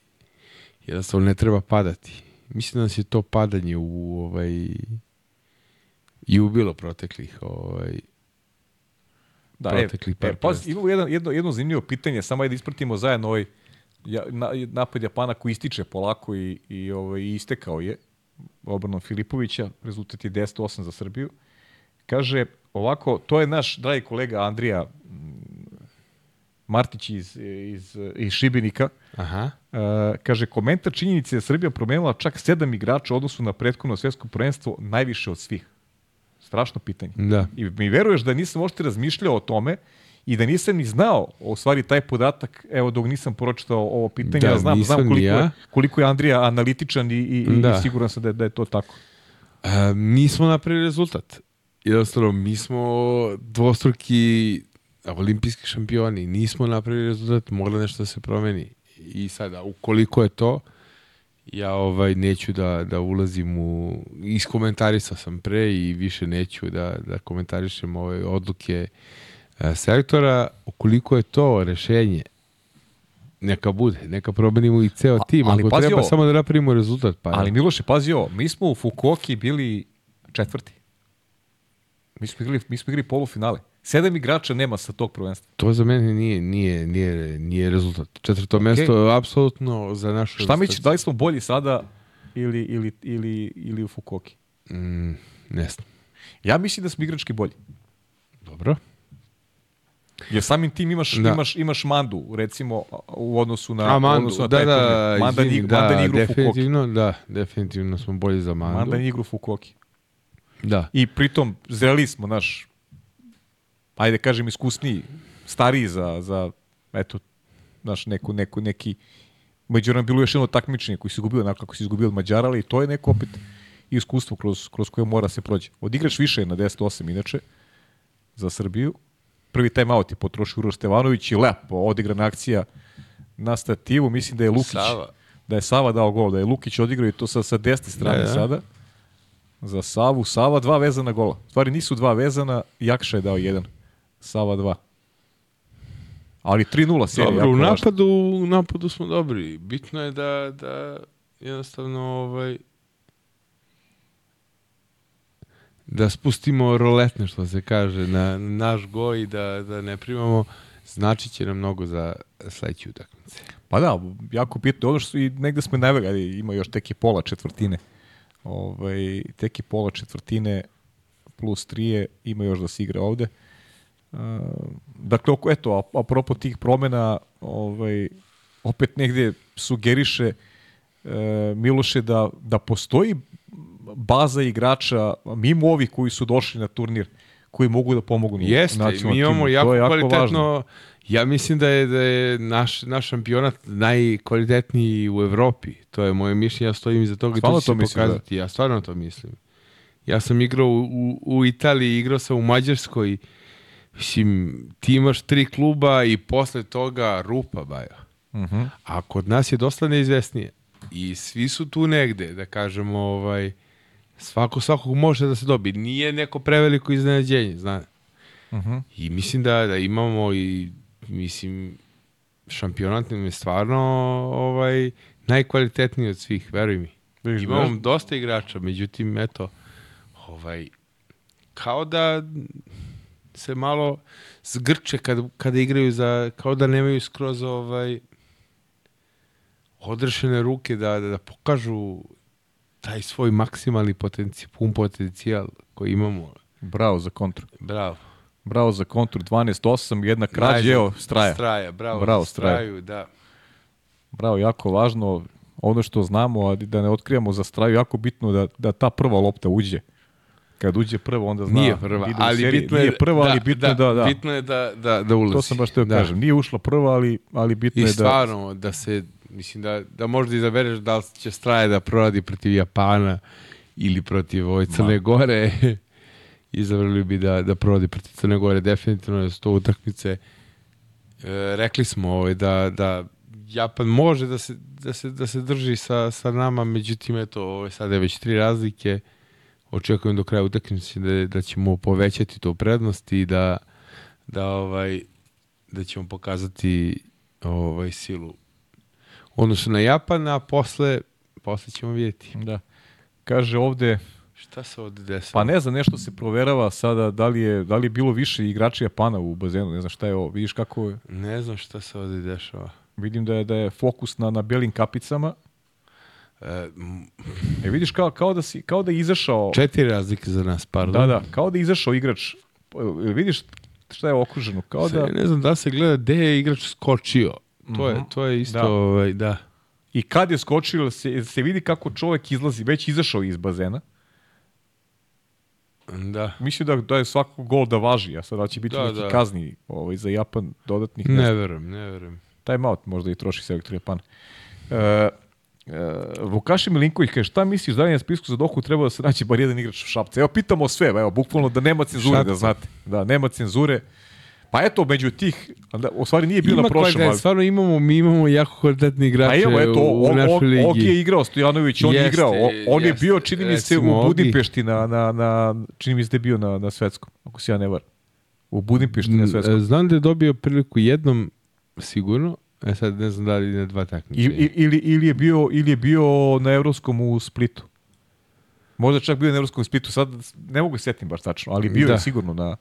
jednostavno ne treba padati. Mislim da nas je to padanje u ovaj i ubilo proteklih ovaj Da, proteklih e, par e, prvenstva. imamo jedan, jedno, jedno zanimljivo pitanje, samo ajde ispratimo zajedno ovaj ja, na, napad Japana koji ističe polako i, i ovaj, istekao je obranom Filipovića, rezultat je 10-8 za Srbiju. Kaže, ovako, to je naš dragi kolega Andrija Martić iz, iz, iz Šibenika, Aha. Uh, kaže, komentar činjenice da je Srbija promenila čak sedam igrača u odnosu na prethodno svjetsko prvenstvo najviše od svih. Strašno pitanje. Da. I mi veruješ da nisam uopšte razmišljao o tome i da nisam ni znao, u stvari taj podatak, evo dok nisam pročitao ovo pitanje, Da, ja znam, znam koliko, ja. je, koliko je Andrija analitičan i, i, i Da. siguran sam da je, da je to tako. E, nismo napravili rezultat. Jednostavno, mi smo dvostruki olimpijski šampioni. Nismo napravili rezultat, moglo nešto da se promeni. I sada, ukoliko je to, ja ovaj neću da, da ulazim u... Iskomentarisao sam pre i više neću da, da komentarišem ove odluke e, selektora. Ukoliko je to rešenje, neka bude, neka promenimo i ceo tim. ali Ako pazi treba ovo. samo da napravimo rezultat, pa Ali Miloše, pazi ovo, mi smo u Fukuoki bili četvrti. Mi smo igrali, mi smo igrali polufinale. Sedam igrača nema sa tog prvenstva. To za mene nije, nije, nije, nije rezultat. Četvrto okay. mesto je apsolutno za našu... Šta mi će, da li smo bolji sada ili, ili, ili, ili u Fukuoki? Mm, ne znam. Ja mislim da smo igrački bolji. Dobro. Jer samim tim imaš, Da. imaš, imaš Mandu, recimo, u odnosu na, A Mandu, odnosu na da, taj da, turnir. Manda, izvini, ni, da, Manda igru definitivno, da, definitivno smo bolji za Mandu. Manda igru u Fukuoki. Da. I pritom zreli smo, naš, ajde kažem iskusniji, stariji za, za eto, naš, neku, neku, neki, među nam bilo još jedno takmičenje koji se izgubio, onako kako se izgubio od Mađara, ali to je neko opet iskustvo kroz, kroz koje mora se prođe. Odigraš više na 10-8 inače za Srbiju. Prvi time out je potrošio Uroš Stevanović i lepo odigrana akcija na stativu. Mislim da je Lukić Sava. da je Sava dao gol, da je Lukić odigrao i to sa, sa desne strane Da, da. sada. Za Savu. Sava dva vezana gola. U stvari nisu dva vezana, Jakša je dao jedan. Sava dva. Ali 3-0 serija. Dobro, u napadu, u napadu smo dobri. Bitno je da, da jednostavno ovaj, da spustimo roletne, što se kaže, na naš goj i da, da ne primamo, znači će nam mnogo za sledeće utakmice. Pa da, jako bitno. Ono što i negde smo naveli, ima još teki pola četvrtine. Ovaj, teki pola četvrtine plus trije ima još da se igra ovde. Uh, dakle, oko, eto, apropo tih promena, ovaj, opet negde sugeriše uh, Miloše da, da postoji baza igrača, mimo ovih koji su došli na turnir, koji mogu da pomognu Jeste, nacionalnom mi imamo timu. jako, to je jako kvalitetno, važno. ja mislim da je, da je naš, naš šampionat najkvalitetniji u Evropi. To je moje mišljenje, ja stojim iza toga i Stvarno to će to se misliš, da? pokazati. Ja stvarno to mislim. Ja sam igrao u, u, Italiji, igrao sam u Mađarskoj, mislim, ti imaš tri kluba i posle toga rupa, baja. Mhm. A kod nas je dosta neizvesnije. I svi su tu negde, da kažemo, ovaj, svako svakog može da se dobi. Nije neko preveliko iznenađenje, zna. Mhm. I mislim da, da imamo i, mislim, šampionat nam je stvarno ovaj, najkvalitetniji od svih, veruj mi. Vidiš, Imamo znaš, dosta igrača, međutim, eto, ovaj, kao da se malo zgrče kad, kada igraju za, kao da nemaju skroz ovaj, odrešene ruke da, da, da pokažu taj svoj maksimalni potencijal, pun potencijal koji imamo. Bravo za kontru. Bravo. Bravo za kontru 12-8, jedna krađa, evo, straja. Straja, bravo. Bravo, za Straja. straju, da. Bravo, jako važno. Ono što znamo, a da ne otkrijemo za straju, jako bitno da, da ta prva lopta uđe. Kad uđe prva, onda zna. Nije prva, da ali seriji. bitno je, Nije prva, ali bitno je da, da. Bitno je da, da, da ulazi. To sam baš teo da. kažem. Nije ušla prva, ali, ali bitno I je da... stvarno, da se, mislim da, da možda izabereš da li će Straje da proradi protiv Japana ili protiv ove Crne Gore. Izabrali bi da, da proradi protiv Crne Gore. Definitivno da su to utakmice. E, rekli smo ovaj, da, da Japan može da se, da se, da se drži sa, sa nama, međutim, eto, ovaj, sada je već tri razlike. Očekujem do kraja utakmice da, da ćemo povećati tu prednost i da, da ovaj da ćemo pokazati ovaj silu odnosu na Japan, a posle, posle ćemo vidjeti. Da. Kaže ovde, Šta se ovde desilo? pa ne znam, nešto se proverava sada da li je, da li je bilo više igrača Japana u bazenu, ne znam šta je ovo. Vidiš kako je, Ne znam šta se ovde dešava. vidim da je, da je fokus na, na belim kapicama. E, E vidiš kao, kao, da, si, kao da je izašao... četiri razlike za nas, pardon. Da, da, kao da je izašao igrač. Jel vidiš šta je okruženo? Kao da... Ne znam da se gleda gde je igrač skočio. To je, to je isto, Da. ovaj, da. I kad je skočio, se, se vidi kako čovek izlazi, već izašao iz bazena. Da. Mislim da, da je svako gol da važi, a sad da će biti Da, neki da. kazni ovaj, za Japan dodatnih. Ne. Ne verujem, ne verujem. Time out možda i troši selektor Japan. E, e, Vukaši Milinković kaže, šta misliš da li je na spisku za Dohu treba da se naći bar jedan igrač Šapca? Evo, pitamo sve, evo, bukvalno da nema cenzure, Šapca. da znate. Da, nema cenzure. Pa eto, među tih, u stvari nije Ima na prošlom, ali... stvarno imamo, mi imamo jako kvalitetni igrače A evo, eto, u, u našoj ligi. Og je igrao, Stojanović, on je igrao. On je jeste. bio, čini mi se, u. Budimpešti na, na, na, čini mi se da je bio na, na svetskom, ako se ja ne varam. U Budimpešti na svetskom. Znam da je dobio priliku jednom sigurno, e sad ne znam da li na dva takmičenja. i, ili, ili, je bio, ili je bio na Evropskom u Splitu. Možda čak bio na Evropskom u Splitu, sad ne mogu se setim baš tačno, ali bio Da. je sigurno na...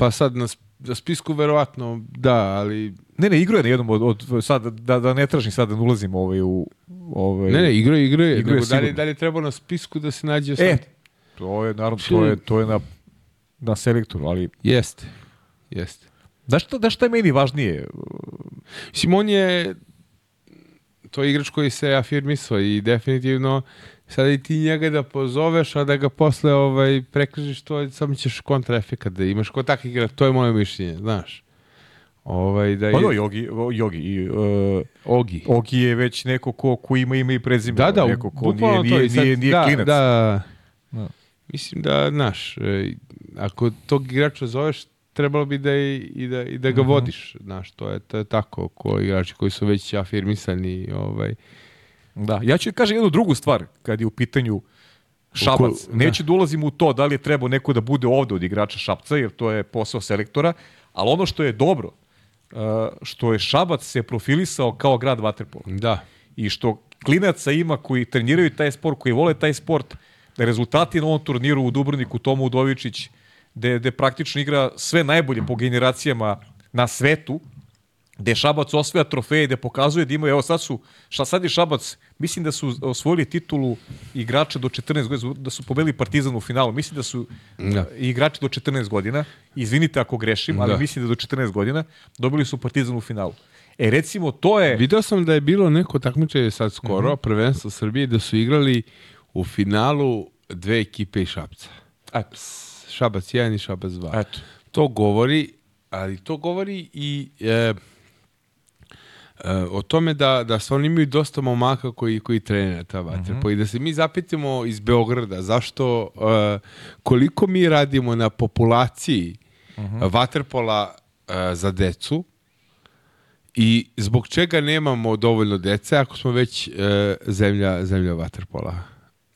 Pa sad na, na spisku verovatno da, ali Ne, ne, igrao je na jednom od, od sad, da, da ne tražim sad da ne ulazim ovaj, u... Ovaj, ne, ne, igra je, igra je, Igrao je da li, sigurno. da trebao na spisku da se nađe sad? E, to je, naravno, to je, to je na, na selektoru, ali... Jeste, jeste. Da šta, da šta je meni važnije? Mislim, on je to je igrač koji se afirmisao i definitivno sada i ti njega da pozoveš, a da ga posle ovaj, prekrižiš, to samo ćeš kontraefekat da imaš ko tak igra, to je moje mišljenje, znaš. Ovaj, da je, Pa da, Jogi, Jogi, i, uh, Ogi. Ogi je već neko ko, ko ima ime i prezime. Da, da, neko ko nije, to nije, sad- nije, nije da, klinac. Da, Da. Mislim da, znaš, e, ako tog igrača zoveš, trebalo bi da i, i da, i da ga Mhm. vodiš, znaš, to je, to je tako, ko igrači koji su već afirmisani, ovaj, Da, ja ću kažem jednu drugu stvar kad je u pitanju Šabac. Ko- Neću da ulazim u to da li je trebao neko da bude ovde od igrača Šapca, jer to je posao selektora, ali ono što je dobro, uh, što je Šabac se profilisao kao grad Vaterpola da, i što klinaca ima koji treniraju taj sport, koji vole taj sport, da rezultati na ovom turniru u Dubrovniku, Tomo Udovičić, gde, gde praktično igra sve najbolje po generacijama na svetu, gde Šabac osvaja trofeje, gde pokazuje da imaju, evo sad su, šta sad je Šabac, mislim da su osvojili titulu igrača do 14 godina, da su pobedili Partizan u finalu, mislim da su Da. i igrači do 14 godina, izvinite ako grešim, ali Da. mislim da do 14 godina, dobili su Partizan u finalu. E recimo, to je... Video sam da je bilo neko takmičenje sad skoro, Mhm. prvenstvo Srbije, da su igrali u finalu dve ekipe iz Šapca. Eto, Šabac 1 i Šabac 2. eto. To govori, ali to govori i e, e, o tome da, da stvarno imaju dosta momaka koji, koji trenira ta vaterpo i da se mi zapitamo iz Beograda zašto, e, koliko mi radimo na populaciji vaterpola e, za decu i zbog čega nemamo dovoljno dece ako smo već e, zemlja, zemlja vaterpola.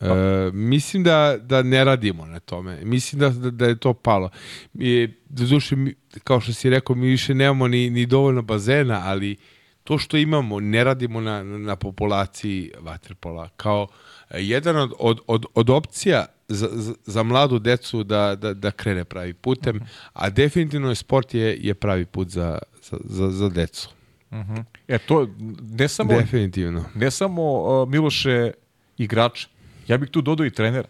E, mislim da, da ne radimo na tome. Mislim da, da, da je to palo. I, doduše, mi, kao što si rekao, mi više nemamo ni, ni dovoljno bazena, ali to što imamo, ne radimo na, na populaciji vaterpola. Kao e, jedan od, od, od, od opcija za, za, za mladu decu da, da, da krene pravi putem, a definitivno je sport je, je pravi put za, za, za, za decu. E to, ne samo, Definitivno. ne samo uh, Miloše igrača, ja bih tu dodao i trenera.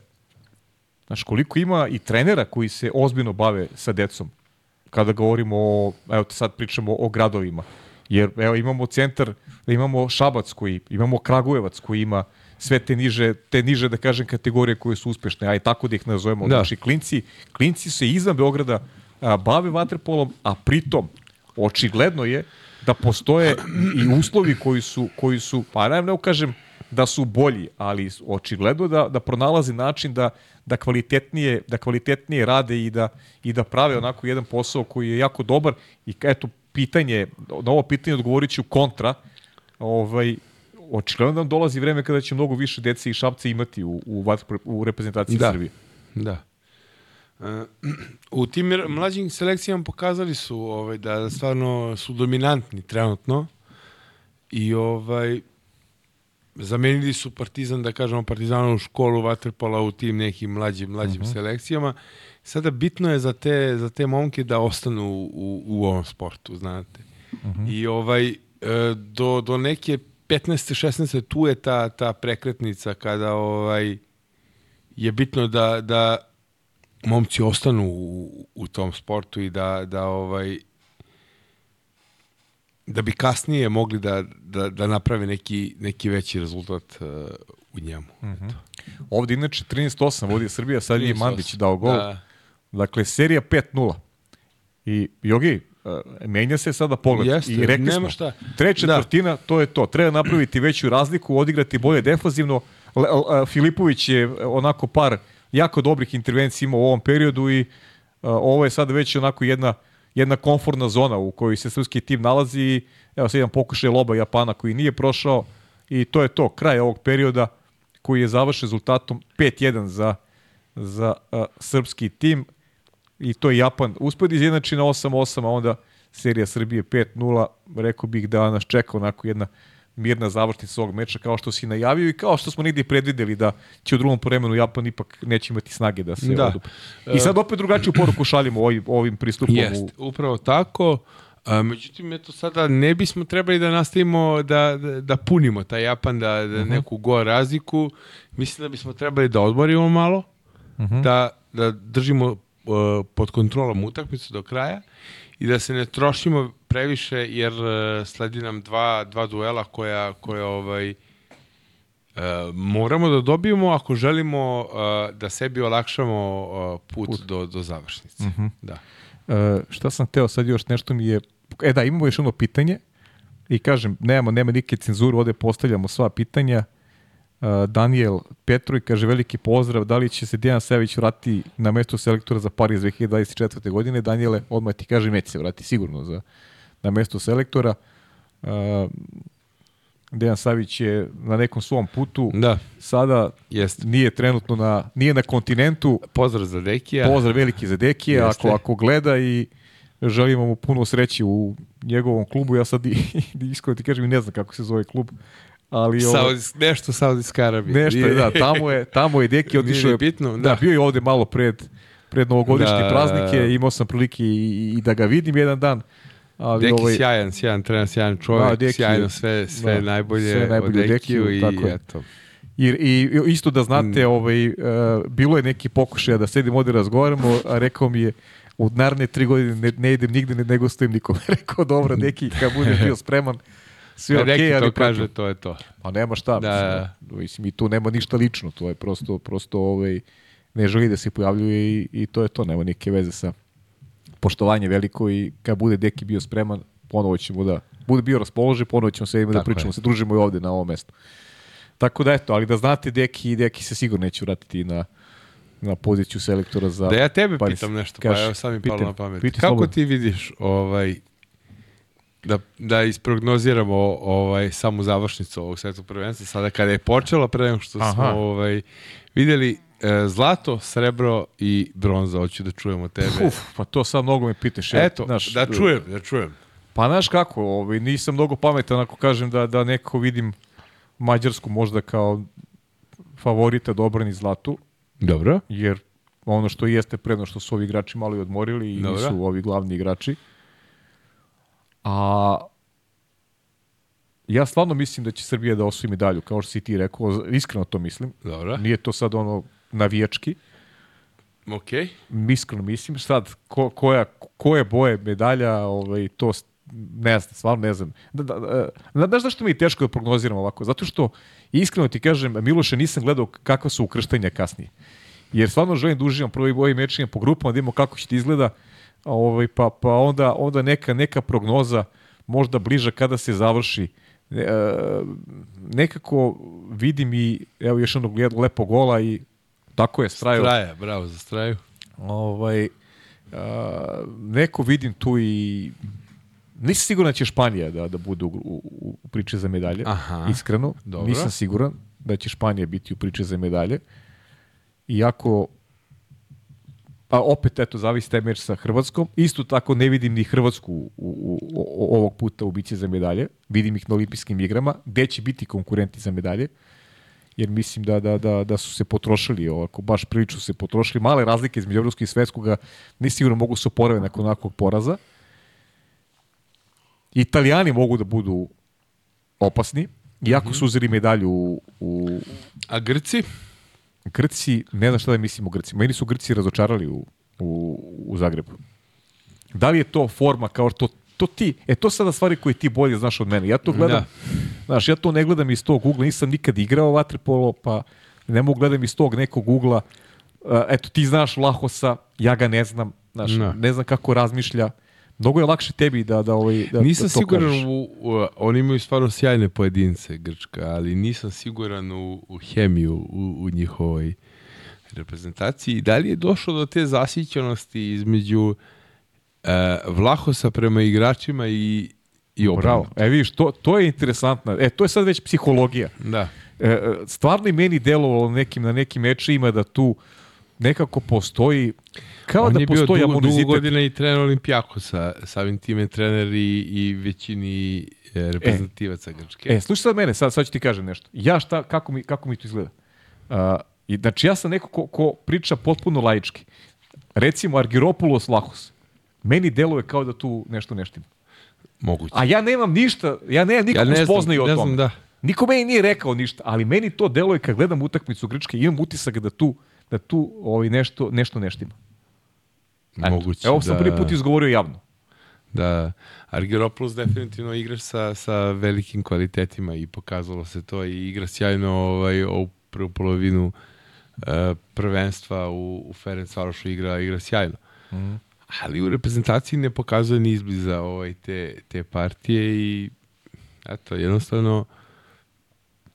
Znaš, koliko ima i trenera koji se ozbiljno bave sa decom, kada govorimo o, evo sad pričamo o gradovima. Jer evo imamo centar, imamo Šabac koji, imamo Kragujevac koji ima sve te niže, te niže da kažem kategorije koje su uspešne, aj tako da ih nazovemo. Da. Znači klinci, klinci se izvan Beograda a, bave vaterpolom, a pritom očigledno je da postoje i uslovi koji su, koji su pa ne, ne kažem da su bolji, ali očigledno da, da pronalazi način da, da, kvalitetnije, da kvalitetnije rade i da, i da prave onako jedan posao koji je jako dobar i eto pitanje, na ovo pitanje odgovorit ću kontra, ovaj, očigledno da nam dolazi vreme kada će mnogo više dece i šapce imati u, u, u reprezentaciji Da. Srbije. Da. E, u tim mlađim selekcijama pokazali su ovaj, da stvarno su dominantni trenutno i ovaj zamenili su Partizan, da kažemo Partizanovu školu vaterpola u tim nekim mlađim, mlađim selekcijama. Sada bitno je za te, za te momke da ostanu u, u ovom sportu, znate. I ovaj, e, do, do neke 15. 16. tu je ta, ta prekretnica kada ovaj, je bitno da, da momci ostanu u, u tom sportu i da, da ovaj da bi kasnije mogli da, da, da naprave neki, neki veći rezultat uh, u njemu. Eto. Ovde inače 13-8 vodi Srbija, sad je i 13-8. Mandić dao gol. Da. Dakle, serija 5-0. I, Jogi, uh, menja se sada pogled. Jeste, I rekli nema smo, šta. treća Da. četvrtina, to je to. Treba napraviti veću razliku, odigrati bolje L- a, Filipović je onako par jako dobrih intervencija imao u ovom periodu i uh, ovo je sad već onako jedna jedna komfortna zona u kojoj se srpski tim nalazi. Evo sad jedan pokušaj loba Japana koji nije prošao i to je to, kraj ovog perioda koji je završen rezultatom 5-1 za, za uh, srpski tim i to je Japan uspio da izjednači na 8-8, a onda serija Srbije 5-0, rekao bih da nas čeka onako jedna mirna završnica ovog meča kao što si najavio i kao što smo negdje predvideli da će u drugom poremenu Japan ipak neće imati snage da se Da. odupre. I sad opet drugačiju poruku šaljemo ovim, ovim pristupom. u, Jest, upravo tako. A, međutim, eto sada ne bismo trebali da nastavimo da, da, da punimo taj Japan, da, da neku go razliku. Mislim da bismo trebali da odmorimo malo, da, da držimo uh, pod kontrolom utakmicu do kraja i da se ne trošimo previše jer uh, sledi nam dva, dva duela koja, koja ovaj, uh, moramo da dobijemo ako želimo uh, da sebi olakšamo uh, put, Do, do završnice. Da. E, šta sam teo sad još nešto mi je e da imamo još jedno pitanje i kažem nemamo nema nike cenzure ovde postavljamo sva pitanja Daniel Petroj kaže veliki pozdrav da li će se Dejan Savić vrati na mesto selektora za Pariz 2024. godine Daniele odmah ti kaže neće se vrati sigurno za na mesto selektora E, Dejan Savić je na nekom svom putu Da, sada jeste. nije trenutno na nije na kontinentu Pozdrav za Dekija. Pozdrav veliki za Dekije, Jeste. ako, ako gleda i želimo mu puno sreće u njegovom klubu. Ja sad i, i iskreno ti kažem i ne znam kako se zove klub, ali ovo, Saudijs, nešto Saudijska Arabija. nešto je, da, tamo je, tamo je Deki otišao. je- bitno, da. da. bio je ovde malo pred, pred novogodišnje Da. praznike, imao sam prilike i, i da ga vidim jedan dan. Ali Deki ovaj, sjajan, sjajan trener, sjajan čovjek, Da, Deki sjajno sve, sve da, najbolje, sve najbolje od Dekiju i tako je. eto. I, I isto da Mm. znate, ovaj, uh, bilo je neki pokušaj da sedim ovde razgovaramo, a rekao mi je u naredne tri godine ne, ne idem nigde, ne, nego stojim nikome. rekao, dobro, neki, kad budem bio spreman, sve okej, Deki ali to kaže, to je to. Pa nema šta, Da. mislim, mislim, i tu nema ništa lično, to je prosto, prosto ovaj, ne želi da se pojavljuje i, i to je to, nema neke veze sa poštovanje veliko i kad bude Deki bio spreman, ponovo ćemo da bude bio raspoložen, ponovo ćemo se da pričamo, je. se družimo i ovde na ovom mestu. Tako da eto, ali da znate Deki, Deki se sigurno neće vratiti na, na poziciju selektora za... Da ja tebe Paris. pitam nešto, Kaži, pa evo sad mi palo na pamet. Kako slobodno. ti vidiš ovaj da, da isprognoziramo ovaj samu završnicu ovog svetog prvenstva sada kada je počelo pre nego što smo Aha. ovaj videli e, zlato, srebro i bronza, hoću da čujemo tebe. Uf, pa to sad mnogo me pitaš. ja, Eto, znaš, da čujem, da čujem. Pa znaš kako, ovaj, nisam mnogo pametan ako kažem da, da neko vidim Mađarsku možda kao favorita da obrani zlatu, Dobro. jer ono što jeste predno što su ovi igrači malo i odmorili i Dobro. nisu ovi glavni igrači. A ja stvarno mislim da će Srbija da osvoji medalju, kao što si ti rekao, iskreno to mislim. Dobro. Nije to sad ono navijački, Okej. iskreno mislim. Sad, ko, koja, koje boje medalja, ovaj, to ne znam, stvarno ne znam. Da, da, da, znaš zašto mi je teško da prognoziramo ovako? Zato što, iskreno ti kažem, Miloše, nisam gledao kakva su ukrštenja kasnije. Jer stvarno želim da uživam prvo i ovim mečima po grupama, da vidimo kako će ti izgleda, a ovaj, pa, pa onda, onda neka, neka prognoza možda bliža kada se završi. E, nekako vidim i, evo još jednog led- lepog gola i tako je, straju. Straja, bravo za straju. Ovaj, a, neko vidim tu i nisam siguran da će Španija da, da bude u, u, u priči za medalje. Aha. Iskreno, Dobro. nisam siguran da će Španija biti u priči za medalje. Iako pa opet eto zavisi taj meč sa Hrvatskom. Isto tako ne vidim ni Hrvatsku u, u, u, ovog puta u biće za medalje. Vidim ih na olimpijskim igrama, gde će biti konkurenti za medalje jer mislim da, da, da, da su se potrošili ovako, baš prilično su se potrošili. Male razlike između evropskog i svetskog ni sigurno mogu se oporave nakon onakvog poraza. Italijani mogu da budu opasni, iako su uzeli medalju u, u A Grci? Grci, ne znam šta da mislim o Grcima. Meni su Grci razočarali u, u, u Zagrebu. Da li je to forma kao to to ti, e to sada stvari koje ti bolje znaš od mene. Ja to gledam, Da. znaš, ja to ne gledam iz tog ugla, nisam nikad igrao vaterpolo, pa ne mogu gledam iz tog nekog ugla. Uh, eto, ti znaš Lahosa, ja ga ne znam, znaš, Da. ne znam kako razmišlja. Mnogo je lakše tebi da, da, ovaj, da, nisam da to siguran kažeš. u, u, oni imaju stvarno sjajne pojedince Grčka, ali nisam siguran u, u hemiju u, u njihovoj reprezentaciji. Da li je došlo do te zasićenosti između e, Vlahosa prema igračima i, i obrnuto? E vidiš, to, to je interesantno. E, to je sad već psihologija. Da. E, e, stvarno i meni delovalo nekim, na nekim mečima da tu nekako postoji kao On da je bio postoji dugo, dugo amunizitet. godina i trener Olimpijakosa, samim time trener i, i većini e, reprezentativaca Grčke. E, slušaj sad mene, sad, sad ću ti kažem nešto. Ja šta, kako mi, kako mi to izgleda? Uh, i, znači, ja sam neko ko, ko priča potpuno laički. Recimo, Argiropoulos Lahos. Meni deluje kao da tu nešto neštima. Moguće. A ja nemam ništa, ja nemam nikakvu ne znam, spoznaju o ne tome. znam, da. Niko meni nije rekao ništa, ali meni to deluje kad gledam utakmicu Grčke, imam utisak da tu, da tu ovaj, nešto, nešto neštima. Eto. Moguće. Evo sam da... prvi put izgovorio javno. Da, Argyropoulos definitivno igrač sa, sa velikim kvalitetima i pokazalo se to i igra sjajno ovaj, ovu prvu polovinu e, prvenstva u, u Ferencvarošu igra, igra sjajno. Mhm. Ali u reprezentaciji ne pokazuje ni izbliza ovaj, te, te partije i eto, jednostavno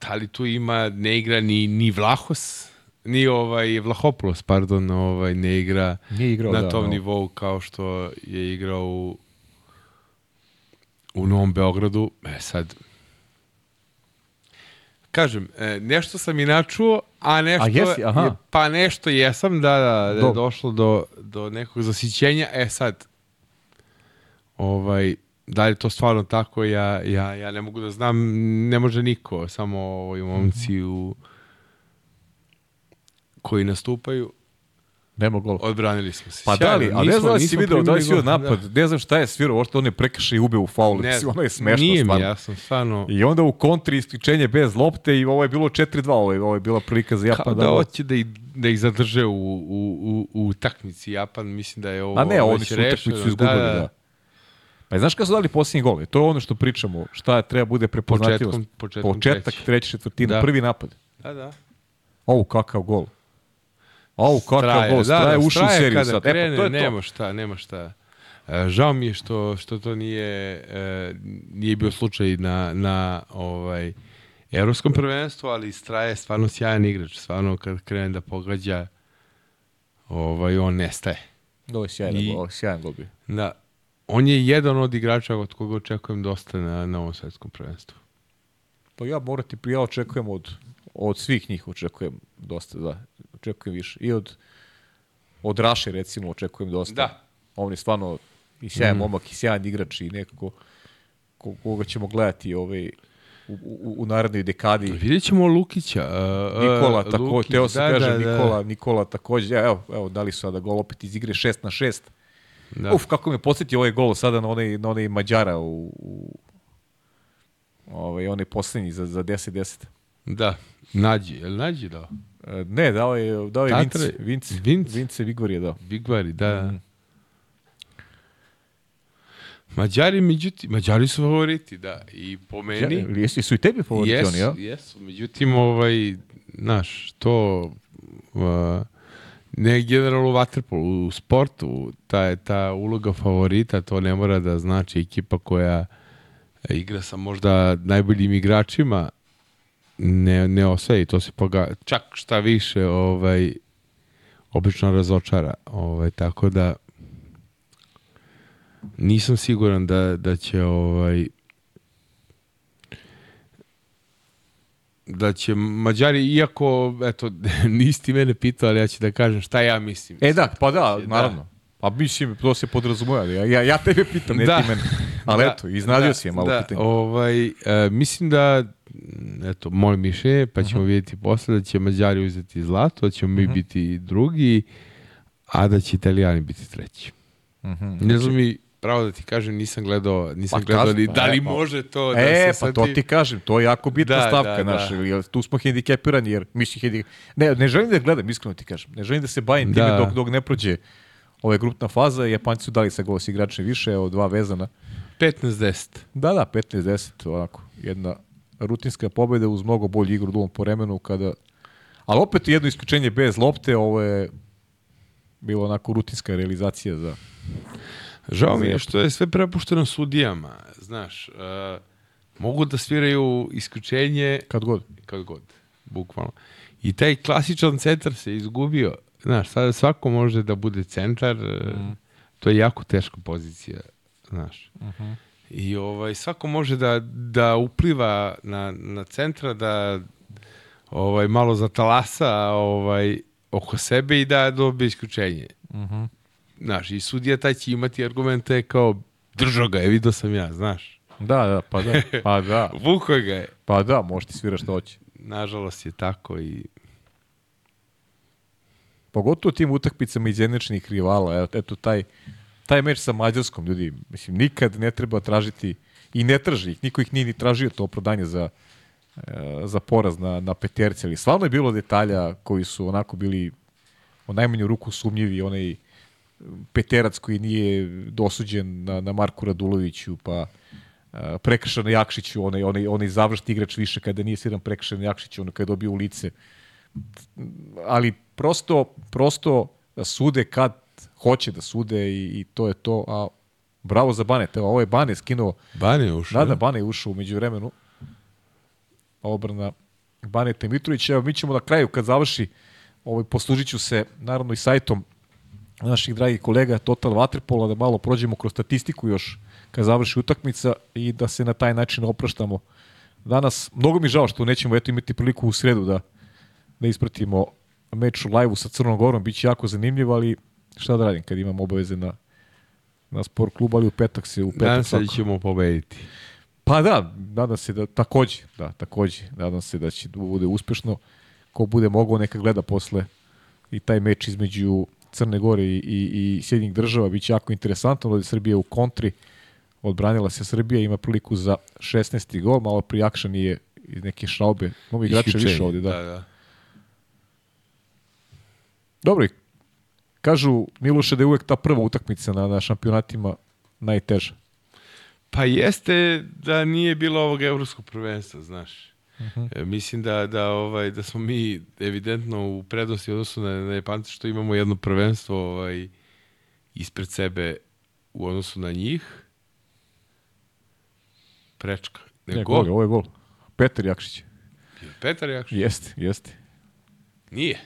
da li tu ima, ne igra ni, ni Vlahos, ni ovaj Vlahopoulos, pardon, ovaj, ne igra Nije igrao, na da, tom no. nivou kao što je igrao u, u Novom Beogradu. E sad, kažem, e, nešto sam i načuo, a nešto, A jesi, aha. pa nešto jesam, da, da, da je došlo do, do nekog zasićenja. E sad, ovaj, da li je to stvarno tako, ja, ja, ja ne mogu da znam, ne može niko, samo ovi momci u, koji nastupaju, Nema gola. odbranili smo se. Pa da li, Sjajno, a ne znam da si video, da li si gol. napad, ne znam šta je svirao, ošto on je prekršaj i ubeo u faulu, Ne, ono je smešno Nije mi, stvarno. ja sam stvarno... I onda u kontri isključenje bez lopte i ovo je bilo 4-2, ovo je, ovo je bila prilika za Japan. Kao da hoće da ih, da ih zadrže u, u, u, u takmici Japan, mislim da je ovo A ne, oni su utakmicu izgubili, da, da. Pa i znaš kada su dali posljednji gol? To je ono što pričamo, šta treba bude prepoznatljivost. Početkom- početkom Početak treće. treće četvrtine, Da. prvi napad. Da, da. Ovo kakav gol. Au, kakav gol, Straje ušao u seriju kada sad. Krene, e, pa to je nema to. šta, nema šta. E, žao mi je što, što to nije, e, nije bio slučaj na, na ovaj, evropskom prvenstvu, ali Straje je stvarno sjajan igrač. Stvarno kad krene da pogađa, ovaj, on nestaje. Ovo je sjajan I- ovo je sjajan gol bio. Da, on je jedan od igrača od koga očekujem dosta na, na ovom svetskom prvenstvu. Pa ja morati ja očekujem od, od svih njih očekujem dosta, da. Očekujem više. I od, od Raše recimo očekujem dosta. Da. On je stvarno i sjajan Mhm. momak i sjajan igrač i nekako ko- koga ćemo gledati ovaj, u, u, u narednoj dekadi. Vidjet ćemo Lukića. Uh, Nikola takođe, Lukić, teo se da, kaže da, da. Nikola, Nikola takođe, ja, evo, evo, dali su sada gol opet iz igre 6 na 6. Da. Uf, kako me podsjetio ovaj gol sada na onaj, na onaj Mađara u, u ovaj, onaj poslednji za, za 10-10. Da, Nađi, je li Nađi dao? Ne, dao je, dao je Vince. Vince, Vince? Vince Vigor je dao. Vigvari, da. Mhm. Mađari, međutim, Mađari su favoriti, da. I po meni... Ja, jesi su i tebi favoriti jesu, oni, ja? jesu. Međutim, ovaj, znaš, to... Uh, ne generalno u vaterpolu, u sportu, ta, ta uloga favorita, to ne mora da znači ekipa koja igra sa možda najboljim igračima, ne, ne osvaja i to se poga, čak šta više ovaj, obično razočara. Ovaj, tako da nisam siguran da, da će ovaj da će Mađari, iako, eto, nisi ti mene pitao, ali ja ću da kažem šta ja mislim. E da, pa da, Da. naravno. A mislim, to se podrazumeva. Ja, ja, ja tebe pitam, ne Da. ti mene. Ali Da, eto, iznadio da, si je malo da, pitanje. Ovaj, e, mislim da, eto, moje mišljenje, pa ćemo vidjeti posle da će Mađari uzeti zlato, da ćemo mi biti drugi, a da će Italijani biti treći. Mhm. Ne znam mi, pravo da ti kažem, nisam gledao, nisam Pa gledao kaži, ni pa, da li e, pa. može to da E, se pa sad to ti- kažem, to je jako bitna Da, stavka, da, naš, da. jer tu smo hendikepirani, jer mislim hendi... Ne, ne želim da gledam, iskreno ti kažem. Ne želim da se bavim time Da. dok, dok ne prođe ova grupna faza. Japanci su dali sa gol s igračem više, evo dva vezana. 15-10. Da, da, 15-10, onako, jedna rutinska pobeda uz mnogo bolju igru u drugom poremenu kada... Ali opet jedno isključenje bez lopte, ovo je bilo onako rutinska realizacija za... Žao mi je što je sve prepušteno sudijama, znaš. Uh, mogu da sviraju isključenje Kad god. kad god, bukvalno. I taj klasičan centar se izgubio. Znaš, sada svako može da bude centar, mm. to je jako teška pozicija, znaš. Mhm. I ovaj, svako može da, da upliva na, na centra, da ovaj, malo zatalasa ovaj, oko sebe i da dobije isključenje. Mhm. Znaš, i sudija taj će imati argumente kao držao ga je, vidio sam ja, znaš. Da, da, pa da, pa da, Vuko ga je. pa da, može ti svira što hoće. Nažalost je tako i Pogotovo tim utakmicama izjednačenih rivala. Evo, eto, taj, taj meč sa Mađarskom, ljudi, mislim, nikad ne treba tražiti i ne traži ih, niko ih nije ni tražio to opravdanje za, e, za poraz na, na peterci, ali stvarno je bilo detalja koji su onako bili u najmanju ruku sumnjivi, onaj peterac koji nije dosuđen na, na Marku Raduloviću, pa e, prekršan na Jakšiću, onaj, onaj, onaj završni igrač više kada nije sviran prekršan na Jakšiću, ono kada je dobio u lice. Ali prosto, prosto sude kad hoće da sude i, i to je to, a bravo za Bane, Evo, ovo je Bane skinuo Bane je ušao. Da, da, Bane je ušao umeđu vremenu. Obrana Baneta i Mitrovića. Evo, mi ćemo na kraju, kad završi, ovaj, poslužit ću se, naravno, i sajtom naših dragih kolega Total Waterpola, da malo prođemo kroz statistiku još kad završi utakmica i da se na taj način opraštamo. Danas, mnogo mi žao što nećemo eto imati priliku u sredu da, da ispratimo meč u live-u sa Crnom Gorom, bit će jako zanimljivo, ali šta da radim kad imam obaveze na, na sport klubu, ali u petak se u petak Nadam se da ćemo pobediti. Pa da, nadam se da takođe, da, takođe, nadam se da će da bude uspešno. Ko bude mogao neka gleda posle i taj meč između Crne Gore i, i, i Sjedinjih država biće jako interesantno, da je Srbija u kontri, odbranila se Srbija, ima priliku za 16. gol, malo prijakšan je iz neke šaube. Mnogo igrača više ovde, da. da, da. Dobro, kažu Miloše da je uvek ta prva utakmica na, na šampionatima najteža. Pa jeste da nije bilo ovog evropskog prvenstva, znaš. E, mislim da, da, ovaj, da smo mi evidentno u prednosti odnosu na, na Japance što imamo jedno prvenstvo ovaj, ispred sebe u odnosu na njih. Prečka. Ne, Ne, gol. gol, ovo je gol. Petar Jakšić. Petar Jakšić? Jeste, jeste. Nije.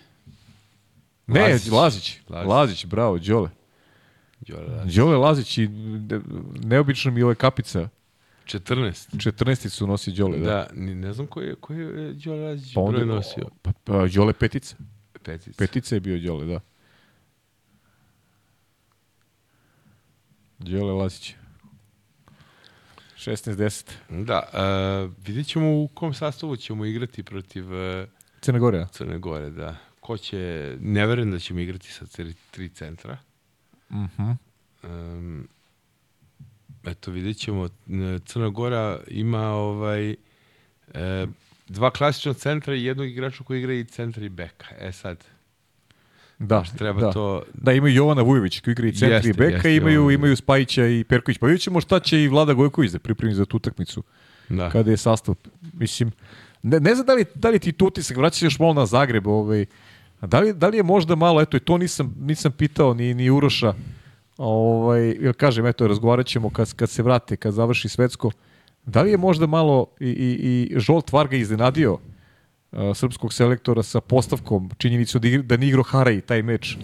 Ne, Lazić. Lazić. Lazić. Lazić, bravo, Đole. Đora da. Đole Lazić i ne- neobično mi je kapica. 14. 14 su nosi Đole, da. Da, ne znam koji je, koji je Đora Lazić Pa onda, broj nosio. Pa, pa, Đole petica. Petica. Petica je bio Đole, da. Đole Lazić. 16-10. Da, uh, vidjet ćemo u kom sastavu ćemo igrati protiv uh, Crne Gore? Crne Gore, da. Ko će, ne verujem da ćemo igrati sa tri, tri centra. Mhm. Um, eto, vidjet ćemo. N- Crna Gora ima ovaj, e, dva klasična centra i jednog igrača koji igra i centra i beka. E sad, Da, baš treba da. to... Da, imaju Jovana Vujović koji igra i centri Jeste, i beka, jeste, imaju, Jovan. imaju Spajića i Perković. Pa vidjet ćemo šta će i Vlada Gojković da pripremi za tu utakmicu. Da. kada je sastav. Mislim, ne, ne znam da li, da li ti tu utisak, vraća se još malo na Zagreb, ovaj, a da li, da li je možda malo, eto i to nisam, nisam pitao ni, ni Uroša, ovaj, kažem, eto, razgovarat ćemo kad, kad se vrate, kad završi svetsko, da li je možda malo i, i, i Žolt Varga iznenadio uh, srpskog selektora sa postavkom, činjenicu da, igra, da nije igrao Haraj taj meč,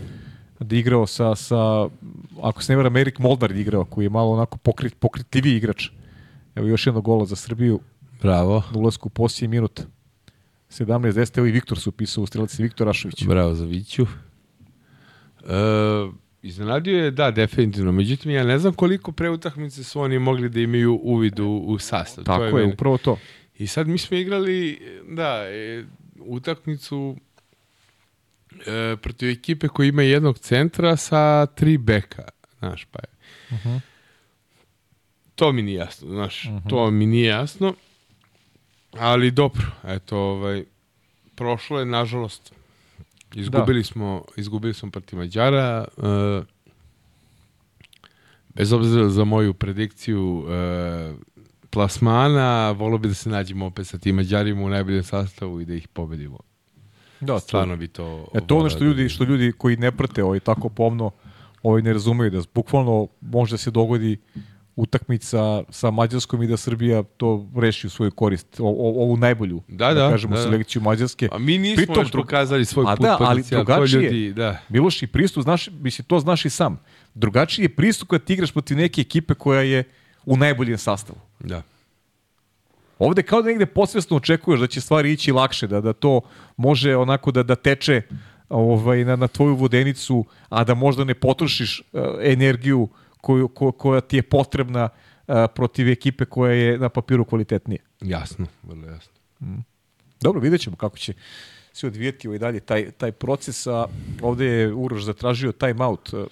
da igrao sa, sa ako se ne varam, Erik Molnar je igrao, koji je malo onako pokrit, pokritljiviji igrač. Evo još jedno gola za Srbiju Bravo. na ulasku u posljednji minut. 17-10, evo i Viktor su upisao u strelici, Viktor Rašović. Bravo za Viću. E, iznenadio je, da, definitivno. Međutim, ja ne znam koliko pre utakmice su oni mogli da imaju uvid u, u sastav. Tako je, meni- upravo to. I sad mi smo igrali, da, e, utakmicu e, protiv ekipe koja ima jednog centra sa tri beka, znaš, pa je. Mhm. To mi nije jasno, znaš, to mi nije jasno, ali dobro, eto, ovaj, prošlo je, nažalost, izgubili smo, izgubili smo protiv Mađara, e, bez obzira za moju predikciju e, plasmana, volio bi da se nađemo opet sa tim Mađarima u najboljem sastavu i da ih pobedimo. Da, Stvarno bi to... e, to ono što da ljudi, što ljudi koji ne prate ovaj, tako pomno ovaj, ne razumeju da bukvalno može da se dogodi utakmica sa Mađarskom i da Srbija to reši u svoju korist, o, o, ovu najbolju, Da, da, kažemo, da, da. selekciju Mađarske. A mi nismo Pritom još pokazali svoj A put da, ali potencijal. To drugačije- ljudi, da. Miloš i pristup, znaš, mislim, to znaš i sam. Drugačiji je pristup kad ti igraš protiv neke ekipe koja je u najboljem sastavu. Da. Ovde kao da negde posvesno očekuješ da će stvari ići lakše, da da to može onako da da teče ovaj na, na tvoju vodenicu, a da možda ne potrošiš uh, energiju koju, ko, koja ti je potrebna uh, protiv ekipe koja je na papiru kvalitetnije. Jasno, vrlo jasno. Dobro, vidjet ćemo kako će se odvijeti ovaj dalje taj, taj proces, a ovde je Uroš zatražio time out, uh,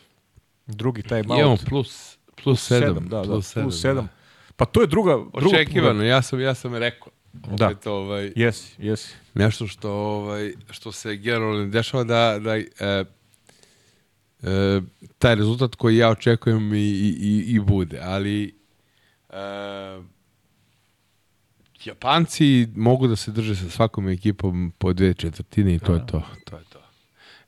drugi time Imamo plus, plus sedam. da, plus da, plus sedam. Pa to je druga... druga Očekivano, ja sam, ja sam rekao. Da. Opet, ovaj, Jesi, jesi. nešto što ovaj što se generalno ne dešava da da e, e, taj rezultat koji ja očekujem i, i, i, bude, ali e, Japanci mogu da se drže sa svakom ekipom po dve četvrtine i to je to. To je to.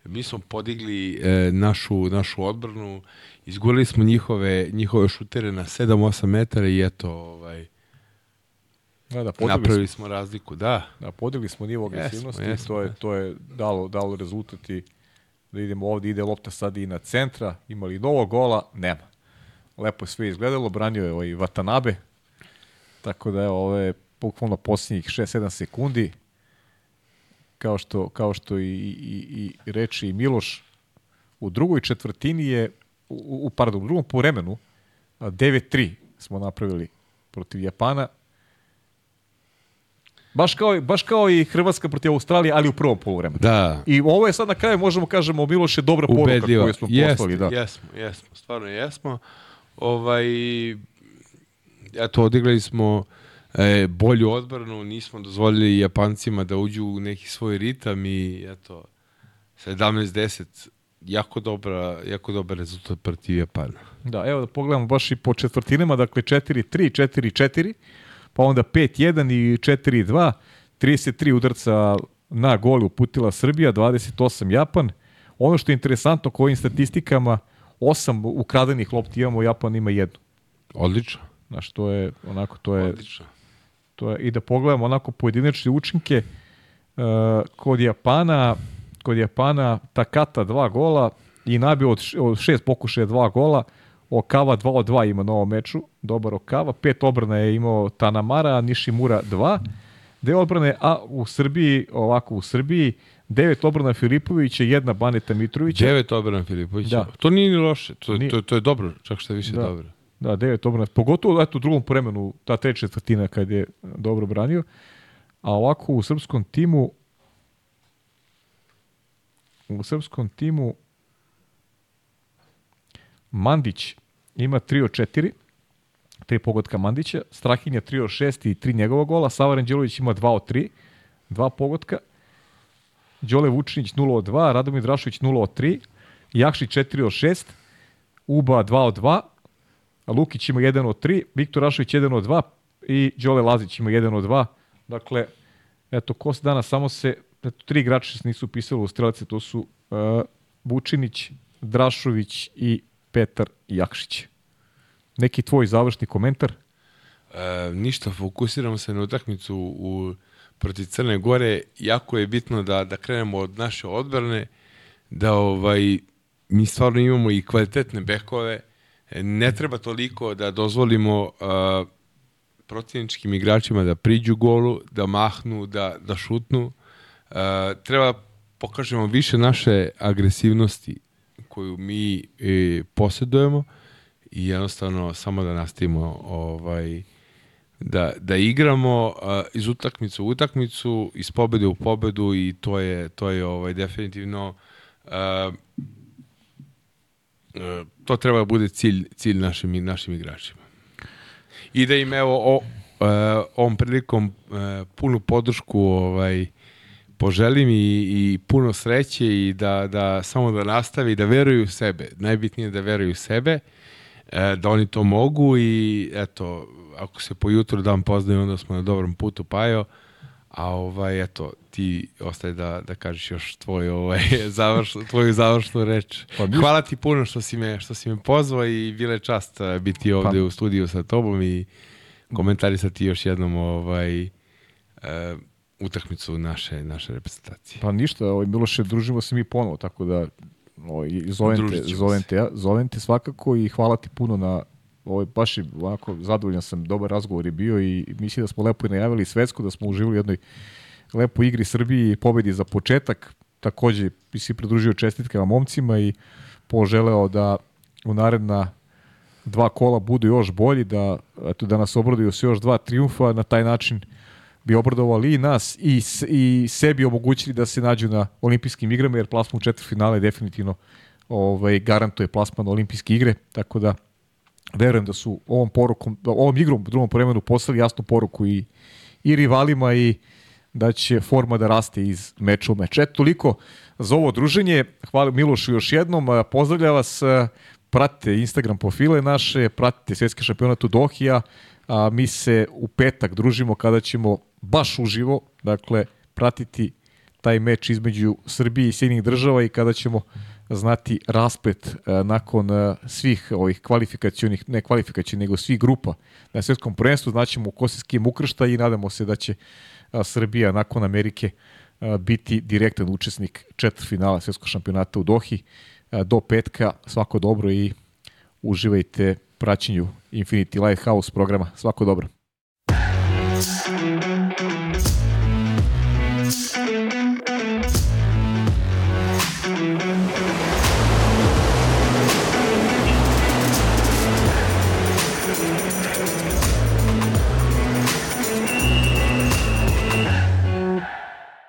Mi smo podigli e, našu, našu odbranu, izgurali smo njihove, njihove šutere na 7-8 metara i eto, ovaj, Da, da, napravili smo razliku, da. Da, podigli smo nivo agresivnosti, jesmo, to je to je dalo dalo rezultat i da idemo ovde, ide lopta sad i na centra, imali novo gola, nema. Lepo je sve izgledalo, branio je ovaj Watanabe. Tako da je ove bukvalno posljednjih 6-7 sekundi kao što, kao što i, i, i reči i Miloš u drugoj četvrtini je u, u pardon, u drugom povremenu a, 9-3 smo napravili protiv Japana Baš kao, baš kao i Hrvatska protiv Australije, ali u prvom poluvremenu. Da, I ovo je sad na kraju, možemo kažemo, Miloš je dobra poruka ubedljivo. koju smo Jeste, poslali. Da. Jesmo, jesmo, stvarno jesmo. Ovaj, eto, odigrali smo e, bolju odbranu, nismo dozvolili Japancima da uđu u neki svoj ritam i eto, 17-10, jako, dobra, jako dobar rezultat protiv Japana. da, evo da pogledamo baš i po četvrtinama, dakle 4-3, 4-4, pa onda 5-1 i 4-2. 33 udarca na gol uputila Srbija, 28 Japan. Ono što je interesantno kojim statistikama, osam ukradenih lopti imamo, Japan ima jednu. Odlično. Znaš, to je, onako, to je, Odlično. to je, i da pogledamo onako pojedinačne učinke, uh, kod Japana, kod Japana Takata dva gola i nabio od, od šest pokušaja dva gola, Okava 2 od 2 ima na ovom meču, dobar Okava, pet obrana je imao Tanamara, Nishimura 2, dve odbrane, a u Srbiji, ovako u Srbiji, devet obrana Filipovića, jedna Baneta Mitrovića, Devet obrana Filipovića. Da. To nije ni loše. To, Nije. to, to je dobro, čak što je više Da. dobro. Da, devet obrana. Pogotovo eto, u drugom vremenu, ta treća četvrtina kad je dobro branio. A ovako u srpskom timu u srpskom timu Mandić ima 3 od 4 tri pogotka Mandića, Strahinja 3 od 6 i 3 njegova gola, Sava Ranđelović ima 2 od 3, dva pogotka, Đole Vučinić 0 od 2, Radomir Drašović 0 od 3, Jakšić 4 od 6, Uba 2 od 2, Lukić ima 1 od 3, Viktor Rašović 1 od 2 i Đole Lazić ima 1 od 2. Dakle, eto, ko se danas samo se, eto, tri igrača se nisu upisali u strelce, to su uh, Vučinić, Drašović i Petar Jakšić. Neki tvoj završni komentar? E, ništa, fokusiramo se na utakmicu u, protiv Crne Gore. Jako je bitno da, da krenemo od naše odbrane, da ovaj, mi stvarno imamo i kvalitetne bekove. E, Ne treba toliko da dozvolimo uh, protivničkim igračima da priđu golu, da mahnu, da, da šutnu. Uh, treba pokažemo više naše agresivnosti koju mi e, posjedujemo i jednostavno samo da nastavimo ovaj, da, da igramo uh, iz utakmicu u utakmicu, iz pobede u pobedu i to je, to je ovaj, definitivno uh, uh, to treba da bude cilj, cilj našim, našim igračima. I da im evo o, uh, ovom prilikom uh, punu podršku ovaj, poželim i, i puno sreće i da, da samo da nastavi da veruju u sebe. Najbitnije je da veruju u sebe, e, da oni to mogu i eto, ako se po jutru dan poznaju, onda smo na dobrom putu pajo, a ovaj, eto, ti ostaje da, da kažeš još tvoj, ovaj, završ, tvoju završnu reč. Pa. Hvala ti puno što si me, što si me pozvao i bila je čast eh, biti ovde Pa- u studiju sa tobom i komentarisati još jednom ovaj, uh, utakmicu naše, naše reprezentacije. Pa ništa, ovaj, Miloše, družimo se mi ponovo, tako da ovaj, zovem, te, zovem, se. te, ja- zovem te svakako i hvala ti puno na ovaj, baš je onako zadovoljan sam, dobar razgovor je bio i mislim da smo lepo i najavili svetsko, da smo uživali jednoj lepoj igri Srbiji i pobedi za početak. Takođe bi si pridružio čestitkama momcima i poželeo da u naredna dva kola budu još bolji, da, eto, da nas obraduju se još dva triumfa, na taj način bi obradovali i nas i, i sebi omogućili da se nađu na olimpijskim igrama, jer plasman u četvrtfinale definitivno ovaj, garantuje plasman na olimpijske igre, tako da verujem da su ovom porukom, ovom igrom u drugom vremenu poslali jasnu poruku i, i rivalima i da će forma da raste iz meča u meč. Eto, toliko za ovo druženje. Hvala Milošu još jednom. Pozdravlja vas. Pratite Instagram profile naše, pratite Svetski šampionat u Dohija. A, mi se u petak družimo kada ćemo baš uživo, dakle, pratiti taj meč između Srbije i Sjedinih država i kada ćemo znati rasplet e, nakon e, svih ovih kvalifikacionih, ne kvalifikacionih, nego svih grupa na svetskom prvenstvu, znaćemo ko se s kim ukršta i nadamo se da će a, Srbija nakon Amerike a, biti direktan učesnik četvrtfinala svetskog šampionata u Dohi. A, Do petka svako dobro i uživajte praćenju Infinity Lighthouse programa. Svako dobro.